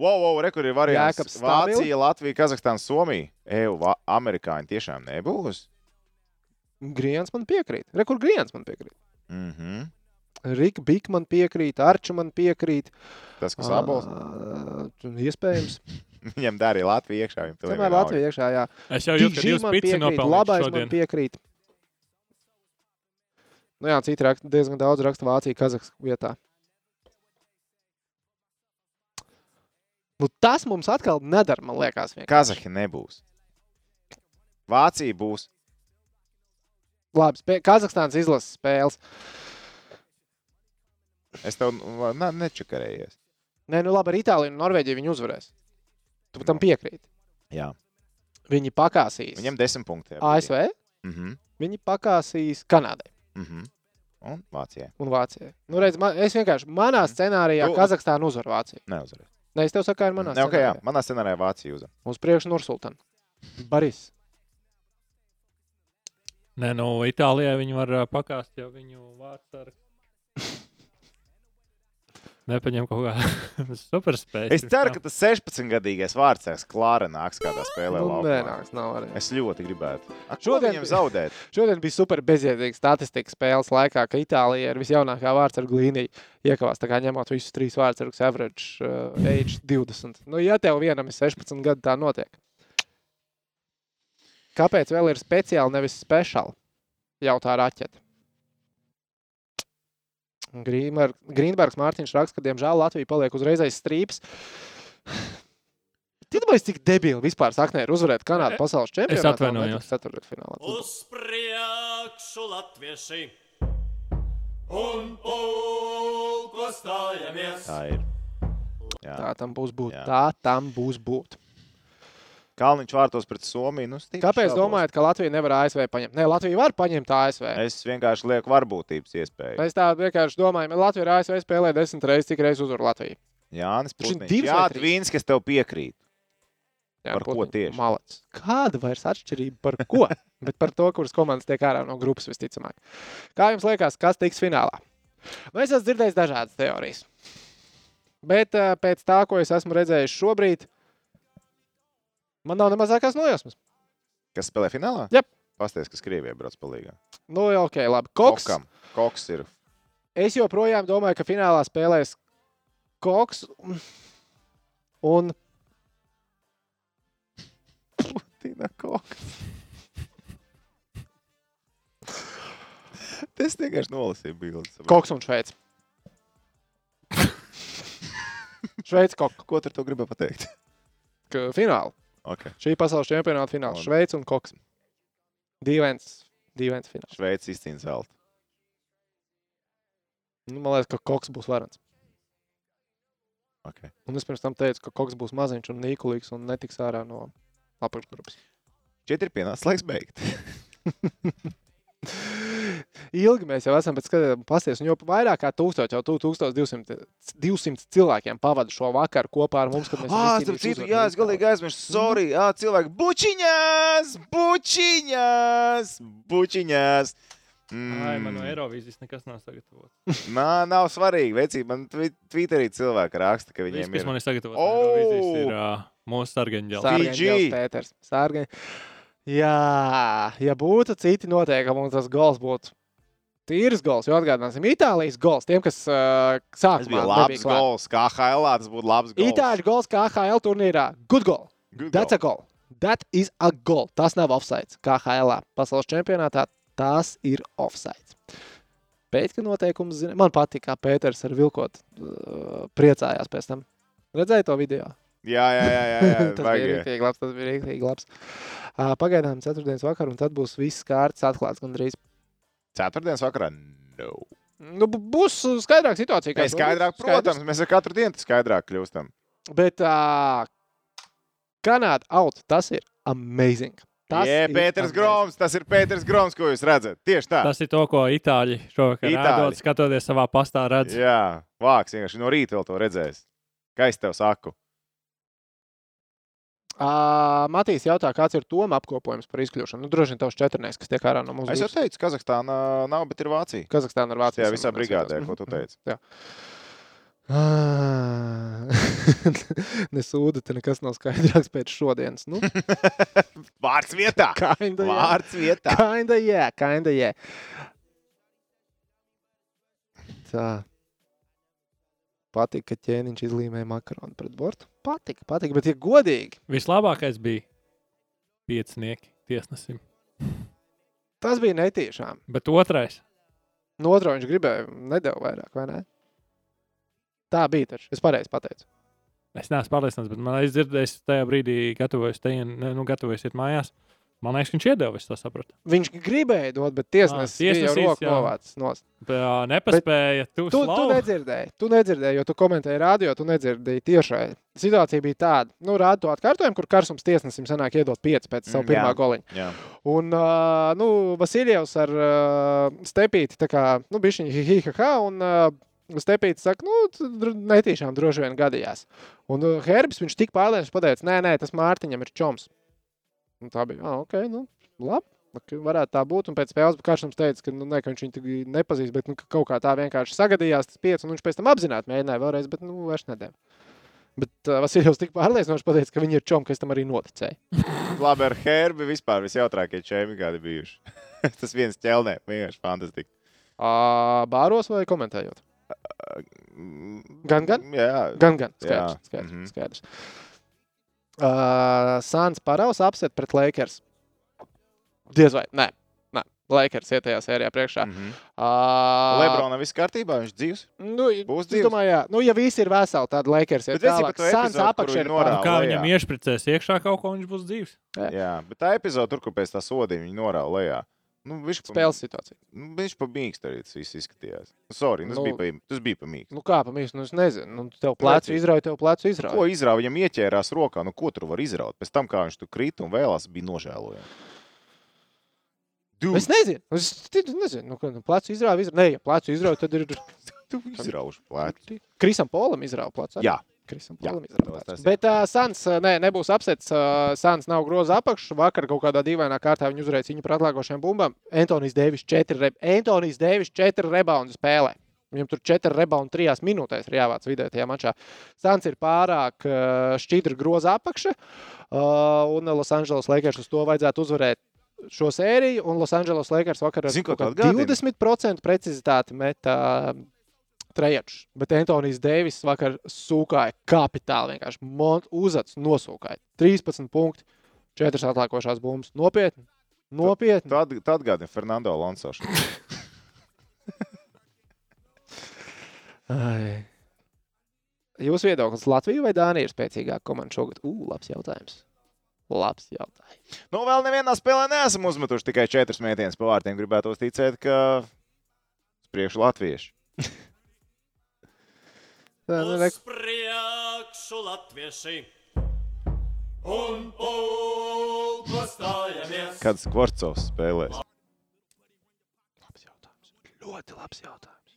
Wow, wow, re, kur ir variants. Vācija, Latvija, Kazahstāna, Somija. Eju, amerikāņi tiešām nebūs. Griens man piekrīt. Re, kur Griens man piekrīt? Mhm. Rika Bika man piekrīt, Arča man piekrīt. Tas, kas abols, Ā, Iespējams. viņam darīja Latviju iekšā. viņam pilnīgi Tomēr vienalga. Latvija iekšā, jā. Es jau jūtu, ka jūs man pici piekrīt, labais man šodien. piekrīt. Nu jā, citi raksta, diezgan daudz raksta Vācija, Kazahs vietā. Nu, tas mums atkal nedara, man liekas. vienkārši. Kazahi nebūs. Vācija būs. Labi. Kazahstānas izlases spēles. Es tev nu, ne, nečakarējies. Nē, nu labi, ar Itāliju un Norvēģiju viņi uzvarēs. Tu tam piekrīti. Jā. Viņi pakāsīs Viņam desmit punkti. jā, ASV, Mhm. viņi pakāsīs Kanādai Mhm. Un Vācijai. un Vācijai. Nu, redz, man, es vienkārši manā scenārijā Tu- Kazahstānu uzvaru Vāciju. Neuzvarēs. Nē, es tev saku, ir manā Ne, okay, jā. scenārijā. Manā scenārijā Vācija uzvar. Uz priekšu Nursultan. Baris. Nē, no Itālijai viņi var pakāst jau viņu vārds ar. Nepaņem kaut kā superspēju. Es ceru, ka tas 16-gadīgais vārdsargs Klāra nāks kādā spēlē. Nu, laukumā. nenāks, nav arī. Es ļoti gribētu. A, ko Šodien- viņam zaudēt? Šodien bija super bezjēdzīga statistika spēles laikā, ka Itālija ir visjaunākā vārdsargu līnija. Iekavās tā kā ņemot visus trīs vārdsargus, average uh, age 20. Nu, ja tev vienam ir 16 gadi, tā notiek. Kāpēc vēl ir speciāli, nevis speciāli? Jautā raķete. Grīnbergs Mārtiņš raksta, ka, diemžēl, Latvija paliek uzreiz aiz strīpas. Ticamais, cik debīli vispār saknē ir uzvarēt Kanādu pasaules čempionātā. un atvainojos. ceturtfinālā. Uz priekšu latvieši un pulko stājamies. Tā ir. Jā. Tā tam būs būt. Jā. Tā tam būs būt. Kalniņš vārtos pret Somiju. Nu, Kāpēc šaubos. domājat, ka Latvija nevar ASV paņemt? Nē, Latvija var paņemt ASV. Es vienkārši lieku varbūtības iespēju. Es tā vienkārši domāju, ka Latvija ar ASV spēlē desmit reizes, cik reizes uzvar Latviju. Jānis Putniņš. Jā? Tvīns, kas tev piekrīt. Jā, Par ko Putniņš, tieši? Malacis. Kāda vairs atšķirība par ko? Bet par to, kuras komandas tiek ārā no grupas visticamāk. Kā jums liekas, kas tiks finālā? Nu, es esmu dzirdējis dažādas teorijas. Bet uh, pēc tā, ko es esmu redzējis šobrīd, man nav ne mazākās nojausmas. Kas spēlē finālā? Jep. Pasties, ka Krievijā brauc palīgā. Nu, jā, ok, labi. Koks. Kokam. Koks ir. Es joprojām domāju, ka finālā spēlēs Koks un Tīna Koks. Tas vienkārši nolasīja bildes. Koks un Šveice. Šveice Koks. Ko tu gribēji pateikt? Finālā. Okay. Šī pasaules čempionāta fināls. Šveice un Koks. Dīvains. Dīvains fināls. Šveicis izcīnīja zeltu. Nu, man liekas, ka Koks būs varants. Okay. Un es pirms tam teicu, ka Koks būs maziņš un nīkulīgs un netiks ārā no apakšgrupas. Šķiet, ir pienācis laiks beigt. Ilgi mēs jau esam pēc skatījuma pasties, un jau vairāk kā 1000, jau 1200 200 cilvēkiem pavada šo vakaru kopā ar mums, kad mēs Ah, starp citu, jā, es galīgi aizmirsu. Sorry, ah, cilvēki. Bučiņās! Bučiņās! Bučiņās! Ai, man no Mm. Eirovīzijas nekas nav sagatavots. Nā, nav svarīgi. Vecī, man twi- Twitterī cilvēki raksta, ka Viss, viņiem kas ir. man ir sagatavots, Oh! ir uh, mūsu sargaņģēlis. Sār- Sārgaņģēlis Pēters. Sārgaņ... Jā, ja būtu citi noteikumi, un tas gols būtu tīrs gols, jo atgādināsim, Itālijas gols. Tiem, kas uh, sākumā bija labs gols. Kā HL, tas būtu labs gols. Itāļu gols KHL turnīrā. Good goal. Good That's a goal. That is a goal. Tas nav offside. KHL. Pasaules čempionātā tas ir offside. Pēc tam noteikums zina. Man patīk, kā Pēters ar vilkot uh, priecājās pēc tam. Redzēju to video. Jā, jā, jā. jā, jā. tas bija vajag. rīktīgi labs. Tas bija rīktīgi labs. Uh, pagaidām ceturtdienas vakar, un tad būs viss kārtas atklāts gandrīz. Ceturtdienas vakarā. No. Nu, būs skaidrāka situācija. kā Mēs skaidrāk, protams, mēs ar katru dienu skaidrāk kļūstam. Bet uh, Kanāda out, tas ir amazing. Tas Jā, ir Pēters. Groms, tas ir Pēters Groms, ko jūs redzat. Tieši tā. Tas ir to, ko itāļi šovakar rādot, skatoties savā pastā redz. Jā, vāks vienkārši no rīta vēl to redzēs. Kā es tev saku? Uh, Matīs jautā, kāds ir Toma apkopojums par izkļūšanu. Nu, droši vien tavs četrnieks, kas tiek ārā no mūsu Es jau teicu, Kazahstāna nav, bet ir Vācija. Kazahstāna ar Vāciju. Tajā visā brigādē, ko tu teici. Jā. Ah, Nesūda, te nekas nav skaidrāks pēc šodienas. Nu, Vārds vietā! kinda, jā. Vārds vietā! Kinda, jā, kinda, jā. Tā. Patīk, ka ķēniņš izlīmēja makaronu pret bortu. Patīk, patīk, bet, ja godīgi, Vislabākais bija piecinieki tiesnesim. tas bija netīšām. Bet otrais, No otrā viņš gribēja, nedēļa vairāk, vai ne? Tā bija taču. Es pareizi pateicu. es neesmu pārliecināts, bet man aizdzirdējis tajā brīdī, gatavojas te, nu, gatavojas iet mājās. Man liekas, ka viņš iedeva, es to sapratu. Viņš gribēja dot, bet tiesnesis Ah, bija jau roku jā. novācis. nost. Bet, nepaspēja. Tu, Tu, tu nedzirdēji, tu nedzirdēji, jo tu komentēji radio, tu nedzirdēji tiešai. Situācija bija tāda, nu, rāda to atkārtojumu, kur Karsums tiesnesim sanāk iedot 5 pēc savu Mm, pirmā jā. goliņa. Jā. Un, uh, nu, Vasiljevs ar uh, Stepīti, tā kā, nu, bišķiņi hihihaha, un uh, Stepīti saka, nu, netīšām droši vien gadījās. Un uh, Herbs, viņš tik pārliecināts pateica, nē, nē, tas Mārtiņam ir čoms. Un tā bija, ah, ok, nu, labi. ok, Varētu tā būt. Un pēc spēles Kārsams teica, ka, nu, ne, ka viņš viņu nepazīst, bet nu, ka kaut kā tā vienkārši sagadījās tas pieci. Un viņš pēc tam apzināti mēģināja vēlreiz, bet nu, vairs nedēļa. Bet uh, Vasiljevs tik pārliecinoši pateica, ka viņi ir čomi, kas tam arī noticēja. Labi, ar Herbi vispār visjautrākie čēmi, kādi bijuši. Tas viens ķelnē, vienkārši fantastiski. Uh, bāros vai komentējot? Gan, gan? Jā, Gan, gan. Jā, Skaidrs. skaidrs, mhm. skaidrs. Uh, Sāns Paraus apset pret Lakers. Diez vai? Nē. Nē. Lakers iet tajā sērijā priekšā. Mm -hmm. Uh, Lebrona viss kārtībā, viņš dzīves. Nu, Būs dzīvs? domāju, jā. Nu, ja visi ir veseli, tad Lakers esi tālāk. Sāns kuru ir norāda. Kā viņam iešpricēs iekšā kaut ko, viņš būs dzīves. Jā, bet tā epizode, tur, kur pēc tā sodiņa viņi norāda lejā. Nu, viņš Spēles situācija. Nu, viņš pa mīkstu arī tas viss izskatījās. Nu, Sorry, tas, Nu. bija pa, tas bija pa mīkstu. Nu, kā pamīst, nu, es nezinu. Nu, tev plecu Vecīt. izrauj, tev plecu izrauj. Ko izrāva viņam ieķērās rokā? Nu, ko tur var izraut? Pēc tam, kā viņš tur krita un vēlās, bija nožēlojami. Es nezinu. Es nezinu. Nu, ka, nu, plecu izrauj, izrauj. Nē, ja plecu izrauj, tad ir Tu izrauši plēti. Krisam Polam izrauj plecu. Jā, Krisam Polam ir. Bet uh, Sans nē, nebūs apsets. Uh, Sans nav groza apakšs. Vakar kaut kādā dīvainā kārtā viņi uzreiz viņu par atlākošiem bumbām. Antonijs Deivis 4, re... Antonijs Deivis 4 reboundu spēlē. Viņam tur 4 reboundu 3 minūtēs ir jāvāc vidē tajā mačā. Sans ir pārāk uh, šķidra groza apakša. Uh, un Losandželos Lakers uz to vajadzētu uzvarēt šo sēriju. Un Losandželos Lakers vakar ar atgādini? 20% precizitāti meta uh, treječus. Bet Antonijs Deivis vakar sūkāja kapitāli. Vienkārši mont, uzacis nosūkāja. 13 punkti, 4 atlākošās bumbas. Nopietni. Nopietni. atg- tu atgādini Fernando Alonso. Jūsu viedoklis Latvija vai Dānija ir spēcīgāka komanda šogad? Ugh, labs jautājums. Labs jautājums. Nu, vēl nevienā spēlē neesam uzmetuši tikai četras mētienas pa vārtiem. Gribētu ticēt, ka uz priekšu latvieši. Uz priekšu latvieši un pulko stājamies. Kāds Kvarcovs spēlēs? labs jautājums. Ļoti labs jautājums.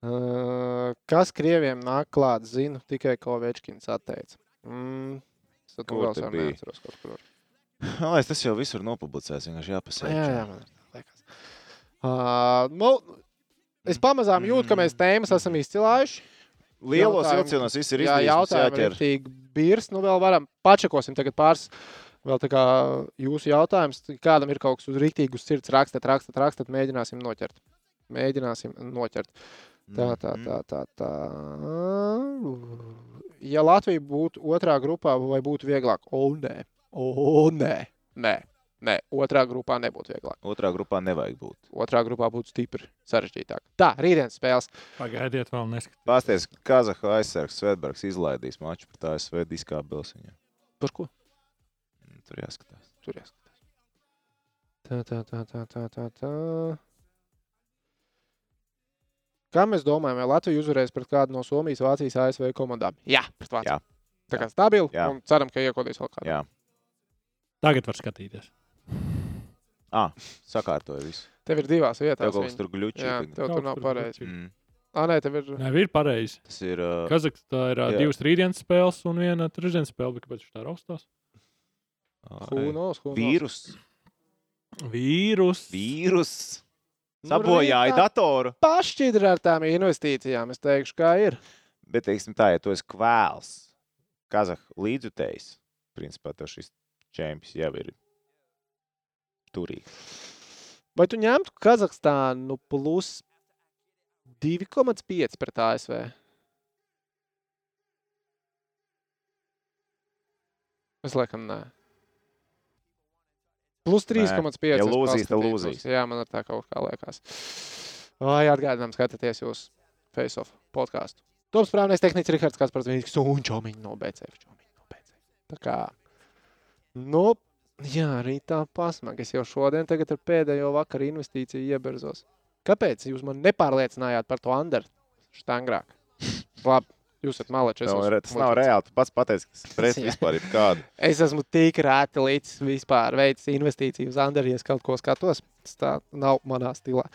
Uh, kas krieviem nāk klāt, zinu, tikai ko Večkins atteica. Mm, es to vēl bija? neatceros. Kaut kur. Man liekas, tas jau visur nopublicēts. Vienkārši jāpasaka. Jā, jā, man liekas. Uh, nu, es pamazām jūtu, ka mēs tēmas esam izcilājuši. Lielos vilcienos viss ir Jā, izdarīts. mums jautājumi ir tik birs. Nu, vēl varam pačakosim tagad pāris. Vēl tā kā jūsu jautājums, kādam ir kaut kas uz rīktīgu sirds, rakstat, rakstat, rakstat, mēģināsim noķert. Mēģināsim noķert. Tā, tā, Mhm. tā, tā, tā. Ja Latvija būtu otrā grupā, vai būtu vieglāk? O, nē, o, nē, nē, nē. otrā grupā nebūtu vieglāk. Otrā grupā nevajag būt. Otrā grupā būtu stipri sarežģītāk. Tā, rītdienas spēles. Pagaidiet, vēl neskatīt. Pasties, Kazahu aizsargs Svetbergs izlaidīs maču pret ASV diskābels viņam. Par ko? Tur jāskatās. Tur jāskatās. Tā, tā, tā, tā, tā, tā, tā. Kā mēs domājam, vai Latvija uzvarēs pret kādu no Somijas, Vācijas, ASV komandām? Jā, pret Vāciju. Jā. Tā kā stabili. Jā. Un ceram, ka iekodīs vēl kādu. Jā, Tagad var skatīties. Ah, sakārtoja visu. Tev ir divās vietās. Tev kaut kas tur gluči. Jā, tev tur nav pareizi. Mm. Ah, nē, tev ir. Nē, ir pareizi. Tas ir. Uh, Kazakstā ir jā. divas rītdienas spēles un viena trešdienas spēle. bet Kāpēc viņš tā raustās? Who knows? vīrus. Vīrus. Vīrus. Nu, Sabojāja Rītā datoru. Pašķidri ar tām investīcijām. Es teikšu, kā ir. Bet, teiksim tā, ja tu esi kvēls, Kazahu līdzjutējs, principā tev šis čempions jau ir turīgs. Vai tu ņemtu Kazahstānu plus 2,5 pret ASV? Es laikam nē. Plus 3,5. Ja lūzīs, tad lūzīs. Jā, man ar tā kaut kā liekas. Vai atgādinām, skatāties jūs Face-Off podkāstu. Toms Prāvnais tehnicis Rihards Kaspars Vīgs un Čomiņš no BCF. Čomiņš no BCF. Tā kā, nu, jā, rītā pasmag. Es jau šodien tagad ar pēdējo vakaru investīciju ieberzos. Kāpēc jūs man nepārliecinājāt par to Anderu štangrāk? Labi, jūs esat malečs. Tas nav, re- tas nav reāli. Tu pats pateici, ka tas pret Jā. vispār ir kādu. Es esmu tik rēti līdz vispār veids investīciju uz Anderu, ja es kaut ko skatos. Tas tā nav manā stilā.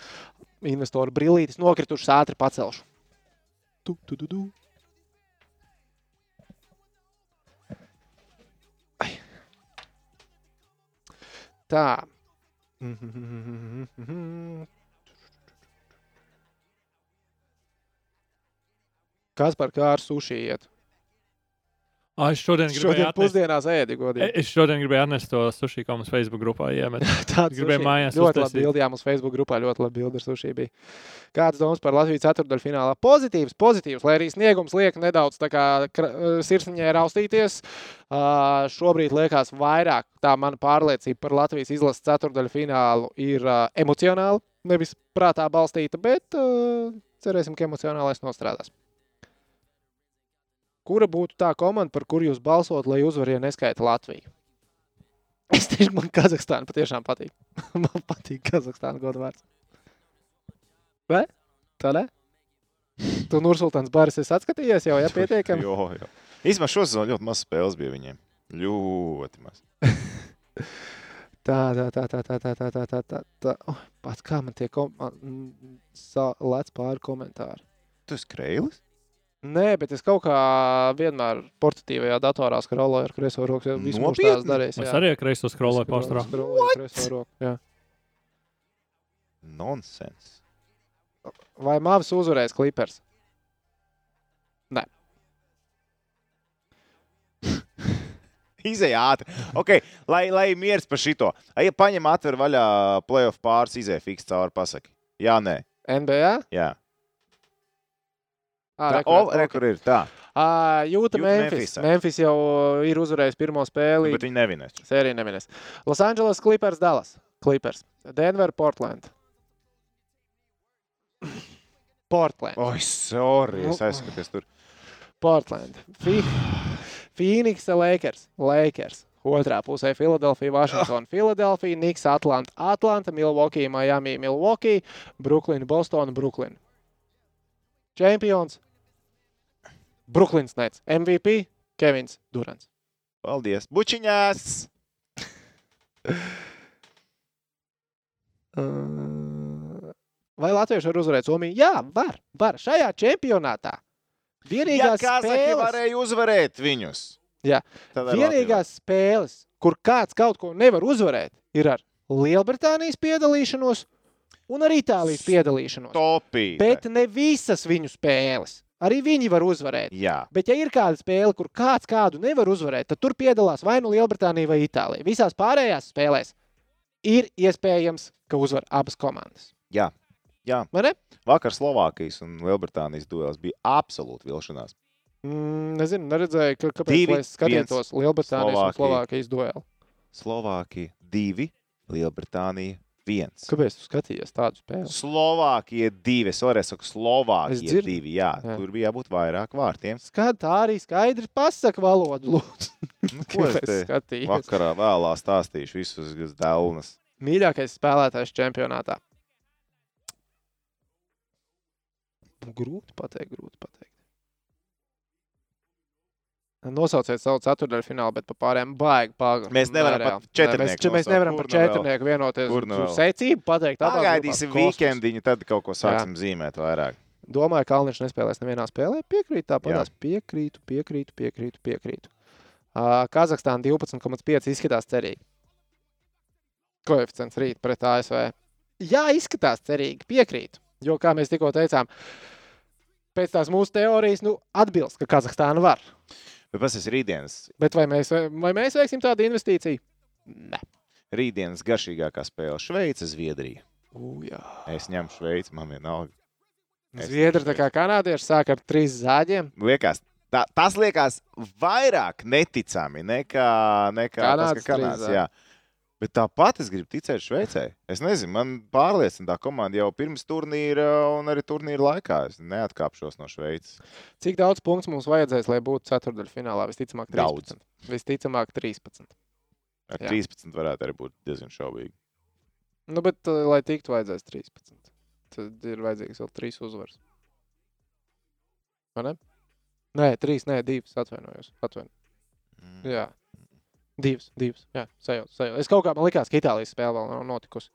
Investoru brīvītis nokritušas ātri pacelšu. Tu, tu, tu, tu. Tā. Kas par kā ar suši iet? Ah, es šodien gribēju Šodien atnest. pusdienās ēdi, godīgi. Es šodien gribēju atnest to sushi komandas Facebook grupā. Iemet. Tāds Gribēju sushi. mājās Ļoti labi uztaisīt. bildi, jā, mums Facebook grupā ļoti labi bildi ar sushi bija. Kāds domas par Latvijas ceturdaļu finālā? Pozitīvs, pozitīvs, lai arī sniegums liek nedaudz tā kā kra- sirsniņai raustīties. Uh, šobrīd liekas vairāk tā mana pārliecība par Latvijas izlases ceturdaļu finālu ir uh, emocionāla, nevis prātā balstīta, bet uh, cerēsim, ka emocionālais nostrādās. Kura būtu tā komanda, par kuru jūs balsot, lai uzvarētu neskaita Latviju? Es teikšu, man Kazahstāna patiešām patīk. man patīk Kazahstāna godu vārds. Vai? Tā ne? Tu Nursultāns Bāris esi atskatījies jau, ja pietiekami? Jo, jo. Īsumā šo sezonu ļoti maz spēles bija viņiem. Ļoti maz. Tā, tā, tā, tā, tā, tā, tā, tā, tā, tā, tā. Oh, pats kā man tie kom... lec pāri komentāri. Tu esi krēlis? Nē, bet es kaut kā vienmēr portatīvajā datorā skroloju ar kreiso roku. jau Visu mūžu tās darījis. Es jā. arī ar kreiso roku, jā. Nonsens. Vai Mavs uzvarēs klipers? Izej ātri. Okay, lai, lai miers par šito. Ja paņem atver vaļā playoff pāris, izej fiks cauri pasaki. Jā, nē. NBA? Jā. Ā, Tā, o, re, kur ir tā. Ā, Jūta Jūta Memphis. Memphisā. Memphis jau ir uzvarējis pirmo spēli. Bet viņi nevinēs. Sērija neminēs. Los Angeles Clippers, Dallas. Clippers. Denver, Portland. Portland. Oi, sorry. Es Nu. aizskaties tur. Portland. Phoenix, Lakers. Lakers. Otrā pusē Filadelfija, Vašingtona, Filadelfija, Niks, Atlanta, Atlanta, Milwaukee, Miami, Milwaukee, Brooklyn, Boston, Brooklyn. Čempions Brooklyns Nets. MVP Kevins Durants. Paldies! Bučiņās! Uh, Vai Latvieši var uzvarēt Somiju? Jā, var. var. Šajā čempionātā Ja vienīgās Kazahī spēles, varēja uzvarēt viņus. Jā. Vienīgās spēles, kur kāds kaut ko nevar uzvarēt, ir ar Lielbritānijas piedalīšanos un ar Itālijas piedalīšanos. Latviju. Bet ne visas viņu spēles. Arī viņi var uzvarēt. Jā, Bet, ja ir kāda spēle, kur kāds kādu nevar uzvarēt, tad tur piedalās vai nu Lielbritānija vai Itālija. Visās pārējās spēlēs ir iespējams, ka uzvar abas komandas. jā. jā. Vakar Slovākijas un Lielbritānijas duels bija absolūti vilšanās. Mm, nezinu, neredzēju, ka, kāpēc Divi, es skatītos Lielbritānijas un Slovākija. Slovākijas duelu. Slovākija divi, Lielbritānija viens. Kāpēc tu skatījies tādu spēli? Slovākija divi. Es teikt, Es Slovākija dzirdu. divi. Jā, Jā. tur bija jābūt vairāk vārtiem. Skat, tā arī skaidri pasaka valodu. Lūdzu, Nu, ko es te skatījos? vakarā vēlā stāstīšu visus dēlnes? Mīļākais spēlētājs čempionātā. Grūti pateikt, grūti pateikt. Nosauciet savu ceturdaļu finālu, bet par pārējiem baigi pāri. Mēs nevaram pat četrnieku Mēs, mēs nevaram par četrnieku vienoties. Kur nu? Secību pateikt. Pagaidīsim weekendiņu, tad kaut ko sāksim zīmēt vairāk. Domāju, ka Kalniņš nespēlēs nevienā spēlē. Piekrītu, Jā. tāpat piekrītu, piekrītu, piekrītu. piekrītu. Uh, Kazahstāna 12,5 izskatās cerīgi. Koeficients rīt pret ASV. Jā, izskatās cerīgi, piekrītu. Jo, kā mēs tikko teicām, pēc tās mūsu teorijas, nu, atbilst, ka Kazahstāna var. Bet tas ir rītdienas, Bet vai mēs, vai mēs veiksim tādu investīciju? Nē. rītdienas garšīgākā spēle - Šveice, Zviedrija. U, jā. Es ņemu Šveici, man vienalga. Es Zviedri, tā kā kanādieši, sāk ar trīs zāģiem. Liekas, tā, tas liekas vairāk neticami nekā, nekā Kanādas tas, ka Kanādas. Bet tāpat es gribu ticēt Šveicē. Es nezinu, man pārliecina tā komanda jau pirms turnīra un arī turnīra laikā. Es neatkāpšos no Šveices. Cik daudz punktu mums vajadzēs, lai būtu ceturdaļu finālā? Visticamāk, 13. Daudz. Visticamāk, 13. Ar Jā. 13 varētu arī būt diezgan šaubīgi. Nu, bet, uh, lai tiktu, vajadzēs 13. Tad ir vajadzīgs vēl 3 uzvaras. Vai ne? Nē, 3, nē, 2. Atvainojos. Atvainojos. Mm. Jā, 2, 2. Jā, sajūta. sajūta. Es kaut kā man likās, ka Itālijas spēle vēl nav notikusi.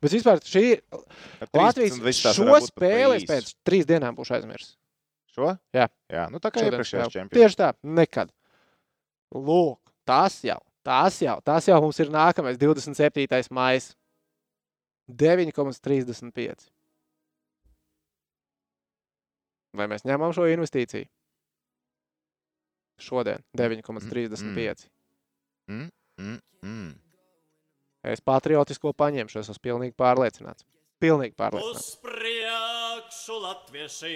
Bet vispār šī ir Ar 13 Latvijas šo spēli es pēc trīs dienām būšu aizmirsis. Šo? Jā. Jā, nu tā kā spēle. čempions. Tieši tā, nekad. Lūk, tas jau, tas jau, tas jau mums ir nākamais 27. maija. 9,35. Vai mēs ņemam šo investīciju? Šodien 9,35. Mm, mm, mm. Es patriotisko paņemšu, es esmu pilnīgi pārliecināts. Pilnīgi pārliecināts. Uz priekšu latvieši!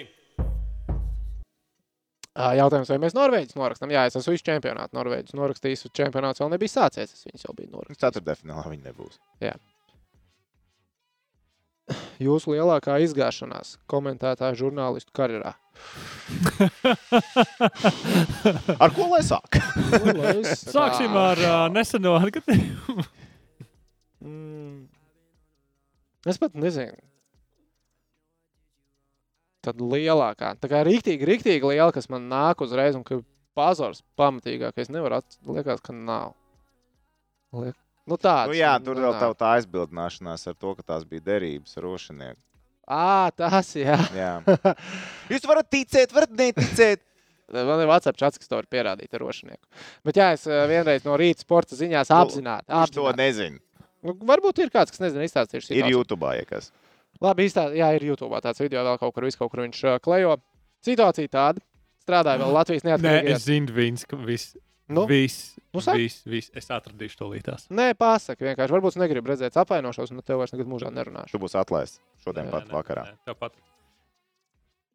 Jautājums, vai mēs Norvēģis norakstām? Jā, es esmu visu čempionātu Norvēģis norakstījis. Čempionāts vēl nebija sācies. Es viņus jau biju norakstījis. Ceturtajā finālā viņi nebūs. Jūsu lielākā izgāšanās komentētāja žurnālistu karjerā. Ar ko lai sāk? Nu, lai Sāksim ar uh, neseno atgadījumu. Mm. Es pat nezinu. Tad lielākā, tā kā rīktīgi, rīktīgi liela, kas man nāk uzreiz, un ka pazars pamatīgākais nevar atcerēties, ka nav. Liek... Nu, tāds, Nu, jā, tur vēl nav. tā, tā aizbildināšanās ar to, ka tās bija derības ar rošinieku. Ā, tas, jā. Jā. Jūs varat ticēt, varat neticēt. Man ir WhatsApp chats, kas to var pierādīt ar rošinieku. Bet jā, es eh, vienreiz no rīta sporta ziņās Nu, apzināti. Viņš to apzināti. nezina. Nu, varbūt ir kāds, kas nezina, izstāstīs Ir YouTube, ja kas. Labi, izstā... jā, ir YouTube tāds video vēl kaut kur, vis kaut kur viņš uh, klejo. Situācija tāda. Strādāja vēl Latvijas Nē, neatkarīgajā. es zinu, viens, ka viss. Nu? Viss. Nu, saki. Viss, viss. Es atradīšu to lītās. Nē, pasaka vienkārši. Varbūt es negribu redzēt apvainošos, un tev vairs nekad mūžā nerunāšu. Tu būsi atlaists šodien Nē, pat nē, vakarā. nē, Tāpat.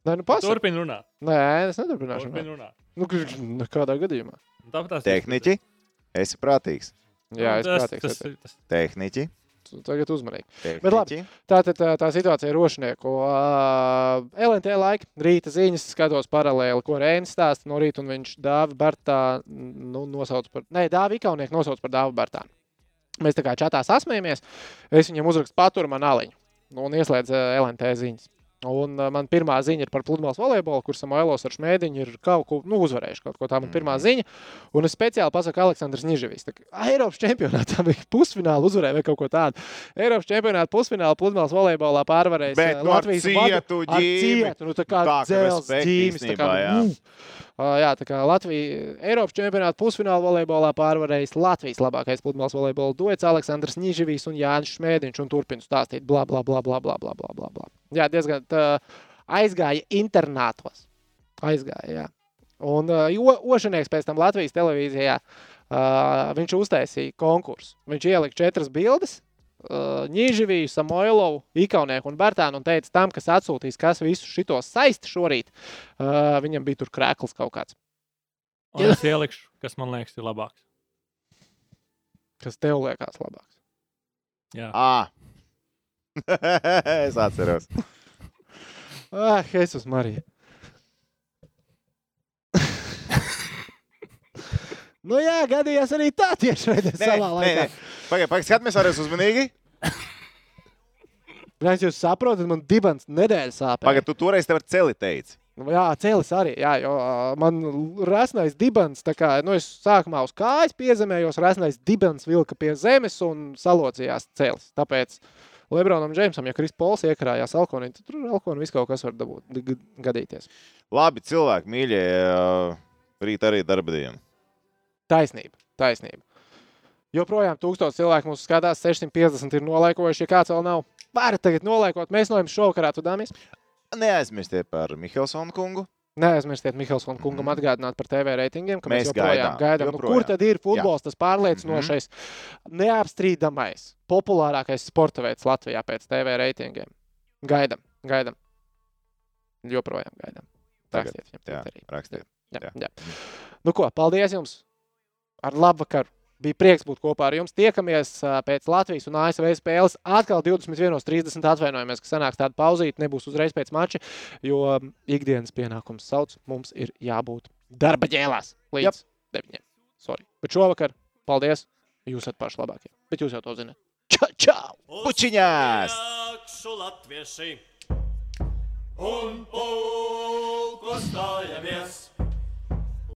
Nē, nu pasaka. Turpin runāt. Nē, es neturpināšu. Turpin runāt. runāt. Nu, k- nekādā gadījumā. Tāpat tās Tehniķi, esi prātīgs. Jā, es tas, prātīgs. tas, esmu. tas, Tehniķi, Tagad uzmanīgi. tehniķi. Bet labi. Tā tā, tā situācija ir rošnieku. Uh, LNT laika, rīta ziņas, skatos paralēli, ko Rēns stāsta no rīta, un viņš Dāvi Bartā nu, nosauc par, nē, Dāvi Ikaunieku nosauc par Dāvi Bartānu. Mēs tā kā čatā sasmējamies, es viņam uzrakstu paturu man aliņu nu, un ieslēdz LNT ziņas. Un uh, man pirmā ziņa ir par pludmales volejbolu, kur Samuēlos ar Šmēdiņu ir kaut ko nu, uzvarējuši. Kaut ko tā man pirmā ziņa. Un es speciāli pasaku Aleksandrs Niževis. Eiropas čempionātā bija pusfināla uzvarēja vai kaut ko tādu. Eiropas čempionāta pusfināla pludmales volejbolā pārvarēja Bet nu, ar cietu ģīmi. Cietu, nu, tā kā Tā, dzels ģīmis. Tā kā, jā. mm. Jā, tā kā Latvija Eiropas čempionāta pusfināla volejbolā pārvarējis Latvijas labākais pludmales volejbola duets Aleksandrs Niževijs un Jānis Šmēdiņš un turpina stāstīt bla bla bla bla bla bla bla bla. bla. Jā, diezgan tā, aizgāja internātos. Aizgāja, jā. Un uh, Ošanieks pēc tam Latvijas televīzijā uh, viņš uztaisīja konkursu. Viņš ielika četras bildes. Uh, Nīžaviju, Samoilovu, Ikaunieku un Bērtānu un teica tam, kas atsūtīs, kas visu šito saista šorīt. Uh, viņam bija tur krēkls kaut kāds. Un es ielikšu, kas man liekas, ir labāks. Kas tev liekas labāks? Jā. Ah. es atceros. Ah, Jēzus Marija. nu jā, gadījās arī tā tieši veidā savā laikā. Pagaidiet, pagaid, skatāmies arī uzmanīgi. Lai jūs saprotat, man dibens nedēļas sāpēs. Pagaidiet, tu toreiz tev ar celi teici. Jā, cēlis arī. Jā, jo man resnais dibens, tā kā nu, es sākumā uz kājas piezemējos, resnais dibens vilka pie zemes un salocījās cēlis. Tāpēc Lebronam Džeimsam, ja Kris Pols iekrājās alkoholī, tad tur alkoholī viss kaut kas var dabūt, gadīties. Labi, cilvēki, mīļie, rīt arī darba diena. Taisnība, taisnība. Joprojām tūkstoši cilvēku mūsu skatās, 650 ir nolaikojuši. Ja kāds vēl nav, varat tagad nolaikot. Mēs no jums šovakarā tudāmies. Neaizmirstiet par Mihelsonu kungu. Neaizmirstiet Mihelsona kungam Mhm. atgādināt par TV reitingiem, ka mēs, Mēs joprojām gaidām, gaidām. Nu, joprojām. kur tad ir futbols, tas pārliecinošais, neapstrīdamais, populārākais sporta veids Latvijā pēc TV reitingiem? Gaidām, gaidām. Joprojām gaidām. Tagad, Rakstiet viņam Jā, rakstiet. Jā, jā. jā. Nu ko, paldies jums! Ar labu vakaru! Bija prieks būt kopā ar jums. Tiekamies pēc Latvijas un ASV spēles. Atkal 21.30. atvainojamies, ka sanāks tāda pauzīte. Nebūs uzreiz pēc mača, jo ikdienas pienākums sauc. Mums ir jābūt darba ģēlās līdz 9. Sorry. Bet šovakar, paldies! Jūs esat paši labākie. Bet jūs jau to zināt. Čau! čau. Pučiņās! Un pulko stājamies.